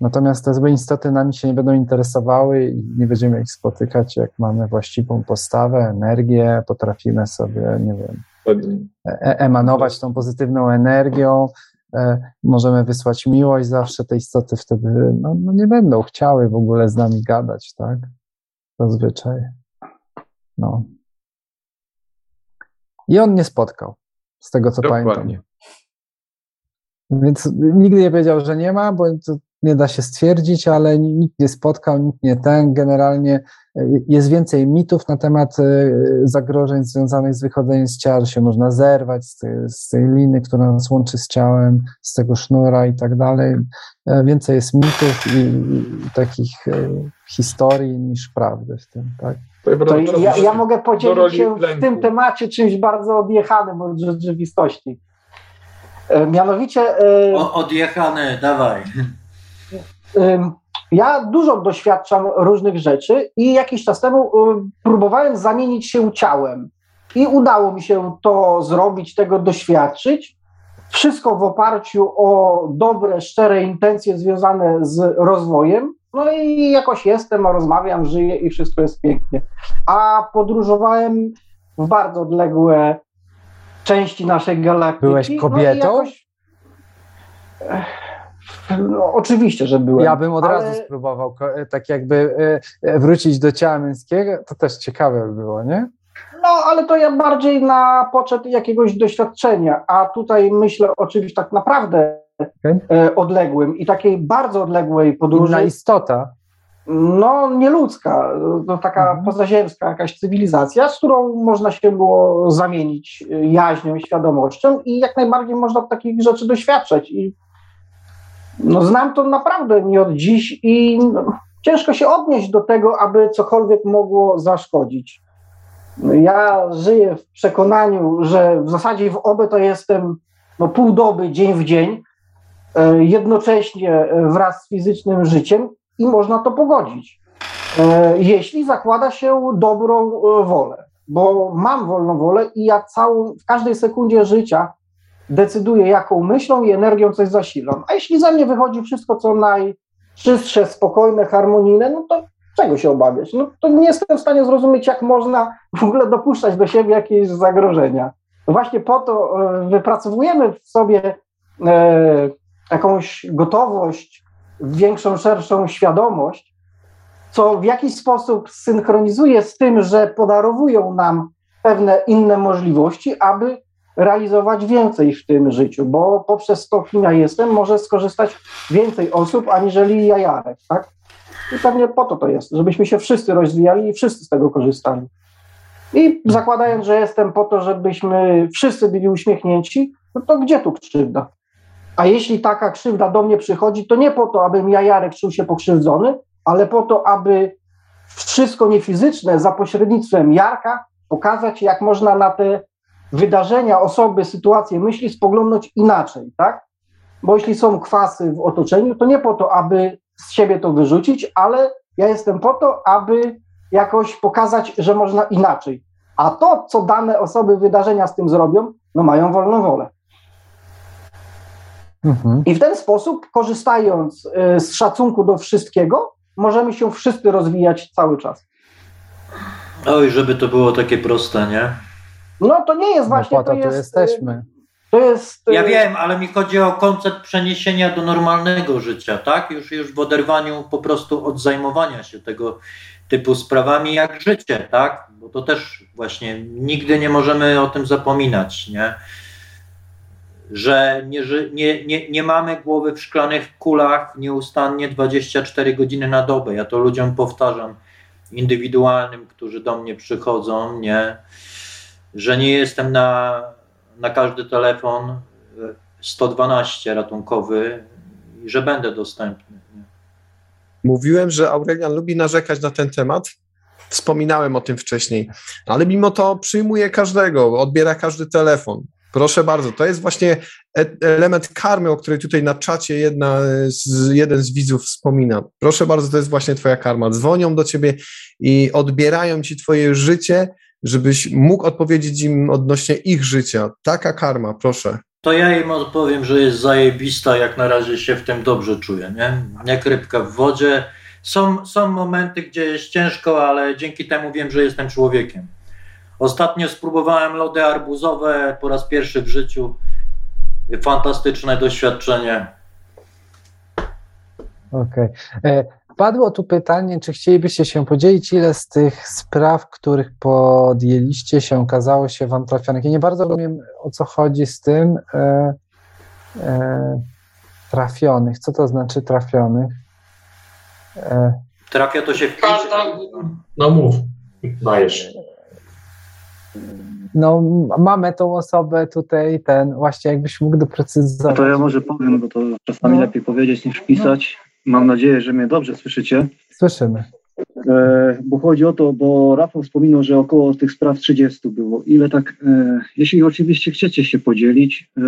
Natomiast te złe istoty nami się nie będą interesowały i nie będziemy ich spotykać, jak mamy właściwą postawę, energię, potrafimy sobie, nie wiem, e emanować tą pozytywną energią, e możemy wysłać miłość zawsze, te istoty wtedy no, no, nie będą chciały w ogóle z nami gadać, tak? Zazwyczaj. No. I on nie spotkał, z tego co Dokładnie. pamiętam. Więc nigdy nie powiedział, że nie ma, bo nie da się stwierdzić, ale nikt nie spotkał, nikt nie ten. Generalnie e, jest więcej mitów na temat e, zagrożeń związanych z wychodzeniem z ciała, że się można zerwać z tej, z tej liny, która nas łączy z ciałem, z tego sznura i tak dalej. E, więcej jest mitów i, i takich historii niż prawdy w tym, tak? To ja, ja mogę podzielić się w tym temacie czymś bardzo odjechanym od rzeczywistości. Mianowicie. O, odjechany, dawaj. Ja dużo doświadczam różnych rzeczy i jakiś czas temu próbowałem zamienić się ciałem. i udało mi się to zrobić, tego doświadczyć. Wszystko w oparciu o dobre, szczere intencje związane z rozwojem. No i jakoś jestem, rozmawiam, żyję i wszystko jest pięknie. A podróżowałem w bardzo odległe części naszej galaktyki. Byłeś kobietą? No. No, oczywiście, że byłem. Ja bym od ale... razu spróbował tak jakby e, wrócić do ciała męskiego. To też ciekawe by było, nie? No, ale to ja bardziej na poczet jakiegoś doświadczenia, a tutaj myślę oczywiście tak naprawdę okay. E, odległym i takiej bardzo odległej podróży. Inna istota. No, nieludzka, to taka mhm. pozaziemska jakaś cywilizacja, z którą można się było zamienić jaźnią, świadomością i jak najbardziej można takich rzeczy doświadczać. I no, znam to naprawdę nie od dziś i no, ciężko się odnieść do tego, aby cokolwiek mogło zaszkodzić. Ja żyję w przekonaniu, że w zasadzie w obie to jestem no, pół doby, dzień w dzień, e, jednocześnie wraz z fizycznym życiem i można to pogodzić, e, jeśli zakłada się dobrą e, wolę, bo mam wolną wolę i ja całą, w każdej sekundzie życia decyduję, jaką myślą i energią coś zasilam. A jeśli ze mnie wychodzi wszystko, co najczystsze, spokojne, harmonijne, no to czego się obawiać? No to nie jestem w stanie zrozumieć, jak można w ogóle dopuszczać do siebie jakieś zagrożenia. No właśnie po to e, wypracowujemy w sobie e, jakąś gotowość, większą, szerszą świadomość, co w jakiś sposób synchronizuje z tym, że podarowują nam pewne inne możliwości, aby realizować więcej w tym życiu, bo poprzez to, kim ja jestem, może skorzystać więcej osób, aniżeli jajarek, tak? I pewnie po to to jest, żebyśmy się wszyscy rozwijali i wszyscy z tego korzystali. I zakładając, że jestem po to, żebyśmy wszyscy byli uśmiechnięci, no to gdzie tu krzywda? A jeśli taka krzywda do mnie przychodzi, to nie po to, abym ja, Jarek, czuł się pokrzywdzony, ale po to, aby wszystko niefizyczne za pośrednictwem Jarka pokazać, jak można na te wydarzenia, osoby, sytuacje, myśli spoglądać inaczej, tak? Bo jeśli są kwasy w otoczeniu, to nie po to, aby z siebie to wyrzucić, ale ja jestem po to, aby jakoś pokazać, że można inaczej. A to, co dane osoby, wydarzenia z tym zrobią, no mają wolną wolę. Mhm. I w ten sposób, korzystając y, z szacunku do wszystkiego, możemy się wszyscy rozwijać cały czas. Oj, żeby to było takie proste, nie? No to nie jest no właśnie. No po to, to jest, jesteśmy. To jest. Ja wiem, ale mi chodzi o koncept przeniesienia do normalnego życia, tak? Już, już w oderwaniu po prostu od zajmowania się tego typu sprawami jak życie, tak? Bo to też właśnie nigdy nie możemy o tym zapominać, nie? Że nie, nie, nie, nie mamy głowy w szklanych kulach nieustannie 24 godziny na dobę. Ja to ludziom powtarzam, indywidualnym, którzy do mnie przychodzą, nie? Że nie jestem na na każdy telefon 112 e, ratunkowy i że będę dostępny. Mówiłem, że Aurelian lubi narzekać na ten temat. Wspominałem o tym wcześniej, ale mimo to przyjmuje każdego, odbiera każdy telefon. Proszę bardzo, to jest właśnie e, element karmy, o której tutaj na czacie jedna z, jeden z widzów wspomina. Proszę bardzo, to jest właśnie twoja karma. Dzwonią do ciebie i odbierają ci twoje życie, żebyś mógł odpowiedzieć im odnośnie ich życia. Taka karma, proszę. To ja im odpowiem, że jest zajebista, jak na razie się w tym dobrze czuję, nie? Jak rybka w wodzie. Są, są momenty, gdzie jest ciężko, ale dzięki temu wiem, że jestem człowiekiem. Ostatnio spróbowałem lody arbuzowe po raz pierwszy w życiu. Fantastyczne doświadczenie. Okej. Okay. Padło tu pytanie, czy chcielibyście się podzielić, ile z tych spraw, których podjęliście się, okazało się Wam trafionych? Ja nie bardzo rozumiem, o co chodzi z tym e, e, trafionych. Co to znaczy trafionych? E, Trafia to się w No mów, dajesz. No, mamy tą osobę tutaj, ten, właśnie jakbyś mógł doprecyzować. To ja może powiem, bo to czasami no. lepiej powiedzieć niż pisać. Mam nadzieję, że mnie dobrze słyszycie. Słyszymy. E, bo chodzi o to, bo Rafał wspominał, że około tych spraw 30 było. Ile tak, e, jeśli oczywiście chcecie się podzielić, e,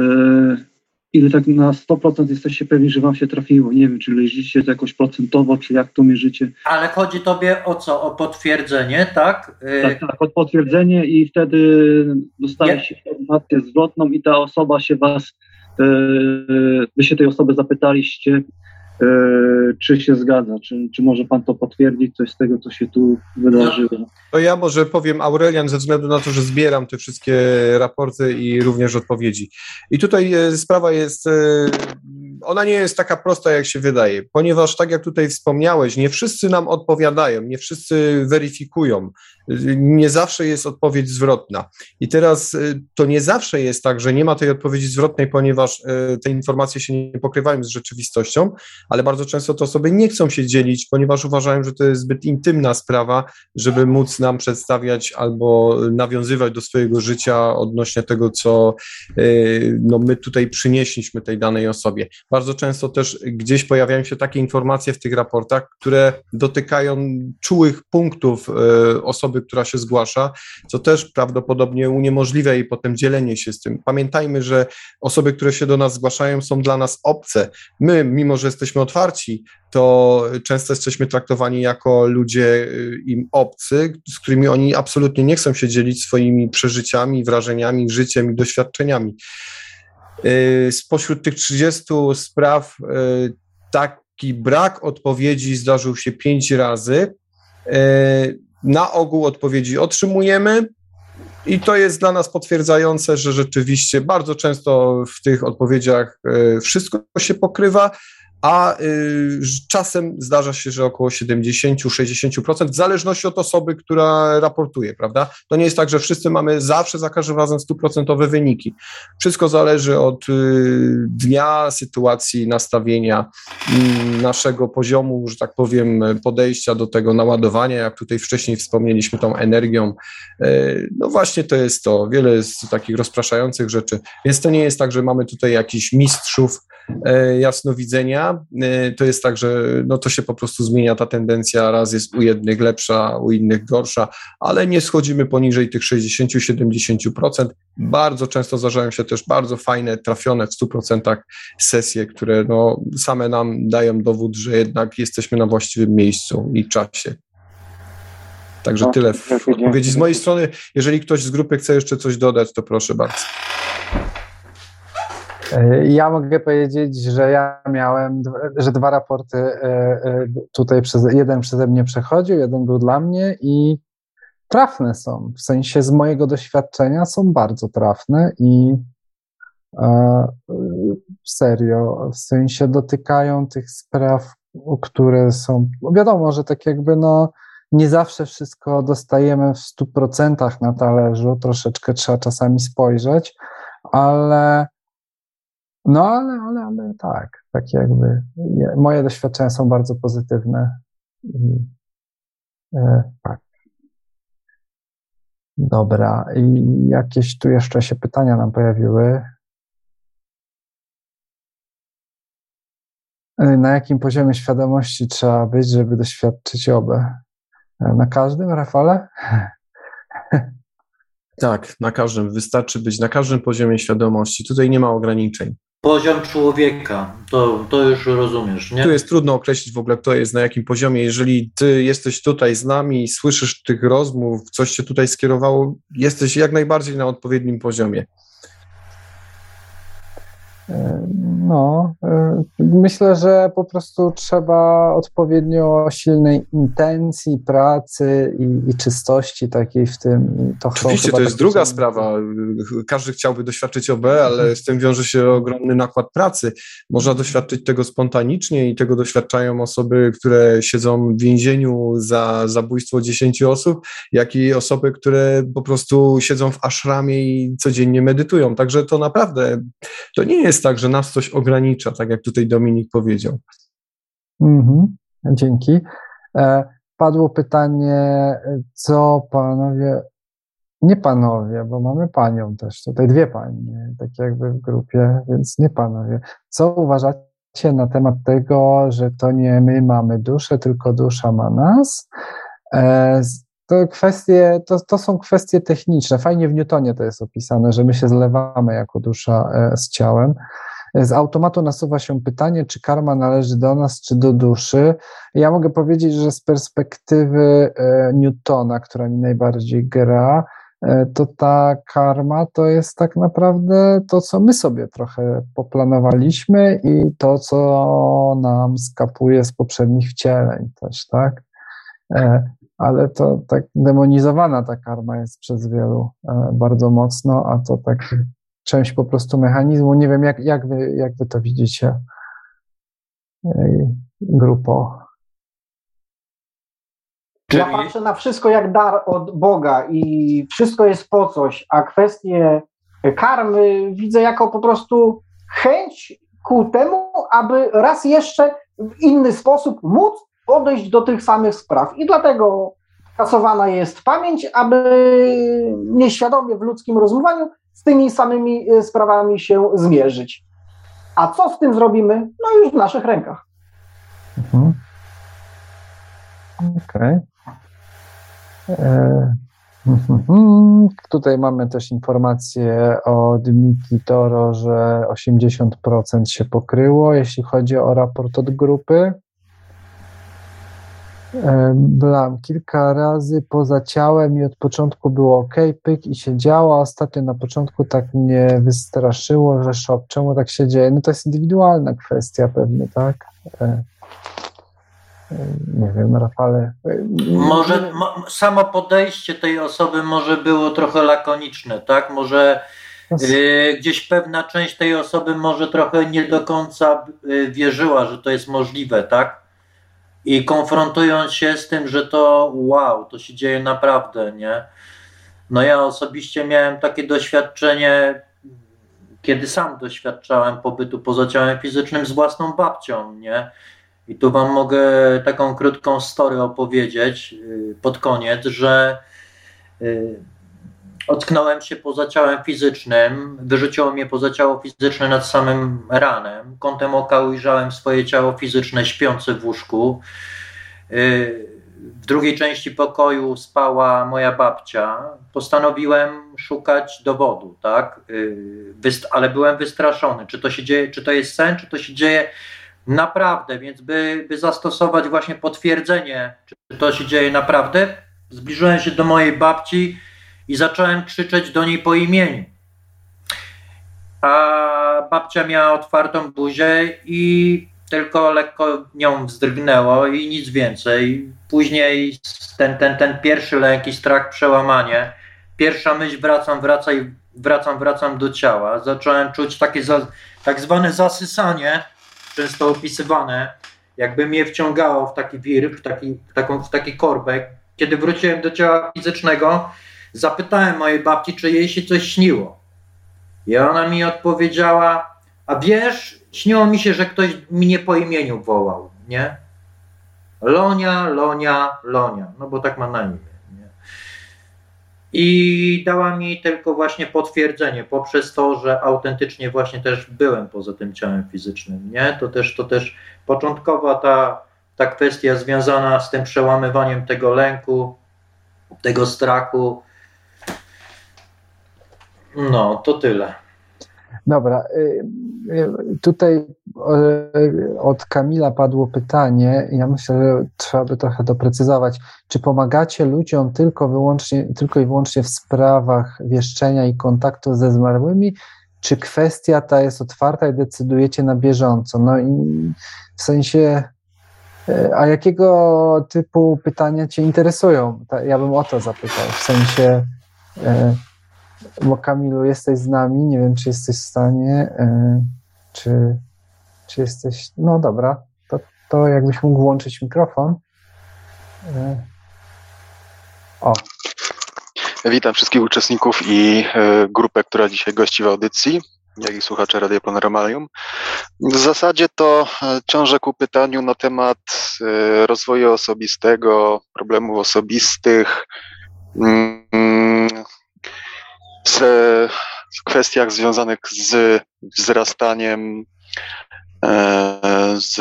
ile tak na 100% jesteście pewni, że wam się trafiło? Nie wiem, czy leżycie to jakoś procentowo, czy jak to mierzycie? Ale chodzi tobie o co? O potwierdzenie, tak? Y, tak, tak, o potwierdzenie i wtedy dostajecie informację zwrotną i ta osoba się was, yy, wy się tej osoby zapytaliście, E, czy się zgadza, czy, czy może pan to potwierdzić, coś z tego, co się tu wydarzyło. To ja może powiem Aurelian, ze względu na to, że zbieram te wszystkie raporty i również odpowiedzi. I tutaj e, sprawa jest, e, ona nie jest taka prosta, jak się wydaje, ponieważ tak jak tutaj wspomniałeś, nie wszyscy nam odpowiadają, nie wszyscy weryfikują, nie zawsze jest odpowiedź zwrotna. I teraz to nie zawsze jest tak, że nie ma tej odpowiedzi zwrotnej, ponieważ te informacje się nie pokrywają z rzeczywistością, ale bardzo często to osoby nie chcą się dzielić, ponieważ uważają, że to jest zbyt intymna sprawa, żeby móc nam przedstawiać albo nawiązywać do swojego życia odnośnie tego, co y, no, my tutaj przynieśliśmy tej danej osobie. Bardzo często też gdzieś pojawiają się takie informacje w tych raportach, które dotykają czułych punktów y, osoby, która się zgłasza, co też prawdopodobnie uniemożliwia jej potem dzielenie się z tym. Pamiętajmy, że osoby, które się do nas zgłaszają, są dla nas obce. My, mimo że jesteśmy otwarci, to często jesteśmy traktowani jako ludzie y, im obcy, z którymi oni absolutnie nie chcą się dzielić swoimi przeżyciami, wrażeniami, życiem i doświadczeniami. Y, spośród tych 30 spraw y, taki brak odpowiedzi zdarzył się pięć razy. Na ogół odpowiedzi otrzymujemy, i to jest dla nas potwierdzające, że rzeczywiście bardzo często w tych odpowiedziach wszystko się pokrywa, a y, czasem zdarza się, że około 70-60%, w zależności od osoby, która raportuje, prawda? To nie jest tak, że wszyscy mamy zawsze za każdym razem stuprocentowe wyniki. Wszystko zależy od y, dnia, sytuacji, nastawienia, y, naszego poziomu, że tak powiem, podejścia do tego naładowania, jak tutaj wcześniej wspomnieliśmy, tą energią. Y, no właśnie to jest to. Wiele jest takich rozpraszających rzeczy, więc to nie jest tak, że mamy tutaj jakichś mistrzów, E, jasnowidzenia, e, to jest tak, że no to się po prostu zmienia ta tendencja, raz jest u jednych lepsza, u innych gorsza, ale nie schodzimy poniżej tych 60-70%. Bardzo często zdarzają się też bardzo fajne, trafione w 100% sesje, które no same nam dają dowód, że jednak jesteśmy na właściwym miejscu i czasie. Także no, tyle w odpowiedzi z mojej strony. Jeżeli ktoś z grupy chce jeszcze coś dodać, to proszę bardzo. E, ja mogę powiedzieć, że ja miałem, że dwa raporty e, e, tutaj, przez, jeden przeze mnie przechodził, jeden był dla mnie i trafne są. W sensie z mojego doświadczenia są bardzo trafne i serio, w sensie dotykają tych spraw, które są, wiadomo, że tak jakby no, nie zawsze wszystko dostajemy w stu procentach na talerzu, troszeczkę trzeba czasami spojrzeć, ale no, ale, ale, ale tak, tak jakby moje doświadczenia są bardzo pozytywne. E, tak. Dobra, i jakieś tu jeszcze się pytania nam pojawiły. E, na jakim poziomie świadomości trzeba być, żeby doświadczyć obę? E, na każdym, Rafale? Tak, na każdym. Wystarczy być na każdym poziomie świadomości. Tutaj nie ma ograniczeń. Poziom człowieka, to, to już rozumiesz, nie? Tu jest trudno określić w ogóle, kto jest na jakim poziomie. Jeżeli ty jesteś tutaj z nami, słyszysz tych rozmów, coś cię tutaj skierowało, jesteś jak najbardziej na odpowiednim poziomie. No, y, myślę, że po prostu trzeba odpowiednio silnej intencji, pracy i, i czystości takiej w tym. To Oczywiście, to jest druga sprawa. Każdy chciałby doświadczyć OB, ale z tym wiąże się ogromny nakład pracy. Można doświadczyć tego spontanicznie i tego doświadczają osoby, które siedzą w więzieniu za zabójstwo 10 osób, jak i osoby, które po prostu siedzą w ashramie i codziennie medytują. Także to naprawdę, to nie jest tak, że nas coś ogranicza, tak jak tutaj Dominik powiedział. Mhm, dzięki. E, padło pytanie, co panowie, nie panowie, bo mamy panią też, tutaj dwie panie, tak jakby w grupie, więc nie panowie. Co uważacie na temat tego, że to nie my mamy duszę, tylko dusza ma nas? To kwestie, to, to są kwestie techniczne. Fajnie w Newtonie to jest opisane, że my się zlewamy jako dusza e, z ciałem. Z automatu nasuwa się pytanie, czy karma należy do nas, czy do duszy. Ja mogę powiedzieć, że z perspektywy e, Newtona, która mi najbardziej gra, e, to ta karma to jest tak naprawdę to, co my sobie trochę poplanowaliśmy i to, co nam skapuje z poprzednich wcieleń też, tak? E, ale to tak demonizowana ta karma jest przez wielu bardzo mocno, a to tak część po prostu mechanizmu. Nie wiem, jak, jak, wy, jak wy to widzicie, grupo. Ja patrzę na wszystko jak dar od Boga i wszystko jest po coś, a kwestie karmy widzę jako po prostu chęć ku temu, aby raz jeszcze w inny sposób móc podejść do tych samych spraw. I dlatego kasowana jest pamięć, aby nieświadomie w ludzkim rozumowaniu z tymi samymi e, sprawami się zmierzyć. A co z tym zrobimy? No już w naszych rękach. Mhm. Okej. Okay. E, mhm. Tutaj mamy też informację od Miki Toro, że 80% się pokryło, jeśli chodzi o raport od grupy. Blam kilka razy poza ciałem i od początku było ok, pyk i się działa. Ostatnio na początku tak mnie wystraszyło, że szok, czemu tak się dzieje? No to jest indywidualna kwestia pewnie, tak? E, e, nie wiem, Rafale. Może mo, samo podejście tej osoby może było trochę lakoniczne, tak? Może y, gdzieś pewna część tej osoby może trochę nie do końca y, wierzyła, że to jest możliwe, tak? I konfrontując się z tym, że to wow, to się dzieje naprawdę, nie? No ja osobiście miałem takie doświadczenie, kiedy sam doświadczałem pobytu poza ciałem fizycznym z własną babcią, nie? I tu wam mogę taką krótką story opowiedzieć y, pod koniec, że y, ocknąłem się poza ciałem fizycznym, wyrzuciło mnie poza ciało fizyczne nad samym ranem. Kątem oka ujrzałem swoje ciało fizyczne śpiące w łóżku. Y, w drugiej części pokoju spała moja babcia. Postanowiłem szukać dowodu, tak? Y, ale byłem wystraszony, czy to się dzieje, czy to jest sen, czy to się dzieje naprawdę, więc by, by zastosować właśnie potwierdzenie, czy to się dzieje naprawdę, zbliżyłem się do mojej babci i zacząłem krzyczeć do niej po imieniu. A babcia miała otwartą buzię i tylko lekko nią wzdrygnęło i nic więcej. Później ten, ten, ten pierwszy lęk strach, przełamanie. Pierwsza myśl, wracam, wracaj, wracam, wracam do ciała. Zacząłem czuć takie za, tak zwane zasysanie, często opisywane, jakby mnie wciągało w taki wir, w taki, taką, w taki korbek. Kiedy wróciłem do ciała fizycznego, Zapytałem mojej babci, czy jej się coś śniło. I ona mi odpowiedziała, a wiesz, śniło mi się, że ktoś mnie po imieniu wołał, nie? Lonia, Lonia, Lonia, no bo tak ma na imię. Nie? I dała mi tylko właśnie potwierdzenie poprzez to, że autentycznie właśnie też byłem poza tym ciałem fizycznym, nie? To też, to też początkowa ta, ta kwestia związana z tym przełamywaniem tego lęku, tego strachu, no, to tyle. Dobra. Y, y, tutaj od Kamila padło pytanie. Ja myślę, że trzeba by trochę doprecyzować. Czy pomagacie ludziom tylko, wyłącznie, tylko i wyłącznie w sprawach wieszczenia i kontaktu ze zmarłymi, czy kwestia ta jest otwarta i decydujecie na bieżąco? No i w sensie, y, a jakiego typu pytania Cię interesują? Ja bym o to zapytał. W sensie, bo Kamilu, jesteś z nami, nie wiem, czy jesteś w stanie, e, czy, czy jesteś, no dobra, to, to jakbyś mógł włączyć mikrofon. E, o. Witam wszystkich uczestników i e, grupę, która dzisiaj gości w audycji, jak i słuchacze Radio Panoramalium. W zasadzie to ciążę ku pytaniu na temat rozwoju osobistego, problemów osobistych, mm, w kwestiach związanych z wzrastaniem, e, z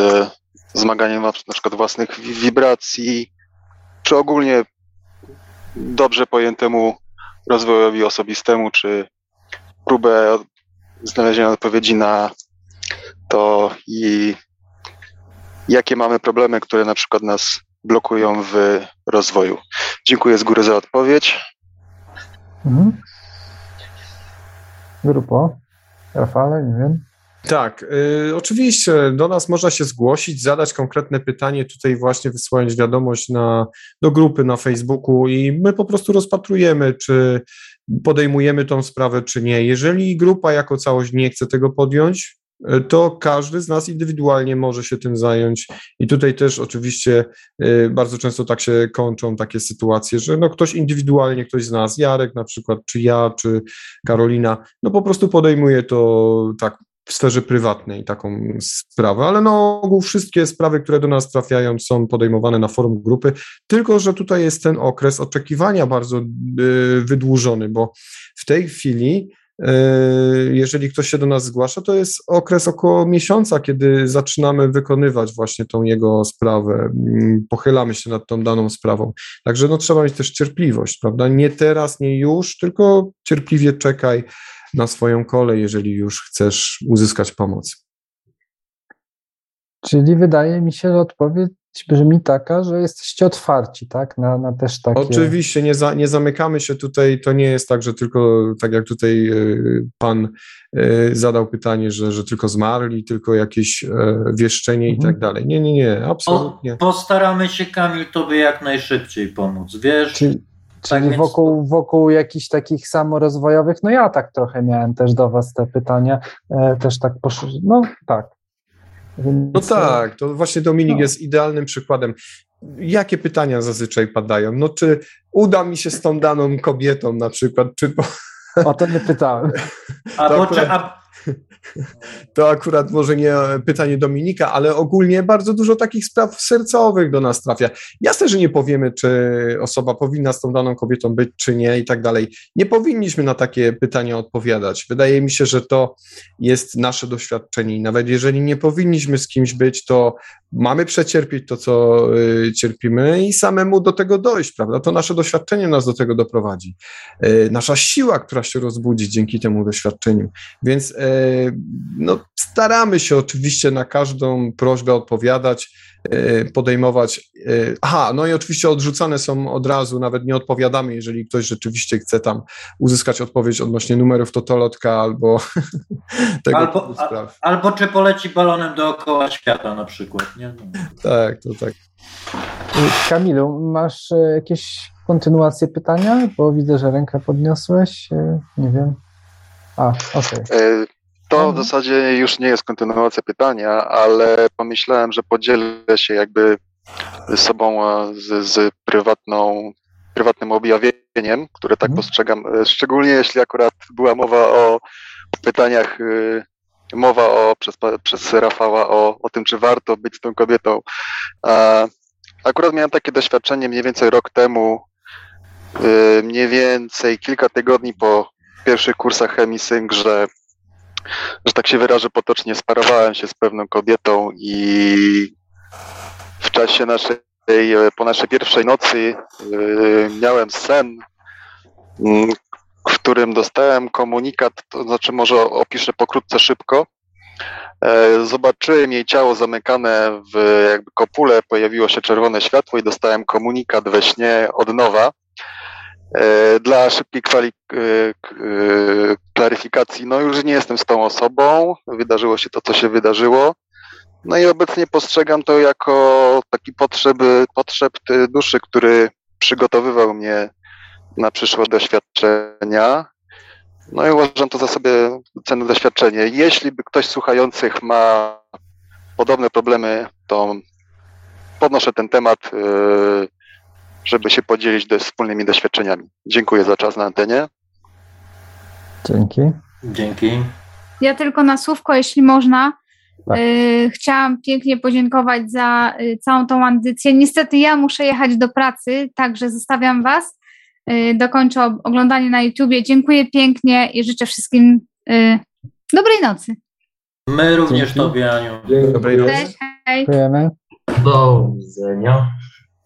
zmaganiem na przykład własnych wibracji, czy ogólnie dobrze pojętemu rozwojowi osobistemu, czy próbę znalezienia odpowiedzi na to i jakie mamy problemy, które na przykład nas blokują w rozwoju. Dziękuję z góry za odpowiedź. Mhm. Grupo, Rafale, nie wiem. Tak, y, oczywiście do nas można się zgłosić, zadać konkretne pytanie, tutaj właśnie wysłać wiadomość na, do grupy na Facebooku i my po prostu rozpatrujemy, czy podejmujemy tą sprawę, czy nie. Jeżeli grupa jako całość nie chce tego podjąć, to każdy z nas indywidualnie może się tym zająć. I tutaj też oczywiście y, bardzo często tak się kończą takie sytuacje, że no ktoś indywidualnie, ktoś z nas, Jarek na przykład, czy ja, czy Karolina, no po prostu podejmuje to tak w sferze prywatnej taką sprawę, ale na ogół wszystkie sprawy, które do nas trafiają, są podejmowane na forum grupy, tylko że tutaj jest ten okres oczekiwania bardzo y, wydłużony, bo w tej chwili jeżeli ktoś się do nas zgłasza, to jest okres około miesiąca, kiedy zaczynamy wykonywać właśnie tą jego sprawę, mm, pochylamy się nad tą daną sprawą. Także no, trzeba mieć też cierpliwość, prawda? Nie teraz, nie już, tylko cierpliwie czekaj, na swoją kolej, jeżeli już chcesz uzyskać pomoc. Czyli wydaje mi się, że odpowiedź brzmi taka, że jesteście otwarci, tak, na, na też takie... Oczywiście, nie, za, nie zamykamy się tutaj, to nie jest tak, że tylko, tak jak tutaj y, pan y, zadał pytanie, że, że tylko zmarli, tylko jakieś y, wieszczenie mhm. i tak dalej. Nie, nie, nie, absolutnie. O, postaramy się, Kamil, tobie jak najszybciej pomóc, wiesz? Czyli, Czyli tak wokół, wokół jakichś takich samorozwojowych, no ja tak trochę miałem też do Was te pytania, e, też tak poszło, no tak. Więc, no tak, to właśnie Dominik no. jest idealnym przykładem. Jakie pytania zazwyczaj padają? No czy uda mi się z tą daną kobietą na przykład, czy... O to nie pytałem. A, to akurat... a, to akurat może nie pytanie Dominika, ale ogólnie bardzo dużo takich spraw sercowych do nas trafia. Jasne, że nie powiemy, czy osoba powinna z tą daną kobietą być, czy nie i tak dalej. Nie powinniśmy na takie pytania odpowiadać. Wydaje mi się, że to jest nasze doświadczenie i nawet jeżeli nie powinniśmy z kimś być, to mamy przecierpieć to, co y, cierpimy i samemu do tego dojść, prawda? To nasze doświadczenie nas do tego doprowadzi. Y, nasza siła, która się rozbudzi dzięki temu doświadczeniu. Więc y, no, staramy się oczywiście na każdą prośbę odpowiadać, podejmować. Aha, no i oczywiście odrzucane są od razu, nawet nie odpowiadamy, jeżeli ktoś rzeczywiście chce tam uzyskać odpowiedź odnośnie numerów totolotka albo tego albo, typu spraw. Albo czy poleci balonem dookoła świata na przykład nie? No. Tak, to tak. Kamilu, masz e, jakieś kontynuacje pytania? Bo widzę, że rękę podniosłeś. E, nie wiem. A, okej. Okay. E, to w zasadzie już nie jest kontynuacja pytania, ale pomyślałem, że podzielę się jakby sobą z, z prywatną, prywatnym objawieniem, które tak mhm. postrzegam, szczególnie jeśli akurat była mowa o pytaniach mowa o, przez, przez Rafała o, o tym, czy warto być z tą kobietą. Akurat miałem takie doświadczenie mniej więcej rok temu, yy, mniej więcej kilka tygodni po pierwszych kursach chemii sync, że, że tak się wyrażę potocznie, sparowałem się z pewną kobietą i w czasie naszej, po naszej pierwszej nocy yy, miałem sen, w którym dostałem komunikat, to znaczy może opiszę pokrótce szybko. E, zobaczyłem jej ciało zamykane w jakby kopule, pojawiło się czerwone światło i dostałem komunikat we śnie od nowa. E, dla szybkiej kwali- e, klaryfikacji, no już nie jestem z tą osobą, wydarzyło się to, co się wydarzyło. No i obecnie postrzegam to jako taki potrzeby, potrzeb duszy, który przygotowywał mnie na przyszłe doświadczenia. No i uważam to za sobie cenne doświadczenie. Jeśli by ktoś słuchających ma podobne problemy, to podnoszę ten temat, yy, żeby się podzielić wspólnymi doświadczeniami. Dziękuję za czas na antenie. Dzięki. Dzięki. Ja tylko na słówko, jeśli można. Tak. Yy, chciałam pięknie podziękować za yy, całą tą audycję. Niestety ja muszę jechać do pracy, także zostawiam Was. Y, dokończę oglądanie na YouTubie. Dziękuję pięknie i życzę wszystkim y, dobrej nocy. My również Dzięki. Tobie, Aniu. Dobrej nocy. Dziękujemy. Do widzenia.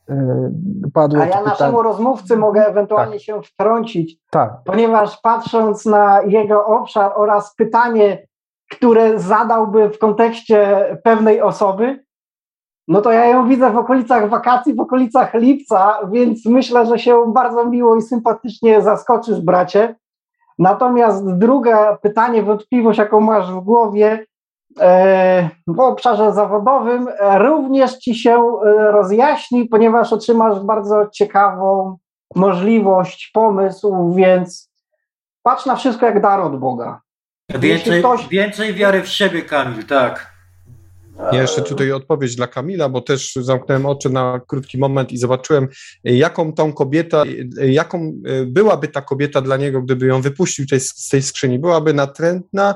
Y, padło A ja naszemu rozmówcy mogę ewentualnie tak. się wtrącić, tak. ponieważ patrząc na jego obszar oraz pytanie, które zadałby w kontekście pewnej osoby, no to ja ją widzę w okolicach wakacji, w okolicach lipca, więc myślę, że się bardzo miło i sympatycznie zaskoczysz, bracie. Natomiast drugie pytanie, wątpliwość, jaką masz w głowie, w obszarze zawodowym również ci się e, rozjaśni, ponieważ otrzymasz bardzo ciekawą możliwość, pomysł, więc patrz na wszystko jak dar od Boga. Więcej, ktoś... więcej wiary w siebie, Kamil, tak. Ja jeszcze tutaj odpowiedź dla Kamila, bo też zamknąłem oczy na krótki moment i zobaczyłem, jaką tą kobietę, jaką byłaby ta kobieta dla niego, gdyby ją wypuścił tej, z tej skrzyni. Byłaby natrętna,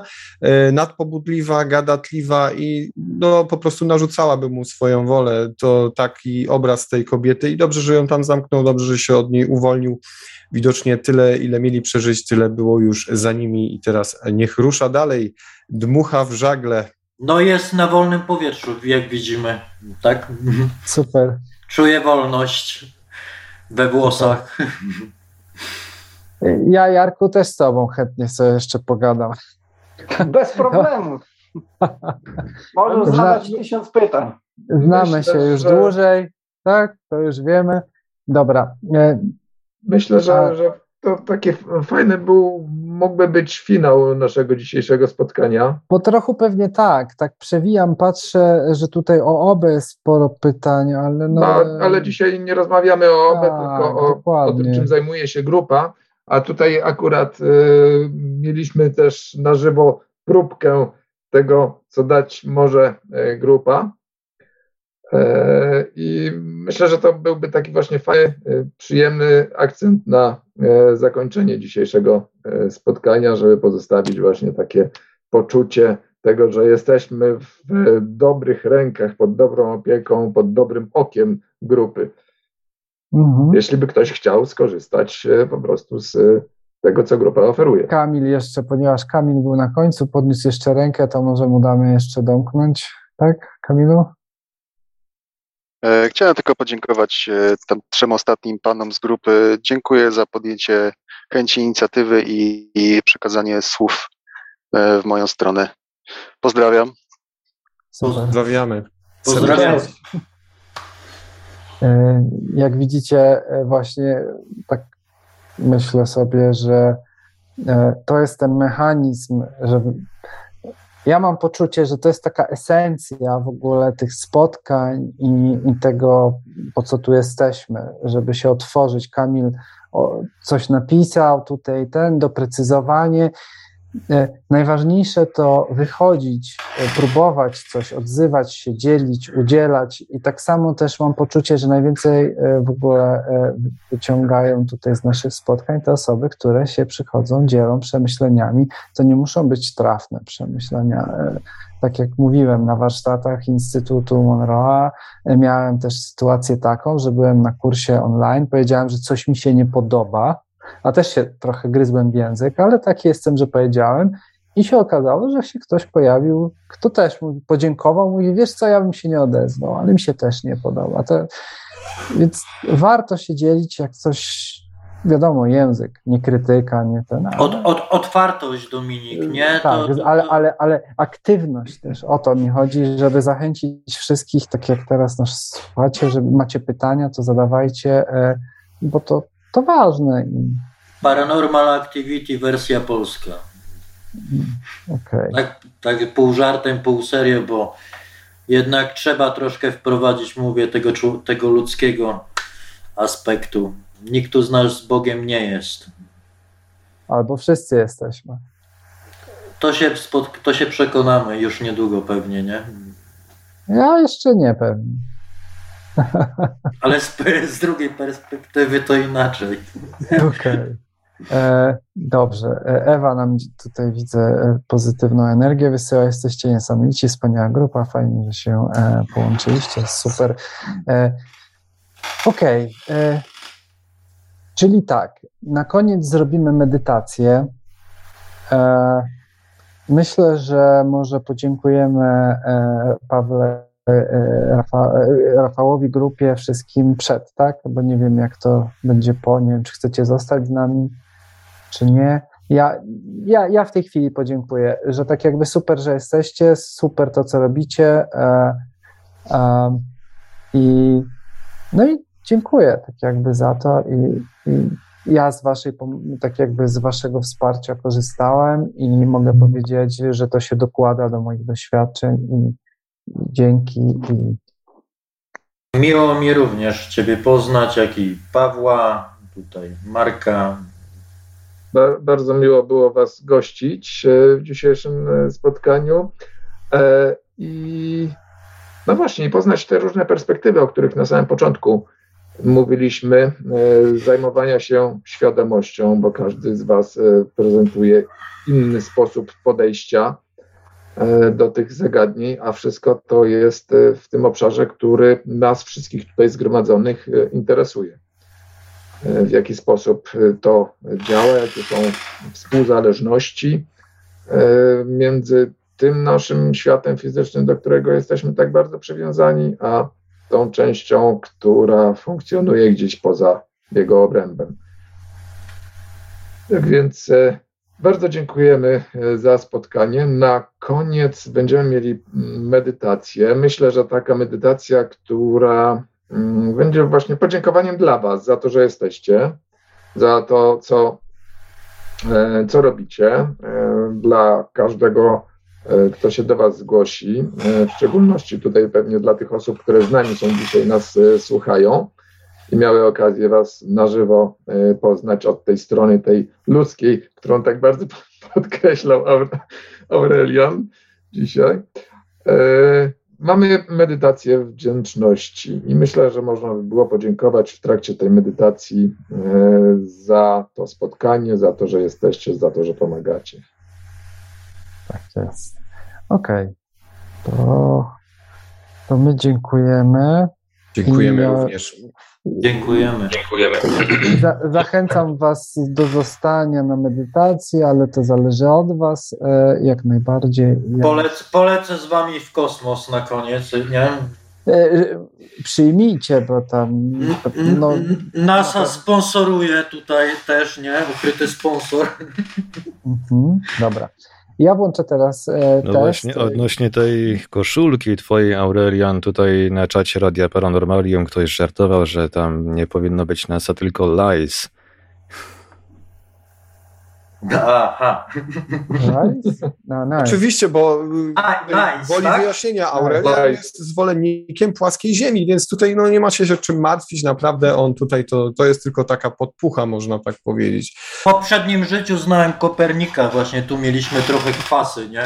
nadpobudliwa, gadatliwa i no, po prostu narzucałaby mu swoją wolę. To taki obraz tej kobiety i dobrze, że ją tam zamknął, dobrze, że się od niej uwolnił. Widocznie tyle, ile mieli przeżyć, tyle było już za nimi i teraz niech rusza dalej, dmucha w żagle, no jest na wolnym powietrzu, jak widzimy, tak? Super. Czuje wolność we włosach. Ja, Jarku, też z tobą chętnie sobie jeszcze pogadam. Bez problemu. Możesz zadać tysiąc pytań. Znamy Myślę, się już że... dłużej, tak? To już wiemy. Dobra. E, Myślę, że, że to takie fajne był, mógłby być finał naszego dzisiejszego spotkania. Po trochu pewnie tak, tak przewijam, patrzę, że tutaj o OBE jest sporo pytań, ale no... no ale dzisiaj nie rozmawiamy o OBE, tak, tylko o, o, tym, czym zajmuje się grupa, a tutaj akurat y, mieliśmy też na żywo próbkę tego, co dać może y, grupa. E, I myślę, że to byłby taki właśnie fajny, e, przyjemny akcent na e, zakończenie dzisiejszego spotkania, żeby pozostawić właśnie takie poczucie tego, że jesteśmy w dobrych rękach, pod dobrą opieką, pod dobrym okiem grupy. Mhm. Jeśli by ktoś chciał skorzystać po prostu z tego, co grupa oferuje. Kamil jeszcze, ponieważ Kamil był na końcu, podniósł jeszcze rękę, to może mu damy jeszcze domknąć, tak, Kamilu? E, chciałem tylko podziękować e, tam trzem ostatnim panom z grupy. Dziękuję za podjęcie chęci inicjatywy i, i przekazanie słów e, w moją stronę. Pozdrawiam. Pozdrawiamy. Pozdrawiam. Jak widzicie, właśnie tak myślę sobie, że to jest ten mechanizm, że ja mam poczucie, że to jest taka esencja w ogóle tych spotkań i, i tego, po co tu jesteśmy, żeby się otworzyć. Kamil coś napisał, tutaj ten, doprecyzowanie najważniejsze to wychodzić, e, próbować coś, odzywać się, dzielić, udzielać i tak samo też mam poczucie, że najwięcej e, w ogóle wyciągają tutaj z naszych spotkań te osoby, które się przychodzą, dzielą przemyśleniami. To nie muszą być trafne przemyślenia. Tak jak mówiłem, na warsztatach Instytutu Monroe'a miałem też sytuację taką, że byłem na kursie online, powiedziałem, że coś mi się nie podoba, a też się trochę gryzłem w język, ale taki jestem, że powiedziałem. I się okazało, że się ktoś pojawił, kto też mu podziękował, mówi, wiesz co, ja bym się nie odezwał, ale mi się też nie podoba. To, więc warto się dzielić, jak coś, wiadomo, język, nie krytyka, nie ten. Ale... Od, od, otwartość, Dominik, nie? Tak, to, to, ale, ale, ale aktywność też, o to mi chodzi, żeby zachęcić wszystkich, tak jak teraz nas słuchacie, żeby macie pytania, to zadawajcie, e, bo to to ważne. Paranormal Activity wersja polska. Okay. Tak, tak pół żartem, pół serio, bo jednak trzeba troszkę wprowadzić, mówię, tego, tego ludzkiego aspektu. Nikt tu z nas z Bogiem nie jest. Albo wszyscy jesteśmy. To się, to się przekonamy już niedługo pewnie, nie? Ja jeszcze nie pewnie. Ale z, z, drugiej perspektywy to inaczej. Okej. Okay. E, dobrze. E, Ewa nam tutaj widzę e, pozytywną energię wysyła. Jesteście niesamowici, wspaniała grupa. Fajnie, że się e, połączyliście. Super. E, Okej. Okay. E, czyli tak, na koniec zrobimy medytację. Myślę, że może podziękujemy Pawle E, e, Rafa, e, Rafałowi grupie wszystkim przed, tak? Bo nie wiem, jak to będzie po, nie wiem, czy chcecie zostać z nami, czy nie. ja, ja, ja w tej chwili podziękuję, że tak jakby super, że jesteście, super to, co robicie. E, e, I no i dziękuję tak jakby za to i, i ja z waszej, tak jakby z waszego wsparcia korzystałem i mogę powiedzieć, że to się dokłada do moich doświadczeń i dzięki. Miło mi również Ciebie poznać, jak i Pawła, tutaj Marka. Bardzo miło było Was gościć e, w dzisiejszym e, spotkaniu. E, I no właśnie, poznać te różne perspektywy, o których na samym początku mówiliśmy, e, zajmowania się świadomością, bo każdy z Was e, prezentuje inny sposób podejścia do tych zagadnień, a wszystko to jest w tym obszarze, który nas wszystkich tutaj zgromadzonych interesuje. W jaki sposób to działa, jakie są współzależności między tym naszym światem fizycznym, do którego jesteśmy tak bardzo przywiązani, a tą częścią, która funkcjonuje gdzieś poza jego obrębem. Tak więc e, bardzo dziękujemy e, za spotkanie. Na koniec będziemy mieli mm, medytację. Myślę, że taka medytacja, która mm, będzie właśnie podziękowaniem dla Was za to, że jesteście, za to, co, e, co robicie, dla każdego E, kto się do Was zgłosi, e, w szczególności tutaj pewnie dla tych osób, które z nami są dzisiaj, nas e, słuchają i miały okazję Was na żywo poznać od tej strony, tej ludzkiej, którą tak bardzo podkreślał Aurelian dzisiaj. Mamy medytację wdzięczności i myślę, że można by było podziękować w trakcie tej medytacji za to spotkanie, za to, że jesteście, za to, że pomagacie. Tak jest. Okej. Okay. To, to my dziękujemy. Dziękujemy I, również. Dziękujemy. Dziękujemy. Za, zachęcam Was do zostania na medytacji, ale to zależy od Was e, jak najbardziej. Polec, polecę z Wami w kosmos na koniec, nie? E, przyjmijcie, bo tam. No, NASA sponsoruje tutaj też, nie? Ukryty sponsor. Mhm, dobra. Ja włączę teraz e, no test. właśnie, odnośnie tej koszulki twojej, Aurelian, tutaj na czacie Radia Paranormalium ktoś żartował, że tam nie powinno być NASA, tylko lies. Aha. Nice? No, nice. Oczywiście, bo A, nice, woli tak? wyjaśnienia Aurelia jest zwolennikiem płaskiej ziemi, więc tutaj no, nie macie się czym martwić, naprawdę on tutaj to, to jest tylko taka podpucha, można tak powiedzieć. W poprzednim życiu znałem Kopernika, właśnie tu mieliśmy trochę kwasy, nie?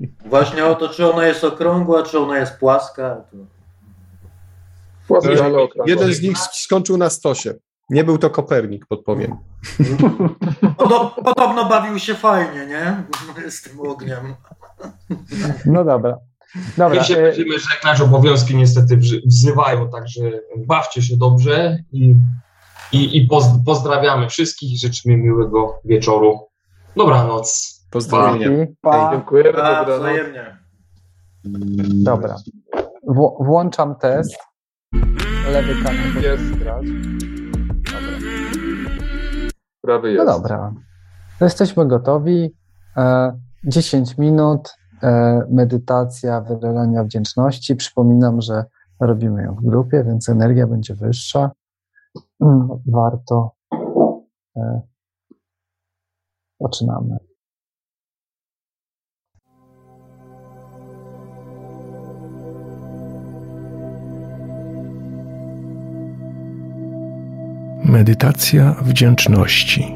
I właśnie o to, czy ona jest okrągła, czy ona jest płaska. To... Płaska, ale okrągła. Jeden z nich skończył na stosie. Nie był to Kopernik, podpowiem. Podobno bawił się fajnie, nie? Z tym ogniem. No dobra. Dobra. My się będziemy żegnać, obowiązki niestety wzywają, także bawcie się dobrze i, i, i pozdrawiamy wszystkich, życzymy miłego wieczoru. Dobranoc. Pozdrowienia. Pa. Dziękujemy. Pa, wzajemnie. Dobra. W włączam test. Lewy kanał jest grać. Prawy jest. No dobra. Jesteśmy gotowi. 10 minut e, medytacja wyrażania wdzięczności. Przypominam, że robimy ją w grupie, więc energia będzie wyższa. Mm, warto. E, zaczynamy. Medytacja wdzięczności.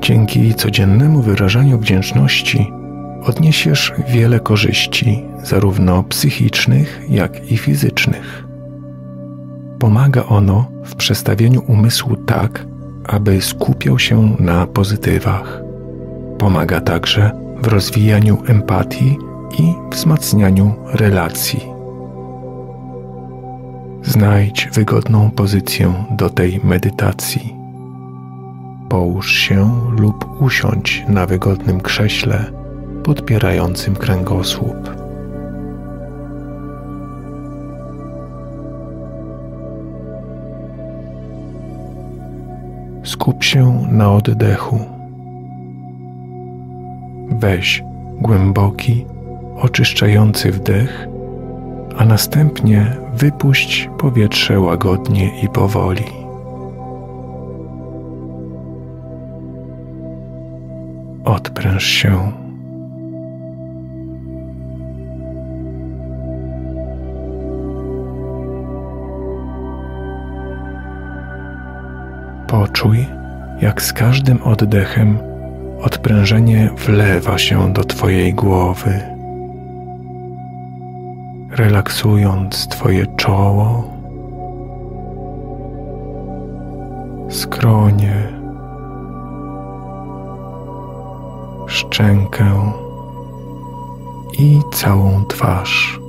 Dzięki codziennemu wyrażaniu wdzięczności odniesiesz wiele korzyści, zarówno psychicznych, jak i fizycznych. Pomaga ono w przestawieniu umysłu tak, aby skupiał się na pozytywach. Pomaga także w rozwijaniu empatii i wzmacnianiu relacji. Znajdź wygodną pozycję do tej medytacji. Połóż się lub usiądź na wygodnym krześle podpierającym kręgosłup. skup się na oddechu. Weź głęboki, oczyszczający wdech, a następnie wypuść powietrze łagodnie i powoli. Odpręż się. Poczuj, jak z każdym oddechem odprężenie wlewa się do Twojej głowy, relaksując Twoje czoło, skronie, szczękę i całą twarz.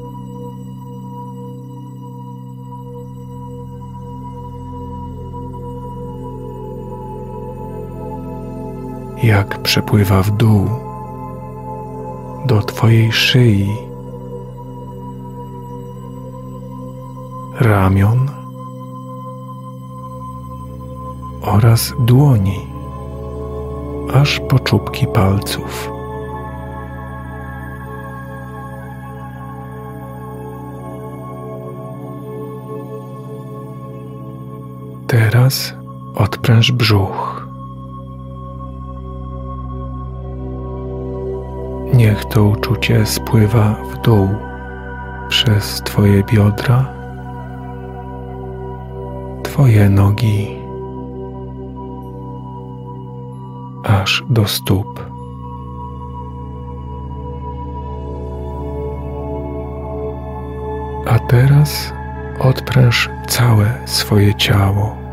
jak przepływa w dół do Twojej szyi, ramion oraz dłoni, aż po czubki palców. Teraz odpręż brzuch. Niech to uczucie spływa w dół przez Twoje biodra, Twoje nogi, aż do stóp. A teraz odpręż całe swoje ciało.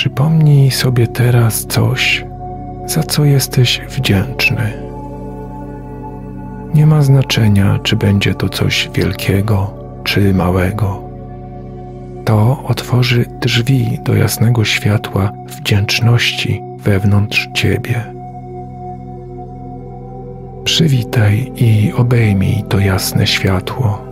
Przypomnij sobie teraz coś, za co jesteś wdzięczny. Nie ma znaczenia, czy będzie to coś wielkiego czy małego. To otworzy drzwi do jasnego światła wdzięczności wewnątrz ciebie. Przywitaj i obejmij to jasne światło.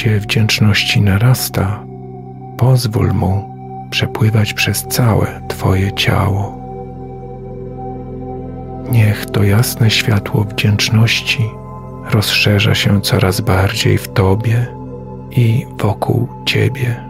Uczucie wdzięczności narasta, pozwól mu przepływać przez całe Twoje ciało. Niech to jasne światło wdzięczności rozszerza się coraz bardziej w Tobie i wokół Ciebie.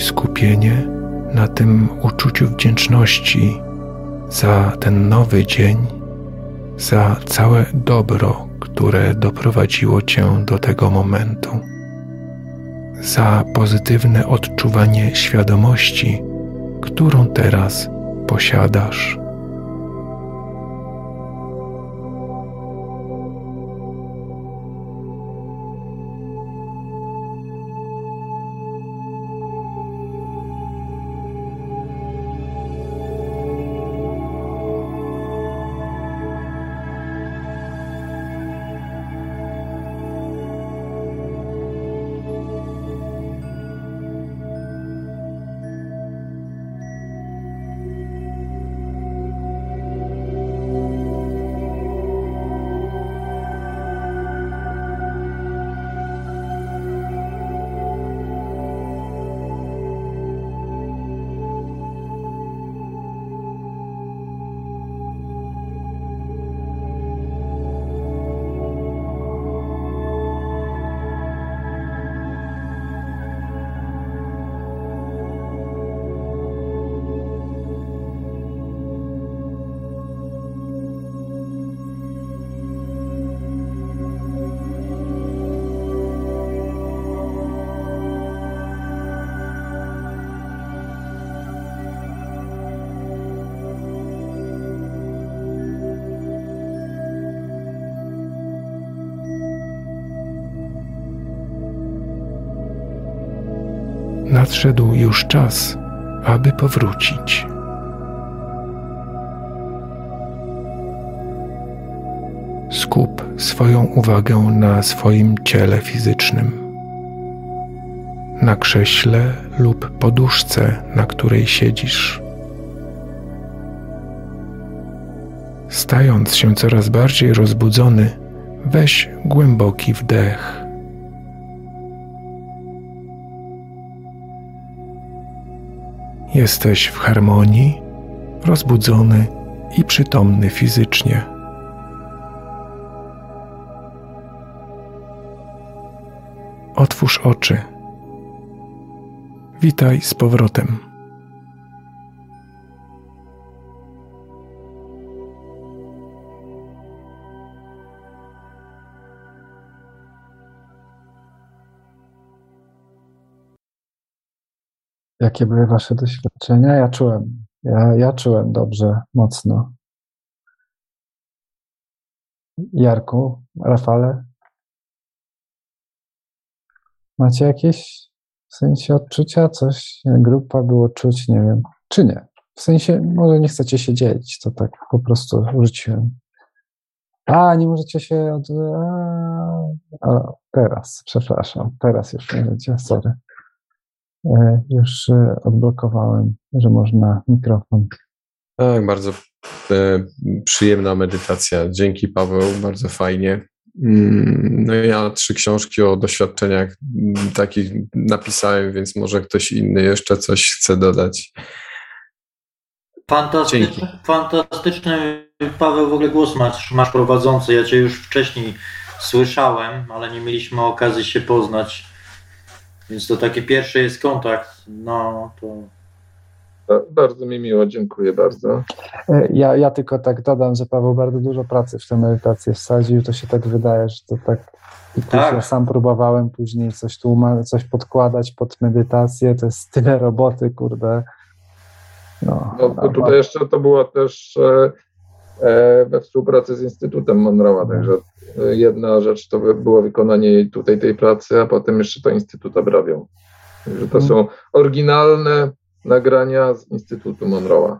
Skupienie na tym uczuciu wdzięczności za ten nowy dzień, za całe dobro, które doprowadziło Cię do tego momentu, za pozytywne odczuwanie świadomości, którą teraz posiadasz. Nadszedł już czas, aby powrócić. Skup swoją uwagę na swoim ciele fizycznym, na krześle lub poduszce, na której siedzisz. Stając się coraz bardziej rozbudzony, weź głęboki wdech. Jesteś w harmonii, rozbudzony i przytomny fizycznie. Otwórz oczy. Witaj z powrotem. Jakie były Wasze doświadczenia? Ja czułem, ja, ja czułem dobrze, mocno. Jarku, Rafale, macie jakieś w sensie odczucia, coś, grupa było czuć, nie wiem, czy nie? W sensie, może nie chcecie się dzielić, to tak po prostu rzuciłem. A, nie możecie się od... A, teraz, przepraszam, teraz już nie będzie, sorry. E, już e, odblokowałem, że można mikrofon. Tak, bardzo e, przyjemna medytacja. Dzięki Paweł, bardzo fajnie. Mm, no ja trzy książki o doświadczeniach mm, takich napisałem, więc może ktoś inny jeszcze coś chce dodać. Fantastyczny, fantastyczny Paweł, w ogóle głos masz, masz prowadzący. Ja cię już wcześniej słyszałem, ale nie mieliśmy okazji się poznać. Więc to taki pierwszy jest kontakt. No to. Bardzo mi miło, dziękuję bardzo. E, ja, ja tylko tak dodam, że Paweł bardzo dużo pracy w tę medytację wsadził. To się tak wydaje, że to tak. I tak. ja sam próbowałem później coś tłumaczyć, coś podkładać pod medytację. To jest tyle roboty, kurde. No, no tutaj jeszcze to było też e, we współpracy z Instytutem Monroe'a, także e, jedna rzecz to było wykonanie tutaj tej pracy, a potem jeszcze to Instytut obrabiał. Także to są oryginalne nagrania z Instytutu Monroe'a.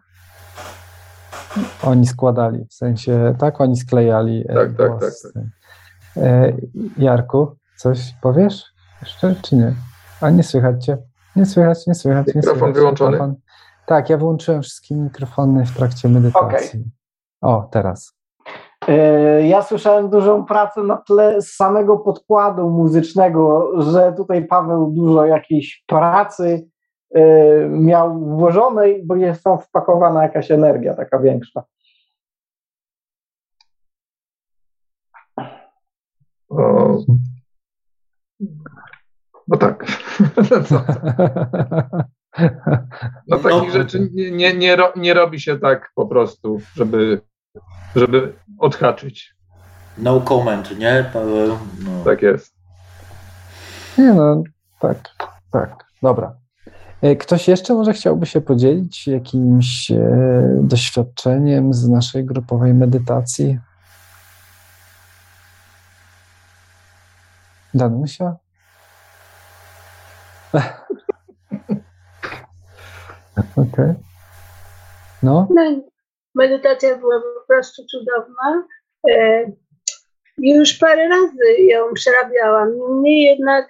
Oni składali, w sensie, tak? Oni sklejali. Tak, tak, tak, tak. Jarku, coś powiesz jeszcze, czy nie? A nie słychać cię. Nie słychać, nie słychać. Nie Mikrofon słychać, wyłączony? Tak, ja wyłączyłem wszystkie mikrofony w trakcie medytacji. Okay. O, teraz. E, ja słyszałem dużą pracę na tle samego podkładu muzycznego, że tutaj Paweł dużo jakiejś pracy e, miał włożonej, bo jest tam wpakowana jakaś energia taka większa. O, no tak. No takich no. rzeczy nie, nie, nie, ro, nie robi się tak po prostu, żeby, żeby odhaczyć. No comment, nie? No. Tak jest. Nie no, tak, tak. Dobra. E, ktoś jeszcze może chciałby się podzielić jakimś e, doświadczeniem z naszej grupowej medytacji? Danusia? Okej. Okay. No? no? Medytacja była po prostu cudowna. E, już parę razy ją przerabiałam. Niemniej jednak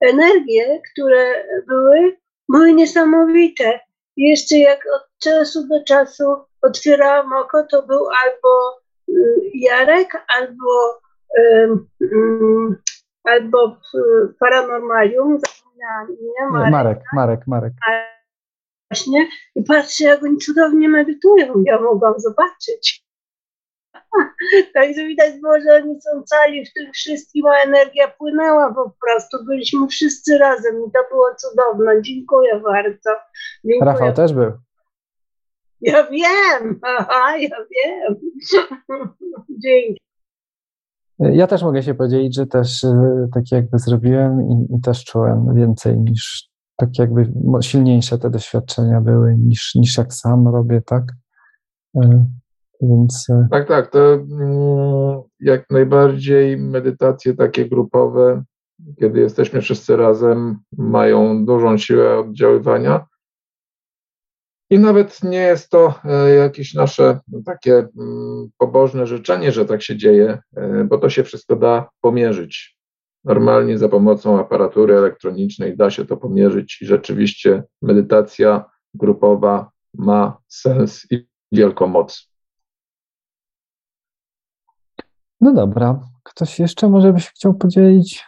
energie, które były, były niesamowite. Jeszcze jak od czasu do czasu otwierałam oko, to był albo mm, Jarek, albo, um, albo Paranormalium. Marek, Marek, Marek. Marek właśnie i patrzę, jak oni cudownie medytują. Ja mogłam zobaczyć. Także widać było, że oni są cali w tym wszystkim, a energia płynęła po prostu. Byliśmy wszyscy razem i to było cudowne. Dziękuję bardzo. Dziękuję. Rafał też był. Ja wiem, aha, ja wiem. Dzięki. Ja też mogę się podzielić, że też e, tak jakby zrobiłem i, i też czułem więcej niż tak jakby silniejsze te doświadczenia były niż, niż jak sam robię, tak? E, więc... E, tak, tak, to mm, jak najbardziej medytacje takie grupowe, kiedy jesteśmy wszyscy razem, mają dużą siłę oddziaływania. I nawet nie jest to e, jakieś nasze takie mm, pobożne życzenie, że tak się dzieje, bo to się wszystko da pomierzyć. Normalnie za pomocą aparatury elektronicznej da się to pomierzyć i rzeczywiście medytacja grupowa ma sens i wielką moc. No dobra. Ktoś jeszcze może by się chciał podzielić?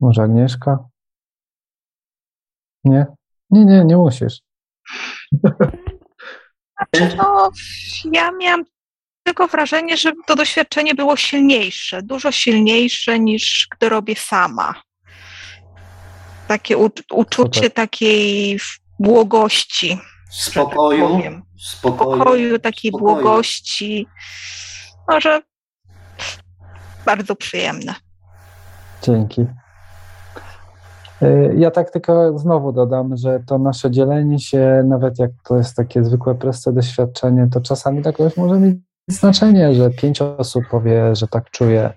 Może Agnieszka? Nie? Nie, nie, nie musisz. No, ja miałam tylko wrażenie, że to doświadczenie było silniejsze, dużo silniejsze niż gdy robię sama. Takie u, uczucie Super. takiej błogości. Spokoju. Tak spokoju. spokoju, takiej spokoju. błogości. Może bardzo przyjemne. Dzięki. Y, ja tak tylko znowu dodam, że to nasze dzielenie się, nawet jak to jest takie zwykłe, proste doświadczenie, to czasami takoś może mieć znaczenie, że pięć osób powie, że tak czuje,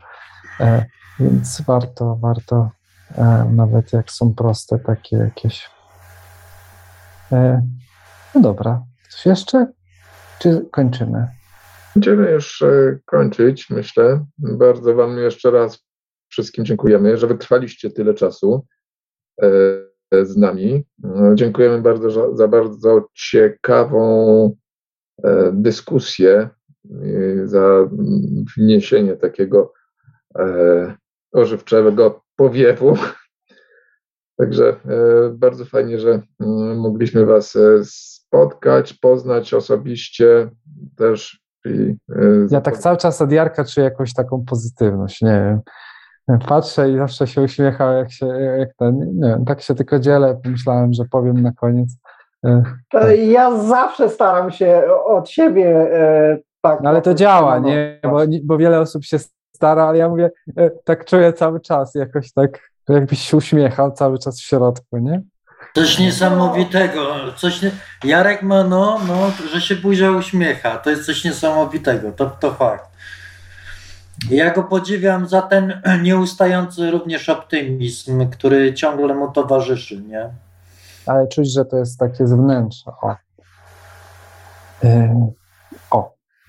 e, więc warto, warto, e, nawet jak są proste takie jakieś. E, no dobra, coś jeszcze? Czy kończymy? Będziemy już kończyć, myślę. Bardzo Wam jeszcze raz wszystkim dziękujemy, że wytrwaliście tyle czasu z nami. Dziękujemy bardzo za, za bardzo ciekawą dyskusję za wniesienie takiego e, ożywczego powiewu. Także e, bardzo fajnie, że mm, mogliśmy Was e, spotkać, poznać osobiście też. I, ja tak cały czas od Jarka czuję jakąś taką pozytywność, nie wiem. patrzę i zawsze się uśmiechał, jak się, jak ten, nie wiem, tak się tylko dzielę, pomyślałem, że powiem na koniec. Ja zawsze staram się od siebie tak. No ale to działa, nie? Bo, bo wiele osób się stara, ale ja mówię, tak czuję cały czas, jakoś tak, jakbyś się uśmiechał cały czas w środku, nie? Coś niesamowitego. Coś nie... Jarek ma, no, no, że się buzia uśmiecha. To jest coś niesamowitego, to, to fakt. Ja go podziwiam za ten nieustający również optymizm, który ciągle mu towarzyszy, nie? Ale czuć, że to jest takie z wnętrza. O. O.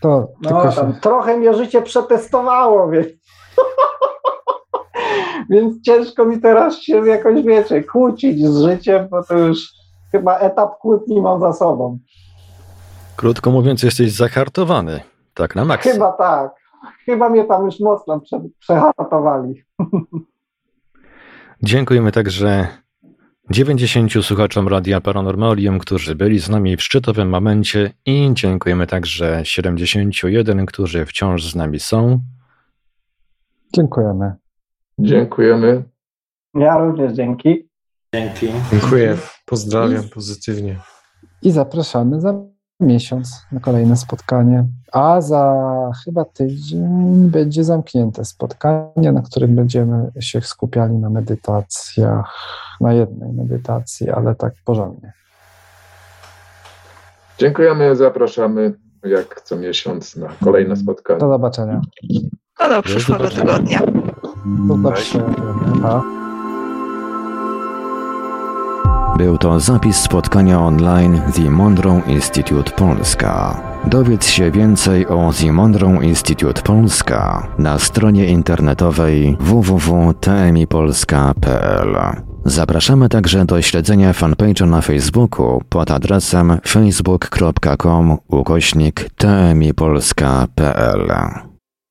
To no, się... Trochę mnie życie przetestowało, więc... więc ciężko mi teraz się jakoś, wiecie, kłócić z życiem, bo to już chyba etap kłótni mam za sobą. Krótko mówiąc, jesteś zahartowany. Tak na maksa. Chyba tak. Chyba mnie tam już mocno prze, przehartowali. Dziękujemy także 90 słuchaczom Radia Paranormalium, którzy byli z nami w szczytowym momencie i dziękujemy także 71, którzy wciąż z nami są. Dziękujemy. Dziękujemy. Ja również dzięki. Dzięki. Dziękuję. Pozdrawiam I, pozytywnie. I zapraszamy za miesiąc na kolejne spotkanie. A za chyba tydzień będzie zamknięte spotkanie, na którym będziemy się skupiali na medytacjach, na jednej medytacji, ale tak porządnie. Dziękujemy, zapraszamy jak co miesiąc na kolejne spotkanie. Do zobaczenia. Do, do przyszłego tygodnia. Do. Był to zapis spotkania online The Monroe Institute Polska. Dowiedz się więcej o The Monroe Institute Polska na stronie internetowej www.tmipolska.pl. Zapraszamy także do śledzenia fanpage'a na Facebooku pod adresem facebook.com ukośnik tmipolska.pl.